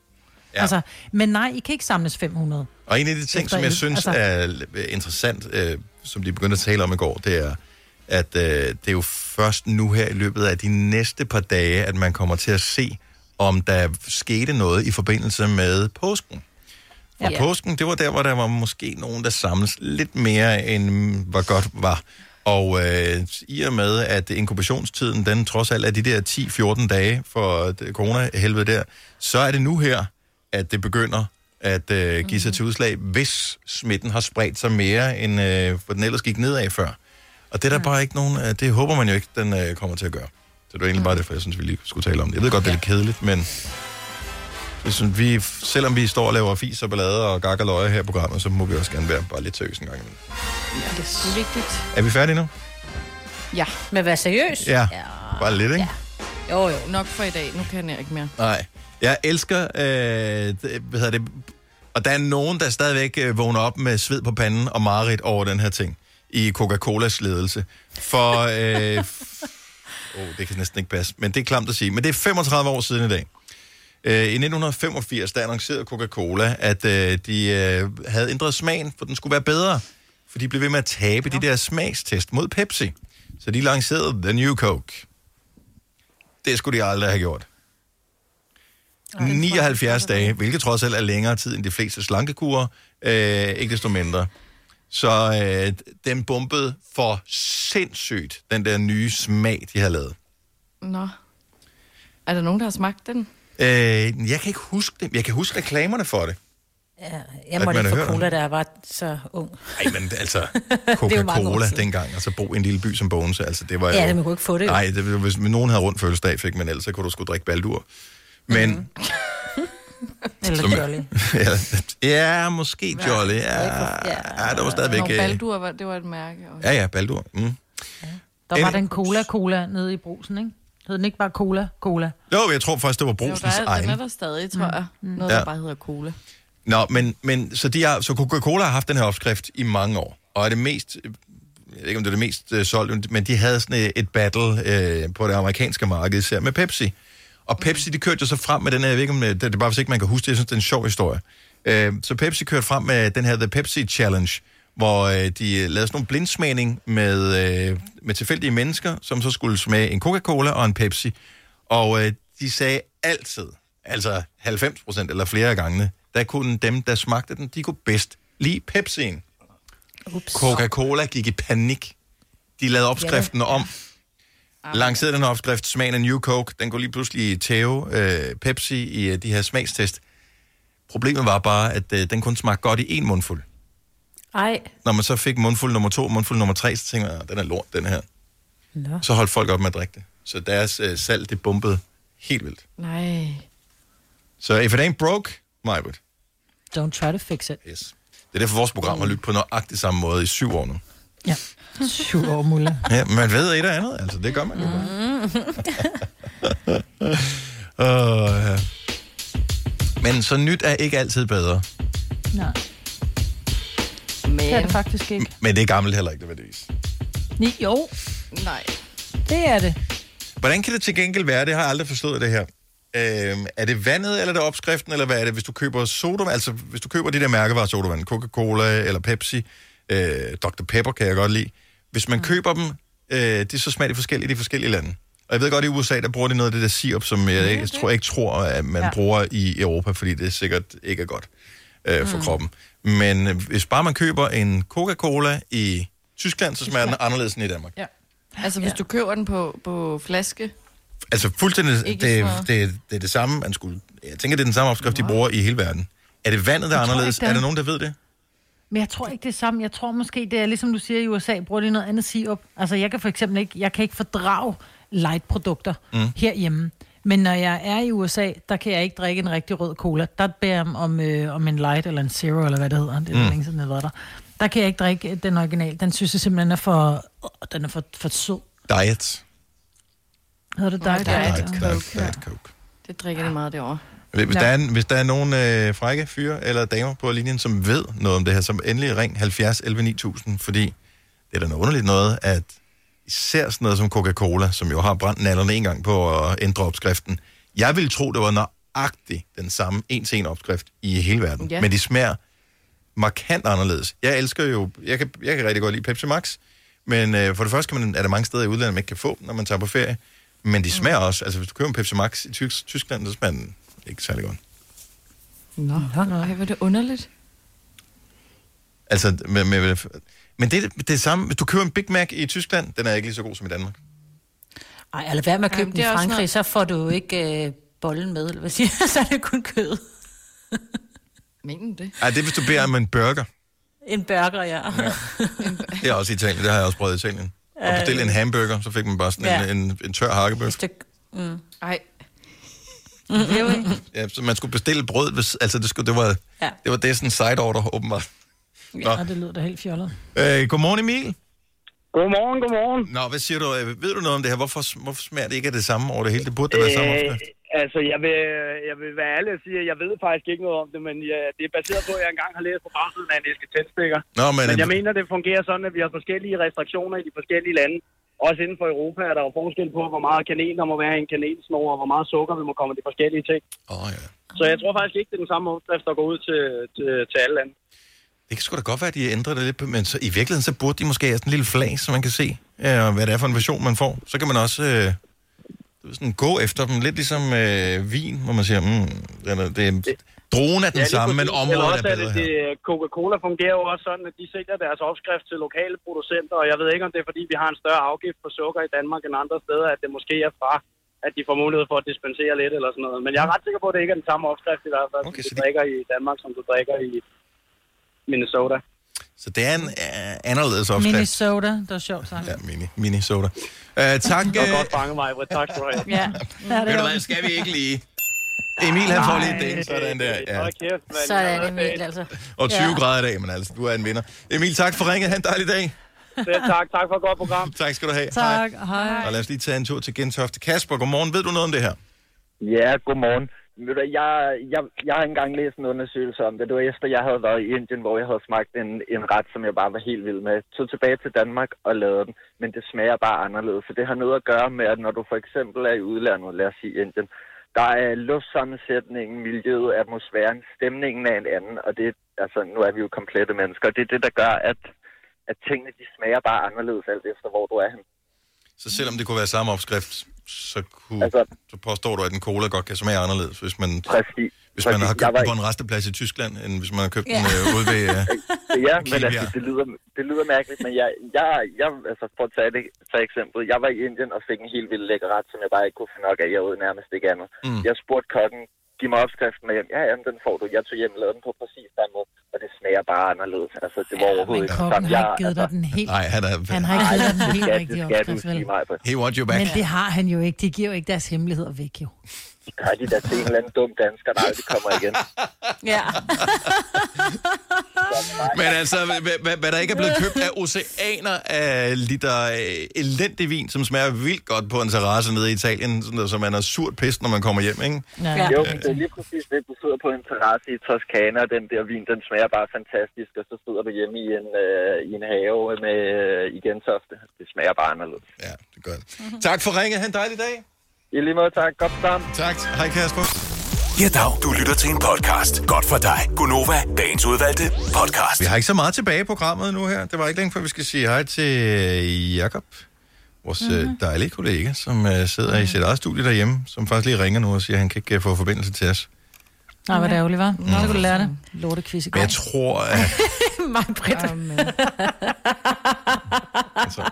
Speaker 1: Ja.
Speaker 2: Altså, men nej, I kan ikke samles 500.
Speaker 1: Og en af de ting, som jeg synes
Speaker 2: altså-
Speaker 1: er interessant, øh, som de begyndte at tale om i går, det er, at øh, det er jo først nu her i løbet af de næste par dage, at man kommer til at se, om der skete noget i forbindelse med påsken. Og
Speaker 2: Ja.
Speaker 1: ja. påsken, det var der, hvor der var måske nogen, der samles lidt mere, end hvad godt var. Og øh, i og med, at inkubationstiden, den trods alt er de der 10-14 dage for det corona-helvede der, så er det nu her, at det begynder at øh, give sig til udslag, hvis smitten har spredt sig mere, end øh, hvor den ellers gik nedad før. Og det er der bare ikke nogen, øh, det håber man jo ikke, den øh, kommer til at gøre. Så det var egentlig bare det, for jeg synes, vi lige skulle tale om det. Jeg ved godt, det er lidt kedeligt, men synes, vi, selvom vi står og laver fis og ballade og gak og løje her i programmet, så må vi også gerne være bare lidt seriøse en gang imellem.
Speaker 4: Ja, det er vigtigt.
Speaker 1: Er vi færdige nu?
Speaker 4: Ja.
Speaker 3: Men at være seriøs?
Speaker 1: Ja. Bare lidt, ikke?
Speaker 4: Jo, jo. Nok for i dag. Nu kan jeg ikke mere.
Speaker 1: Nej. Jeg elsker, øh, det, hvad hedder det, og der er nogen, der stadigvæk øh, vågner op med sved på panden og mareridt over den her ting. i Coca-Colas ledelse. For, øh, oh, det kan næsten ikke passe, men det er klamt at sige. Men det er 35 år siden i dag. Øh, I 1985, der annoncerede Coca-Cola, at øh, de øh, havde ændret smagen, for den skulle være bedre. For de blev ved med at tabe de der smagstest mod Pepsi. Så de lancerede The New Coke. Det skulle de aldrig have gjort. 79 dage, hvilket trods alt er længere tid end de fleste slankekurer, øh, ikke desto mindre. Så øh, den bumpede for sindssygt, den der nye smag, de har lavet.
Speaker 4: Nå. Er der nogen, der har smagt den?
Speaker 1: Øh, jeg kan ikke huske det. Jeg kan huske reklamerne for det.
Speaker 3: Ja,
Speaker 1: At
Speaker 3: jeg måtte
Speaker 1: man
Speaker 3: ikke
Speaker 1: har
Speaker 3: få cola, da jeg var så ung.
Speaker 1: Nej, men altså,
Speaker 3: jo
Speaker 1: Coca-Cola dengang, altså bo i en lille by som Bogense, altså det var jo...
Speaker 3: Ja, det, man kunne ikke få det. jo.
Speaker 1: Nej, det, var- hvis nogen havde rundt fødselsdag, fik man ellers, så kunne du sgu drikke baldur. Men...
Speaker 3: Mhm. Eller
Speaker 1: Som-
Speaker 3: Jolly.
Speaker 1: ja, ja, måske Jolly. Ja, ja, det var stadigvæk...
Speaker 4: Nå,
Speaker 1: øh,
Speaker 4: Baldur, var, det var et mærke. Også.
Speaker 1: Ja, ja, baldur. Mm.
Speaker 2: Der var
Speaker 1: En-
Speaker 2: den cola-cola nede i brusen, ikke? Hed den ikke bare cola? Cola.
Speaker 1: Jo, jeg tror faktisk, det var
Speaker 4: Jo,
Speaker 1: brusens
Speaker 4: der er, den
Speaker 1: egen.
Speaker 4: er der stadig, tror jeg. Noget,
Speaker 1: Ja.
Speaker 4: der bare hedder cola.
Speaker 1: Nå, men, men så, de har, så Coca-Cola har haft den her opskrift i mange år, og er det mest, øh, jeg ved ikke om det er det mest øh, solgte, men de havde sådan et, et battle øh, på det amerikanske marked, især med Pepsi. Og Pepsi, de kørte jo så frem med den her, jeg ved ikke om det, det er bare hvis ikke man kan huske det, jeg synes, det er en sjov historie. Øh, så Pepsi kørte frem med den her The Pepsi Challenge, hvor øh, de lavede sådan nogle blindsmagning med, øh, med tilfældige mennesker, som så skulle smage en Coca-Cola og en Pepsi. Og øh, de sagde altid, altså 90 procent eller flere gange, der kunne dem, der smagte den, de kunne bedst lide Pepsien.
Speaker 3: Ups.
Speaker 1: Coca-Cola gik i panik. De lavede opskriften om. Lancerede den opskrift, smagen af New Coke, den går lige pludselig tæve øh, Pepsi i øh, de her smagstest. Problemet var bare, at øh, den kun smagte godt i en mundfuld.
Speaker 3: Ej.
Speaker 1: Når man så fik mundfuld nummer to, mundfuld nummer tre, så tænkte "Ah, den er lort, den her.
Speaker 3: Nå.
Speaker 1: Så holdt folk op med at drikke det. Så deres øh, salg, det bumpede helt vildt.
Speaker 4: Nej.
Speaker 1: Så if it ain't broke, Majbert.
Speaker 2: Don't try to fix it.
Speaker 1: Yes. Det er derfor, vores program har lyttet på nøjagtig samme måde i syv år nu.
Speaker 2: Ja. Syv år, Mulle.
Speaker 1: Ja, man ved et og andet, altså det gør man jo.
Speaker 3: Mm.
Speaker 1: Uh, ja. Men så nyt er ikke altid bedre.
Speaker 2: Nej.
Speaker 4: Men...
Speaker 2: Det er det faktisk ikke.
Speaker 1: Men det er gammelt heller ikke, nødvendigvis.
Speaker 2: Ni, jo,
Speaker 4: Nej.
Speaker 2: det er det.
Speaker 1: Hvordan kan det til gengæld være? Det har jeg aldrig forstået det her. Øhm, er det vandet, eller er det opskriften, eller hvad er det? Hvis du køber sodavand, altså hvis du køber de der mærkevarer sodavand, Coca-Cola eller Pepsi, øh, Dr. Pepper kan jeg godt lide. Hvis man mm. køber dem, øh, det er så smager de forskellige i de forskellige lande. Og jeg ved godt, at i USA, der bruger de noget af det der sirup, som jeg, jeg, tror, jeg ikke tror, at man. Ja. bruger i Europa, fordi det sikkert ikke er godt øh, for mm. kroppen. Men øh, hvis bare man køber en Coca-Cola i Tyskland, så smager den anderledes end i Danmark.
Speaker 2: Ja.
Speaker 4: Altså, hvis du køber den på, på flaske,
Speaker 1: Altså fuldstændig, det, det, det, det er det samme, man skulle... Jeg tænker, det er den samme opskrift, de bruger i hele verden. Er det vandet, der er anderledes?
Speaker 2: ikke, det
Speaker 1: Er
Speaker 2: er.
Speaker 1: der nogen, der ved det?
Speaker 2: Men jeg tror ikke det er samme. Jeg tror måske, det er ligesom du siger i USA, bruger de noget andet sirup. Altså jeg kan for eksempel ikke, jeg kan ikke fordrage light-produkter
Speaker 1: mm.
Speaker 2: herhjemme. Men når jeg er i USA, der kan jeg ikke drikke en rigtig rød cola. Der beder jeg om, øh, om en light eller en zero, eller hvad det hedder. Det er
Speaker 1: Mm.
Speaker 2: længe siden, jeg har været der. Der kan jeg ikke drikke den original. Den synes jeg simpelthen er for, øh, den er for, for sød.
Speaker 1: Diet.
Speaker 2: Hedder det dig?
Speaker 4: Diet
Speaker 1: Diet,
Speaker 4: Coke,
Speaker 1: diet, diet Coke.
Speaker 4: det drikker de meget derovre.
Speaker 1: Hvis, der er, hvis der er nogen øh, frække fyre eller damer på linjen, som ved noget om det her, som endelig ring 70 11 9000, fordi det er da noget underligt noget, at især sådan noget som Coca-Cola, som jo har brændt nallerne en gang på at ændre opskriften. Jeg ville tro, det var nøjagtigt den samme en-til-en opskrift i hele verden.
Speaker 4: Ja.
Speaker 1: Men de smager markant anderledes. Jeg elsker jo, jeg kan, jeg kan rigtig godt lide Pepsi Max, men øh, for det første kan man, er der mange steder i udlandet, man ikke kan få, når man tager på ferie. Men de smager også, altså hvis du køber en Pepsi Max i Tysk, Tyskland, så smager den ikke særlig godt.
Speaker 4: Nå, Ej, hvor er det underligt.
Speaker 1: Altså, med, med, men det, det er det samme, hvis du køber en Big Mac i Tyskland, den er ikke lige så god som i Danmark.
Speaker 3: Ej, eller hvad med at købe
Speaker 4: Jamen,
Speaker 3: den
Speaker 4: det
Speaker 3: i Frankrig,
Speaker 4: noget-
Speaker 3: så får du ikke øh, bollen med, eller hvad siger? Så er det kun kød.
Speaker 4: Mener det?
Speaker 1: Ej, det er, hvis du beder om en burger.
Speaker 3: En burger, ja.
Speaker 1: Det er også i Italien, det har jeg også prøvet i Italien. Og bestille en hamburger, så fik man bare sådan
Speaker 3: Ja.
Speaker 1: en, en, en tør hakkebøf.
Speaker 3: Mm.
Speaker 4: Ej,
Speaker 1: Ja, så man skulle bestille brød, hvis, altså det, skulle, det var,
Speaker 3: Ja.
Speaker 1: det var det sådan en side order, åbenbart. Nå.
Speaker 2: Ja, det lyder da helt fjollet.
Speaker 1: Øh, godmorgen Emil.
Speaker 20: Godmorgen, godmorgen.
Speaker 1: Nå, hvad siger du? Øh, Ved du noget om det her? Hvorfor, hvorfor smager det ikke af det samme over det hele? Det burde da være samme opskrift.
Speaker 20: Altså, jeg vil, jeg vil være ærlig og sige, at jeg ved faktisk ikke noget om det, men ja, det er baseret på, at jeg engang har læst på bagsiden af en æske tændstikker.
Speaker 1: Nå, men,
Speaker 20: men jeg mener, det fungerer sådan, at vi har forskellige restriktioner i de forskellige lande. Også inden for Europa er der jo forskel på, hvor meget kanin der må være i en kanelsnor, og hvor meget sukker vi må komme i de forskellige ting.
Speaker 1: Oh, ja.
Speaker 20: Så jeg tror faktisk ikke, det er den samme opskrift, der går ud til, til, til alle lande.
Speaker 1: Det kan sgu da godt være, at de ændrer det lidt, men så, i virkeligheden så burde de måske have sådan en lille flag, så man kan se, øh, hvad det er for en version, man får. Så kan man også øh, sådan, gå efter dem, lidt ligesom øh, vin, hvor man siger, mm, det, er- det, er- drogen er den
Speaker 20: lige
Speaker 1: samme, men området er bedre
Speaker 20: det,
Speaker 1: her.
Speaker 20: det, Coca-Cola fungerer jo også sådan, at de sælger deres opskrift til lokale producenter, og jeg ved ikke, om det er, fordi vi har en større afgift på sukker i Danmark end andre steder, at det måske er fra, at de får mulighed for at dispensere lidt eller sådan noget. Men jeg er ret sikker på, at det ikke er den samme opskrift i hvert fald, okay, som du drikker i Danmark, som du drikker i Minnesota.
Speaker 1: Så det er en øh, anderledes opskrift.
Speaker 2: Minnesota, det var sjovt sagt.
Speaker 1: Ja, mini, soda. Uh, tak.
Speaker 20: Det var
Speaker 1: øh,
Speaker 20: godt fanget mig, Britt. Tak skal du have.
Speaker 2: Ja.
Speaker 1: Ved du hvad, skal vi ikke lige? Emil, han får lige et ding, sådan der. Ja.
Speaker 20: Kæft.
Speaker 3: Sådan, Emil, altså.
Speaker 1: Og 20
Speaker 3: Ja.
Speaker 1: grader i dag, men altså, du er en vinder. Emil, tak for ringet. Ha' en dejlig dag.
Speaker 20: Selv tak. Tak for et godt program.
Speaker 1: Tak skal du have.
Speaker 2: Tak, hej.
Speaker 1: Og lad os lige tage en tur til Gentofte. Kasper, godmorgen. Ved du noget om det her?
Speaker 21: Ja, godmorgen. Ved du, jeg, jeg, jeg har engang læst en undersøgelse om det. Det var efter, jeg havde været i Indien, hvor jeg havde smagt en, en ret, som jeg bare var helt vild med. Tog tilbage til Danmark og lavede den, men det smager bare anderledes. Så det har noget at gøre med, at når du for eksempel er i udlandet, lad os sige Indien, der er luftsammensætningen, miljøet, atmosfæren, stemningen af en anden, og det, altså, nu er vi jo komplette mennesker, og det er det, der gør, at, at tingene de smager bare anderledes alt efter, hvor du er hen.
Speaker 1: Så selvom det kunne være samme opskrift, så, kunne,
Speaker 21: Altså-
Speaker 1: så påstår du, at en cola godt kan smage anderledes, hvis man,
Speaker 21: Præcis.
Speaker 1: hvis man
Speaker 21: Præcis.
Speaker 1: har købt den på en resteplads i Tyskland, end hvis man har købt
Speaker 21: Ja.
Speaker 1: den øh, ude ved... Øh,
Speaker 21: Ja, men
Speaker 1: Kibia.
Speaker 21: altså, det lyder, det lyder mærkeligt, men jeg, jeg, jeg altså for at tage det tage eksempel, jeg var i Indien og fik en helt vild lækker ret, som jeg bare ikke kunne få nok af. Jeg åd nærmest ikke andet.
Speaker 1: Mm.
Speaker 21: Jeg spurgte kokken, giv mig opskriften med hjem. Ja, jamen, den får du. Jeg tog hjem og lavede den på præcis samme måde, og det smager bare anderledes. Altså, det var overhovedet ikke
Speaker 2: Kokken har
Speaker 21: Jeg-
Speaker 2: ikke givet dig den helt...
Speaker 1: Nej, han er...
Speaker 2: Han har ikke givet dig den
Speaker 21: det
Speaker 2: helt rigtige
Speaker 21: det skal du
Speaker 2: opskrift, vel?
Speaker 21: sige mig på.
Speaker 1: He wants you back.
Speaker 2: Men det har han jo ikke. De giver jo ikke deres hemmeligheder væk, jo.
Speaker 21: De gør de der til en eller anden dum dansker, der aldrig kommer igen.
Speaker 2: Ja.
Speaker 1: Men altså, hvad, hvad, hvad der ikke er blevet købt af oceaner af liter øh, elendig vin, som smager vildt godt på en terrasse nede i Italien, sådan noget, så man er surt pist, når man kommer hjem, ikke?
Speaker 21: Ja. Jo, men det er lige præcis det. Du sidder på en terrasse i Toskana, og den der vin, den smager bare fantastisk, og så sidder du hjemme i en, øh, i en have med øh, i Gentofte. Det smager bare anderledes.
Speaker 1: Ja, det gør det. Tak for ringet. Ha' en dejlig dag.
Speaker 21: I lige måde, tak. Godt sammen.
Speaker 1: Tak. Hej Kasper.
Speaker 5: Ja, dag. Du lytter til en podcast. Godt for dig. Gunova, dagens udvalgte podcast.
Speaker 1: Vi har ikke så meget tilbage i programmet nu her. Det var ikke længe før, vi skal sige hej til øh, Jakob, vores mm-hmm. dejlige kollega, som uh, sidder i sit eget studie derhjemme, som faktisk lige ringer nu og siger, at han kan ikke uh, få forbindelse til os.
Speaker 2: Nej, hvad det ærgerligt, var. Nå, så kunne du lære det. Lorte quiz i går.
Speaker 1: Men jeg tror, at...
Speaker 3: Mig, Britt.
Speaker 1: altså,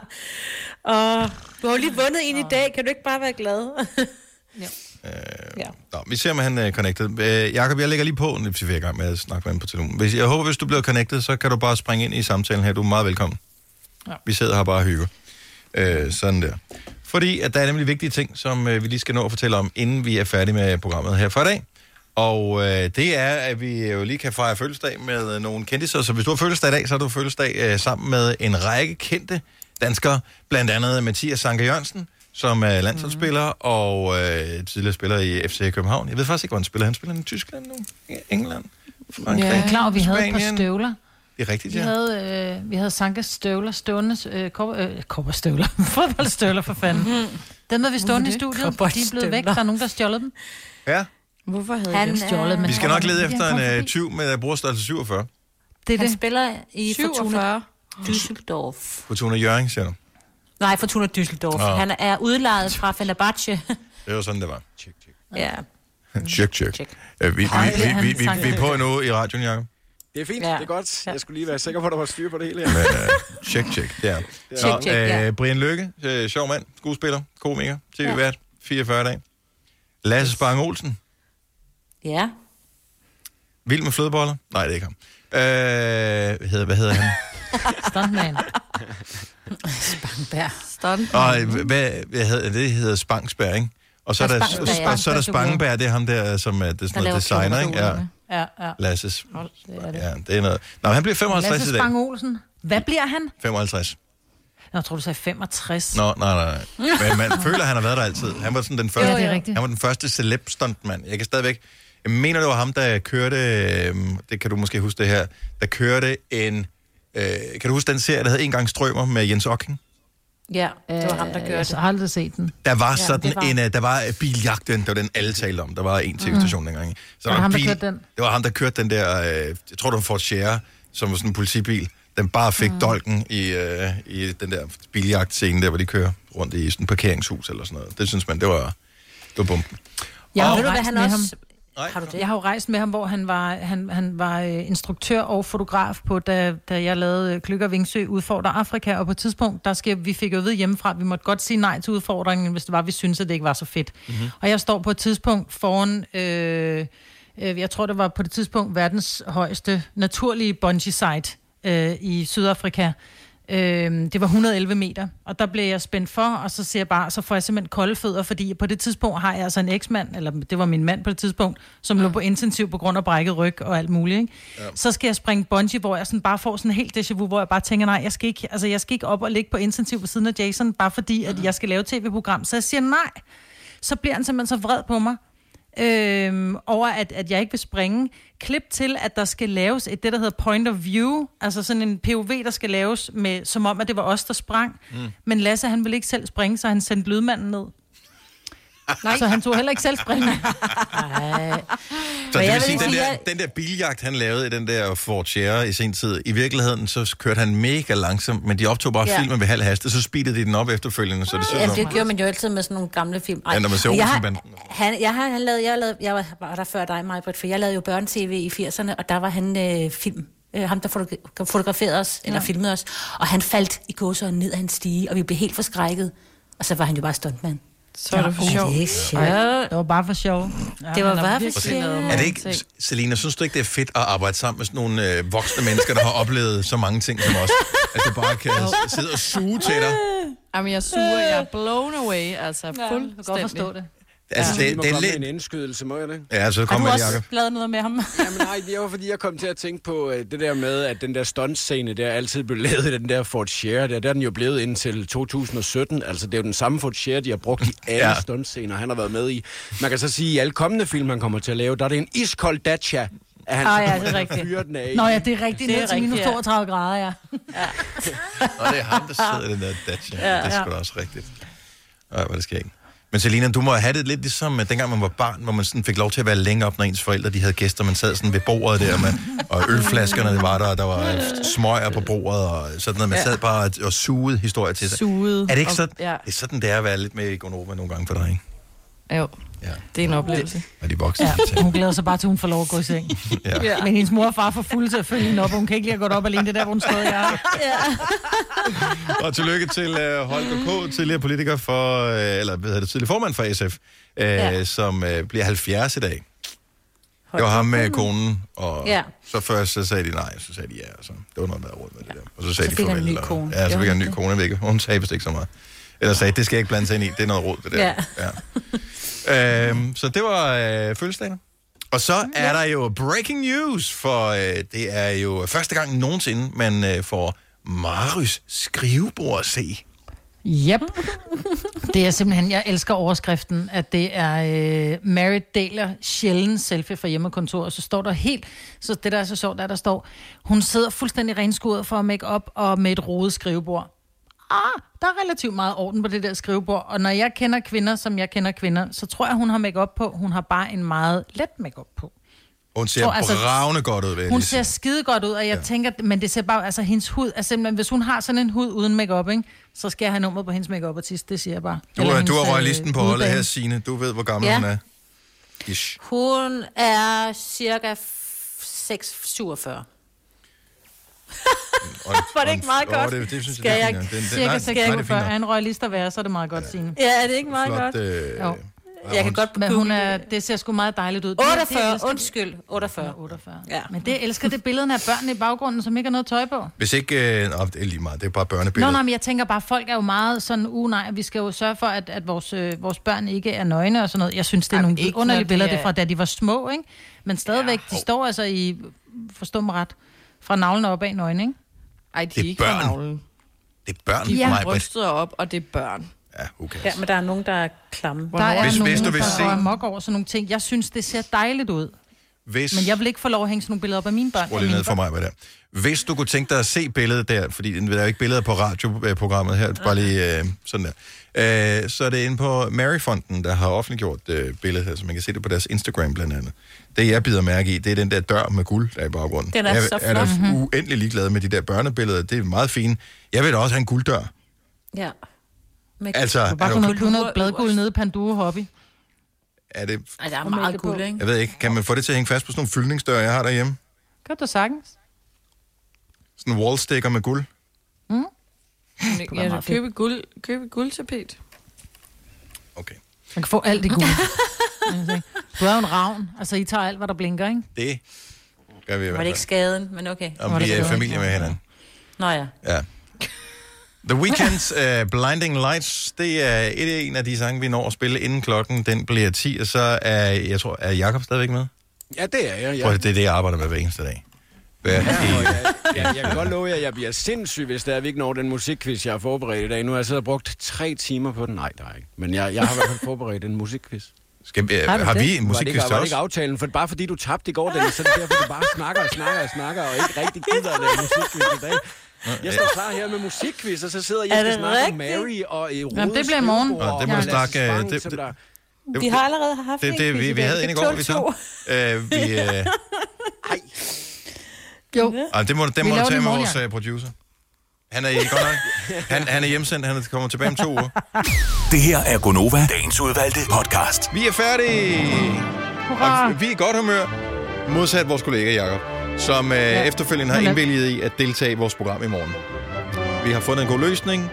Speaker 3: Åh, du har jo lige vundet en i dag. Kan du ikke bare være glad?
Speaker 1: Ja. Nå, vi ser, om han er connected. Øh, Jakob, jeg lægger lige på, hvis vi er i gang med at snakke med ham på telefonen. Hvis, jeg håber, hvis du bliver connected, så kan du bare springe ind i samtalen her. Du er meget velkommen.
Speaker 2: Ja.
Speaker 1: Vi sidder her bare og hygger. Øh, sådan der. Fordi at der er nemlig vigtige ting, som øh, vi lige skal nå at fortælle om, inden vi er færdige med programmet her for i dag. Og øh, det er, at vi jo lige kan fejre fødselsdag med øh, nogle kendte. Så hvis du har fødselsdag i dag, så har du fødselsdag øh, sammen med en række kendte danskere. Blandt andet Mathias Sanker Jørgensen, som er landsholdsspiller mm. og øh, tidligere spiller i FC København. Jeg ved faktisk ikke, hvor han spiller. Han spiller i Tyskland nu, I England, Frankrig,
Speaker 2: Ja. Jeg er klar, over, vi havde et par
Speaker 1: Spanien.
Speaker 2: støvler.
Speaker 1: Det er rigtigt,
Speaker 2: Vi
Speaker 1: ja.
Speaker 2: havde, øh, vi havde Sankas støvler stående, øh, kop, øh, kopperstøvler, fodboldstøvler for fanden. Dem havde vi stående i studiet, de er blevet væk, der er nogen, der har stjålet dem.
Speaker 1: Ja.
Speaker 4: Hvorfor havde
Speaker 2: Han
Speaker 4: dem
Speaker 2: er-
Speaker 4: stjålet?
Speaker 1: Vi skal nok lede efter en
Speaker 2: forbi.
Speaker 1: tyv med brugerstørrelse 47
Speaker 2: Det er
Speaker 3: Han
Speaker 2: det.
Speaker 3: spiller i
Speaker 4: 47.
Speaker 3: Fortuna Düsseldorf.
Speaker 1: på Tuna Jørgen, siger du.
Speaker 3: Nej, Fortuna Düsseldorf.
Speaker 1: Nå.
Speaker 3: Han er udlejet fra Fenerbahce.
Speaker 1: Det var sådan, det var.
Speaker 3: ja.
Speaker 1: Check, check. Uh, vi, vi, vi, vi, vi, vi er på nu i radioen, Jacob.
Speaker 22: Det er fint,
Speaker 3: Ja.
Speaker 22: det er godt. Jeg skulle lige være sikker på, at der var styr på det hele her.
Speaker 1: Men, uh, check, check, det er.
Speaker 3: Check, check, ja.
Speaker 1: uh, Brian Lykke, uh, sjov mand, skuespiller, komiker, tv-vært, 44 dage. Lasse Spang Olsen,
Speaker 3: Ja.
Speaker 1: vild med flødeboller. Nej, det er ikke ham. Uh, hvad, hedder, hvad hedder han?
Speaker 2: Stuntman.
Speaker 3: Spangberg.
Speaker 4: Stunt.
Speaker 1: Og hvad, hvad hedder, det hedder Spangsberg, ikke? Og så er
Speaker 3: Ja,
Speaker 1: der,
Speaker 3: Spangsberg, ja.
Speaker 1: så er der Spangenberg, det er ham der, som er, det er sådan noget designer, ikke? Ja,
Speaker 2: Ja, ja.
Speaker 1: Lasses.
Speaker 2: Hold, det er det.
Speaker 1: Ja, det er noget. Nå, han bliver 55
Speaker 2: Lasse
Speaker 1: i dag.
Speaker 2: Spang Olsen. Hvad bliver han?
Speaker 1: 55.
Speaker 2: Jeg tror, du sagde 65.
Speaker 1: Nå, nej, nej. nej. Men man føler, at han har været der altid. Han var sådan den første,
Speaker 2: Ja, det er rigtigt.
Speaker 1: han var den første celeb stuntmand. Jeg kan stadigvæk... Jeg mener, det var ham, der kørte... Øh, det kan du måske huske det her. Der kørte en... Øh, kan du huske den serie, der hed En gang strømmer med Jens Ocking?
Speaker 3: Ja, det var ham, der gjorde
Speaker 2: Jeg
Speaker 3: det.
Speaker 2: har aldrig set den.
Speaker 1: Der var
Speaker 3: Ja,
Speaker 1: sådan
Speaker 3: var-
Speaker 1: en... øh, Der var biljagten, det var den alle talte om. Der var en tv-station dengang. ikke? Så
Speaker 2: Var det ham, der
Speaker 1: bil,
Speaker 2: kørte den?
Speaker 1: Det var ham, der kørte den der... Øh, jeg tror, det var Ford Sierra, som var sådan en politibil. Den bare fik mm. dolken i, øh, i den der biljagtscene der, hvor de kører rundt i sådan et parkeringshus eller sådan noget. Det synes man, det var, det var bomben.
Speaker 2: Jeg har,
Speaker 1: Og- Ved du, hvad
Speaker 3: han også-
Speaker 2: ham.
Speaker 3: Har du det?
Speaker 2: Jeg har jo rejst med ham, hvor han var, han, han var øh, instruktør og fotograf på, da, da jeg lavede øh, Klykker Vingsø udfordrer Afrika, og på et tidspunkt, der skal, vi fik jo vide hjemmefra, at vi måtte godt sige nej til udfordringen, hvis det var, vi syntes, at det ikke var så fedt. Mm-hmm. Og jeg står på et tidspunkt foran, øh, øh, jeg tror, det var på det tidspunkt verdens højeste naturlige bungee site øh, i Sydafrika. Øh, det var 111 meter, og der blev jeg spændt for, og så siger jeg bare, så får jeg simpelthen kolde fødder, fordi på det tidspunkt har jeg altså en eksmand, eller det var min mand på det tidspunkt, som lå på intensiv på grund af brækket ryg og alt muligt. Ikke? Ja. Så skal jeg springe bungee, hvor jeg sådan bare får sådan helt déjà vu, hvor jeg bare tænker, nej, jeg skal ikke, altså, jeg skal ikke op og ligge på intensiv ved siden af Jason, bare fordi, at jeg skal lave tv-program. Så jeg siger nej. Så bliver han simpelthen så vred på mig, øhm, over at, at jeg ikke vil springe. Klip til, at der skal laves et det, der hedder point of view, altså sådan en POV, der skal laves, med, som om, at det var os, der sprang. Mm. Men Lasse, han ville ikke selv springe, så han sendte lydmanden ned. Nej. Så han tog heller ikke selv springe. Nej.
Speaker 1: Så det vil sige, den der,
Speaker 3: jeg-
Speaker 1: den der biljagt, han lavede i den der Ford Sierra i sin tid, i virkeligheden, så kørte han mega langsomt, men de optog bare
Speaker 3: Ja.
Speaker 1: filmen ved halv hast, og så speedede de den op efterfølgende, så det så
Speaker 3: Ja,
Speaker 1: som...
Speaker 3: det gjorde man jo altid med sådan nogle gamle film.
Speaker 1: Ja, når man ser
Speaker 3: jeg har, han, jeg har han lavede, jeg, lavede, jeg var, der før dig, Majbrit, for jeg lavede jo børne-tv i 80'erne, og der var han øh, film. Øh, ham, der fotogra- fotograferede os, eller filmede os. Og han faldt i gåsøjne ned ad en stige, og vi blev helt forskrækket. Og så var han jo bare stuntmand.
Speaker 4: Så er det for sjov.
Speaker 3: Det er sjovt.
Speaker 2: Det var bare for sjov. Ja,
Speaker 3: Det var bare for sjov.
Speaker 1: Er det ikke. Selina, synes du ikke, det er fedt at arbejde sammen med sådan nogle øh, voksne mennesker, der har oplevet så mange ting som os? At du bare kan sidde og suge til dig?
Speaker 4: Jamen, jeg suger, jeg er blown away, altså
Speaker 2: Ja,
Speaker 4: fuldstændig.
Speaker 2: jeg kan godt forstå det.
Speaker 1: Altså,
Speaker 22: Ja.
Speaker 1: det,
Speaker 22: må
Speaker 1: det er lidt...
Speaker 22: en indskydelse, må jeg det?
Speaker 1: Ja, så
Speaker 2: Har
Speaker 1: kom
Speaker 2: du
Speaker 1: med
Speaker 2: også
Speaker 1: Jacob.
Speaker 2: lavet noget med ham?
Speaker 22: Jamen nej, det var fordi, jeg kom til at tænke på øh, det der med, at den der stuntscene der altid blev lavet i den der Ford Sierra der. Der er den jo blevet indtil 2017. Altså, det er jo den samme Ford Sierra, de har brugt i alle
Speaker 1: Ja.
Speaker 22: ja. stuntscener, han har været med i. Man kan så sige, at i alle kommende film, han kommer til at lave, der er det en iskold Dacia, at han
Speaker 2: Ah, ja, det er rigtigt.
Speaker 22: fyre den af.
Speaker 2: Nå ja, det er rigtigt.
Speaker 3: Det er
Speaker 2: Ned til minus
Speaker 3: rigtigt, ja.
Speaker 2: 32 grader, ja.
Speaker 1: Og det er ham, der sidder i den der Dacia.
Speaker 3: Ja.
Speaker 1: Ja, det er sgu da også rigtigt. Ej, hvad det sker ikke. Men Selina, du må have det lidt ligesom øh, dengang man var barn, hvor man sådan fik lov til at være længe op, når ens forældre de havde gæster. Man sad sådan ved bordet der, med, og ølflaskerne det var der, og der var smøger på bordet og sådan noget. Man
Speaker 4: Ja.
Speaker 1: sad bare og, og sugede historier til sig.
Speaker 4: Suget.
Speaker 1: Er det ikke
Speaker 4: og-
Speaker 1: sådan,
Speaker 4: Ja,
Speaker 1: det er sådan, det er at være lidt med i Gonova nogle gange for dig, ikke?
Speaker 4: jo.
Speaker 1: Ja.
Speaker 4: Det er en oplevelse.
Speaker 1: Og de voksne.
Speaker 2: ja. Hun glæder sig bare til, hun får lov at gå i seng.
Speaker 1: Ja.
Speaker 4: Ja.
Speaker 2: Men hendes mor og far får fuld til at følge hende op, og hun kan ikke lige have gået op alene. Det er der, hvor hun stod, jeg
Speaker 1: Og tillykke til uh, Holger K., tidligere politiker for, uh, eller hvad hedder det, tidligere formand for SF, uh, ja. som uh, bliver 70 i dag. Det var ham med konen, og
Speaker 3: Ja.
Speaker 1: så først så sagde de nej, så sagde de ja, og så det var noget, der råd med det der. Og så sagde
Speaker 3: Så
Speaker 1: de
Speaker 3: fik han en
Speaker 1: farvel.
Speaker 3: ny
Speaker 1: og-
Speaker 3: kone.
Speaker 1: Ja, så fik han en ny kone, ikke. Hun sagde vist ikke så meget. Eller sagde, det skal jeg ikke blande sig ind i, det er noget råd, det der.
Speaker 3: Ja.
Speaker 1: ja. Øhm, så det var øh, fødselsdagen. Og så er der jo breaking news, for øh, det er jo første gang nogensinde, man øh, får Marius skrivebord at se.
Speaker 2: Yep. Det er simpelthen, jeg elsker overskriften, at det er øh, Mary deler sjældent selfie fra hjemmekontor, og så står der helt, så det der er så sjovt, der, der står, hun sidder fuldstændig renskuret for make op og med et rodet skrivebord. Ah, der er relativt meget orden på det der skrivebord, og når jeg kender kvinder, som jeg kender kvinder, så tror jeg, hun har make op på. Hun har bare en meget let make op på.
Speaker 1: Hun ser
Speaker 2: Tror, altså,
Speaker 1: bravende godt ud,
Speaker 2: Hun ser skide godt ud, og jeg ja. tænker, men det ser bare, altså hendes hud er simpelthen, hvis hun har sådan en hud uden makeup, ikke, så skal jeg have nummeret på hendes makeup artist, det siger jeg bare.
Speaker 1: Du,
Speaker 2: Eller
Speaker 1: er, du
Speaker 2: hendes,
Speaker 1: er
Speaker 2: øh,
Speaker 1: royalisten på holdet her, Signe. Du ved, hvor gammel
Speaker 3: Ja.
Speaker 1: hun er. Ish.
Speaker 3: Hun er cirka 647.
Speaker 1: Og,
Speaker 3: Var det ikke meget godt?
Speaker 1: Det, det synes
Speaker 3: Skal
Speaker 1: jeg,
Speaker 3: jeg-
Speaker 1: det er fint. Den, den,
Speaker 2: Cirka
Speaker 1: nej,
Speaker 2: 6
Speaker 1: nej, det er
Speaker 2: en royalist at være, så er det meget godt, Signe.
Speaker 3: Ja, er det ikke meget
Speaker 1: Flot,
Speaker 3: godt?
Speaker 1: øh,
Speaker 2: Jo.
Speaker 3: Jeg kan godt
Speaker 2: Men hun er, det ser sgu meget dejligt ud. Det- det
Speaker 3: 48,
Speaker 2: elsker-
Speaker 3: undskyld, 48.
Speaker 2: 48.
Speaker 3: Ja.
Speaker 2: Men det jeg elsker det billederne af børnene i baggrunden, som ikke har noget tøj på.
Speaker 1: Hvis ikke... Øh, nå, det er lige meget. Det er bare
Speaker 2: Nå,
Speaker 1: børnebilleder.
Speaker 2: nej, men jeg tænker bare, folk er jo meget sådan, uh nej, vi skal jo sørge for, at, at vores, øh, vores børn ikke er nøgne og sådan noget. Jeg synes, det er
Speaker 4: Jamen,
Speaker 2: nogle
Speaker 4: ikke
Speaker 2: underlige
Speaker 4: de
Speaker 2: billeder,
Speaker 4: er-
Speaker 2: det er fra da de var små, ikke? Men stadigvæk, de står altså i, forstå mig ret, fra navlen op af nøgne, ikke?
Speaker 4: Ej, de
Speaker 1: Det er
Speaker 4: er ikke fra
Speaker 1: børn.
Speaker 4: navlen.
Speaker 1: Det er børn,
Speaker 4: De
Speaker 1: Britt.
Speaker 4: brystet op, og det er børn.
Speaker 1: Ja, okay.
Speaker 3: Ja, men der er nogen, der er klamme.
Speaker 2: Der er
Speaker 1: Hvis-
Speaker 2: nogen,
Speaker 1: hvis du vil
Speaker 2: der
Speaker 1: se-
Speaker 2: går amok over sådan nogle ting. Jeg synes, det ser dejligt ud.
Speaker 1: Hvis...
Speaker 2: Men jeg vil ikke få lov at hænge sådan nogle billeder op af mine børn.
Speaker 1: Skru lige ned for mig med det. Hvis du kunne tænke dig at se billedet der, fordi der er jo ikke billeder på radioprogrammet her, bare lige øh, sådan der, øh, så er det inde på Maryfonden, der har offentliggjort øh, billedet her, så man kan se det på deres Instagram blandt andet. Det, jeg bider mærke i, det er den der dør med guld, der er i baggrunden.
Speaker 3: Den er
Speaker 1: jeg
Speaker 3: så
Speaker 1: er da
Speaker 3: flot. Mhm.
Speaker 1: uendelig ligeglad med de der børnebilleder. Det er meget fint. Jeg vil da også have en gulddør.
Speaker 3: Ja. Med
Speaker 1: Altså,
Speaker 2: Du bare købe noget bladguld nede i Panduro Hobby.
Speaker 1: Er det,
Speaker 3: Ej, der er meget guld, ikke?
Speaker 1: jeg ved ikke, kan man få det til at hænge fast på sådan nogle fyldningsdøre, jeg har derhjemme?
Speaker 2: Kan du sagtens.
Speaker 1: Sådan en wallsticker med guld.
Speaker 2: Mm.
Speaker 4: Ja, du købe guld, købe guldtapet.
Speaker 2: Man kan få alt i guld. du er jo en ravn. Altså, I tager alt, hvad der blinker, ikke?
Speaker 1: Det gør vi i
Speaker 3: Var
Speaker 1: hvert
Speaker 3: det ikke
Speaker 1: fald.
Speaker 3: skaden, men okay.
Speaker 1: Om vi er familie med hinanden.
Speaker 3: Nå ja.
Speaker 1: Ja. The Weeknd's uh, Blinding Lights, det er et, en af de sange, vi når at spille inden klokken, den bliver 10, og så er, jeg tror, er Jakob stadigvæk med?
Speaker 22: Ja, det er jeg.
Speaker 1: Ja.
Speaker 22: Ja.
Speaker 1: Prøv, det er det, jeg arbejder med hver eneste dag. Hver
Speaker 22: Ja, og
Speaker 1: eneste-
Speaker 22: jeg, jeg, jeg kan godt love jer, at jeg bliver sindssyg, hvis der er, vi ikke når den musikquiz, jeg har forberedt i dag. Nu har jeg siddet og brugt tre timer på den. Nej, der er ikke. Men jeg, jeg har i hvert fald forberedt en musikquiz.
Speaker 1: Skal vi, har, har vi en musikquiz til
Speaker 22: var det
Speaker 1: os?
Speaker 22: ikke aftalen? For bare fordi du tabte i går, Dennis, så er det derfor, du bare snakker og snakker og snakker, og ikke rigtig gider at lave musikquiz i dag. Jeg står klar her med musikquiz, og så sidder jeg og skal
Speaker 2: det
Speaker 22: snakke om? Mary og i
Speaker 2: Jamen, det bliver i morgen.
Speaker 1: Nå, det må du snakke... øh, Det, det, det,
Speaker 3: Vi har allerede haft
Speaker 1: det,
Speaker 3: en
Speaker 1: det,
Speaker 3: quiz
Speaker 1: vi, vi havde en i
Speaker 3: Det
Speaker 1: går, vi så. Uh, vi, uh,
Speaker 2: Jo.
Speaker 1: ah, det må, den må du tage
Speaker 2: det
Speaker 1: med vores
Speaker 2: ja.
Speaker 1: uh, producer. Han er, godt nok, han, han er hjemsendt, han kommer tilbage om to uger.
Speaker 5: Det her er Gonova, dagens udvalgte podcast.
Speaker 1: Vi er færdige!
Speaker 2: Hurra!
Speaker 1: Og vi er i godt humør, modsat vores kollega Jakob, som øh, ja. efterfølgende har
Speaker 2: Hun
Speaker 1: indvilliget i at deltage i vores program i morgen. Vi har fundet en god løsning.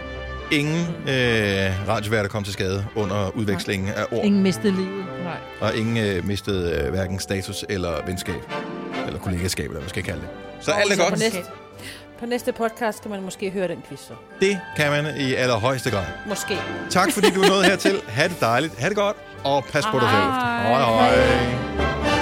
Speaker 1: Ingen øh, radioværter kom til skade under udvekslingen af ord,
Speaker 2: Ingen mistede livet.
Speaker 4: Nej.
Speaker 1: og ingen øh, mistede øh, hverken status eller venskab, eller kollegaskab, eller hvad man skal kalde det. Så alt er godt.
Speaker 3: På næste, på næste podcast kan man måske høre den quiz så.
Speaker 1: Det kan man i allerhøjeste grad.
Speaker 3: Måske.
Speaker 1: Tak fordi du er nået hertil. Ha' det dejligt. Ha' det godt. Og pas på dig selv.
Speaker 3: Hej.
Speaker 1: Hej hej.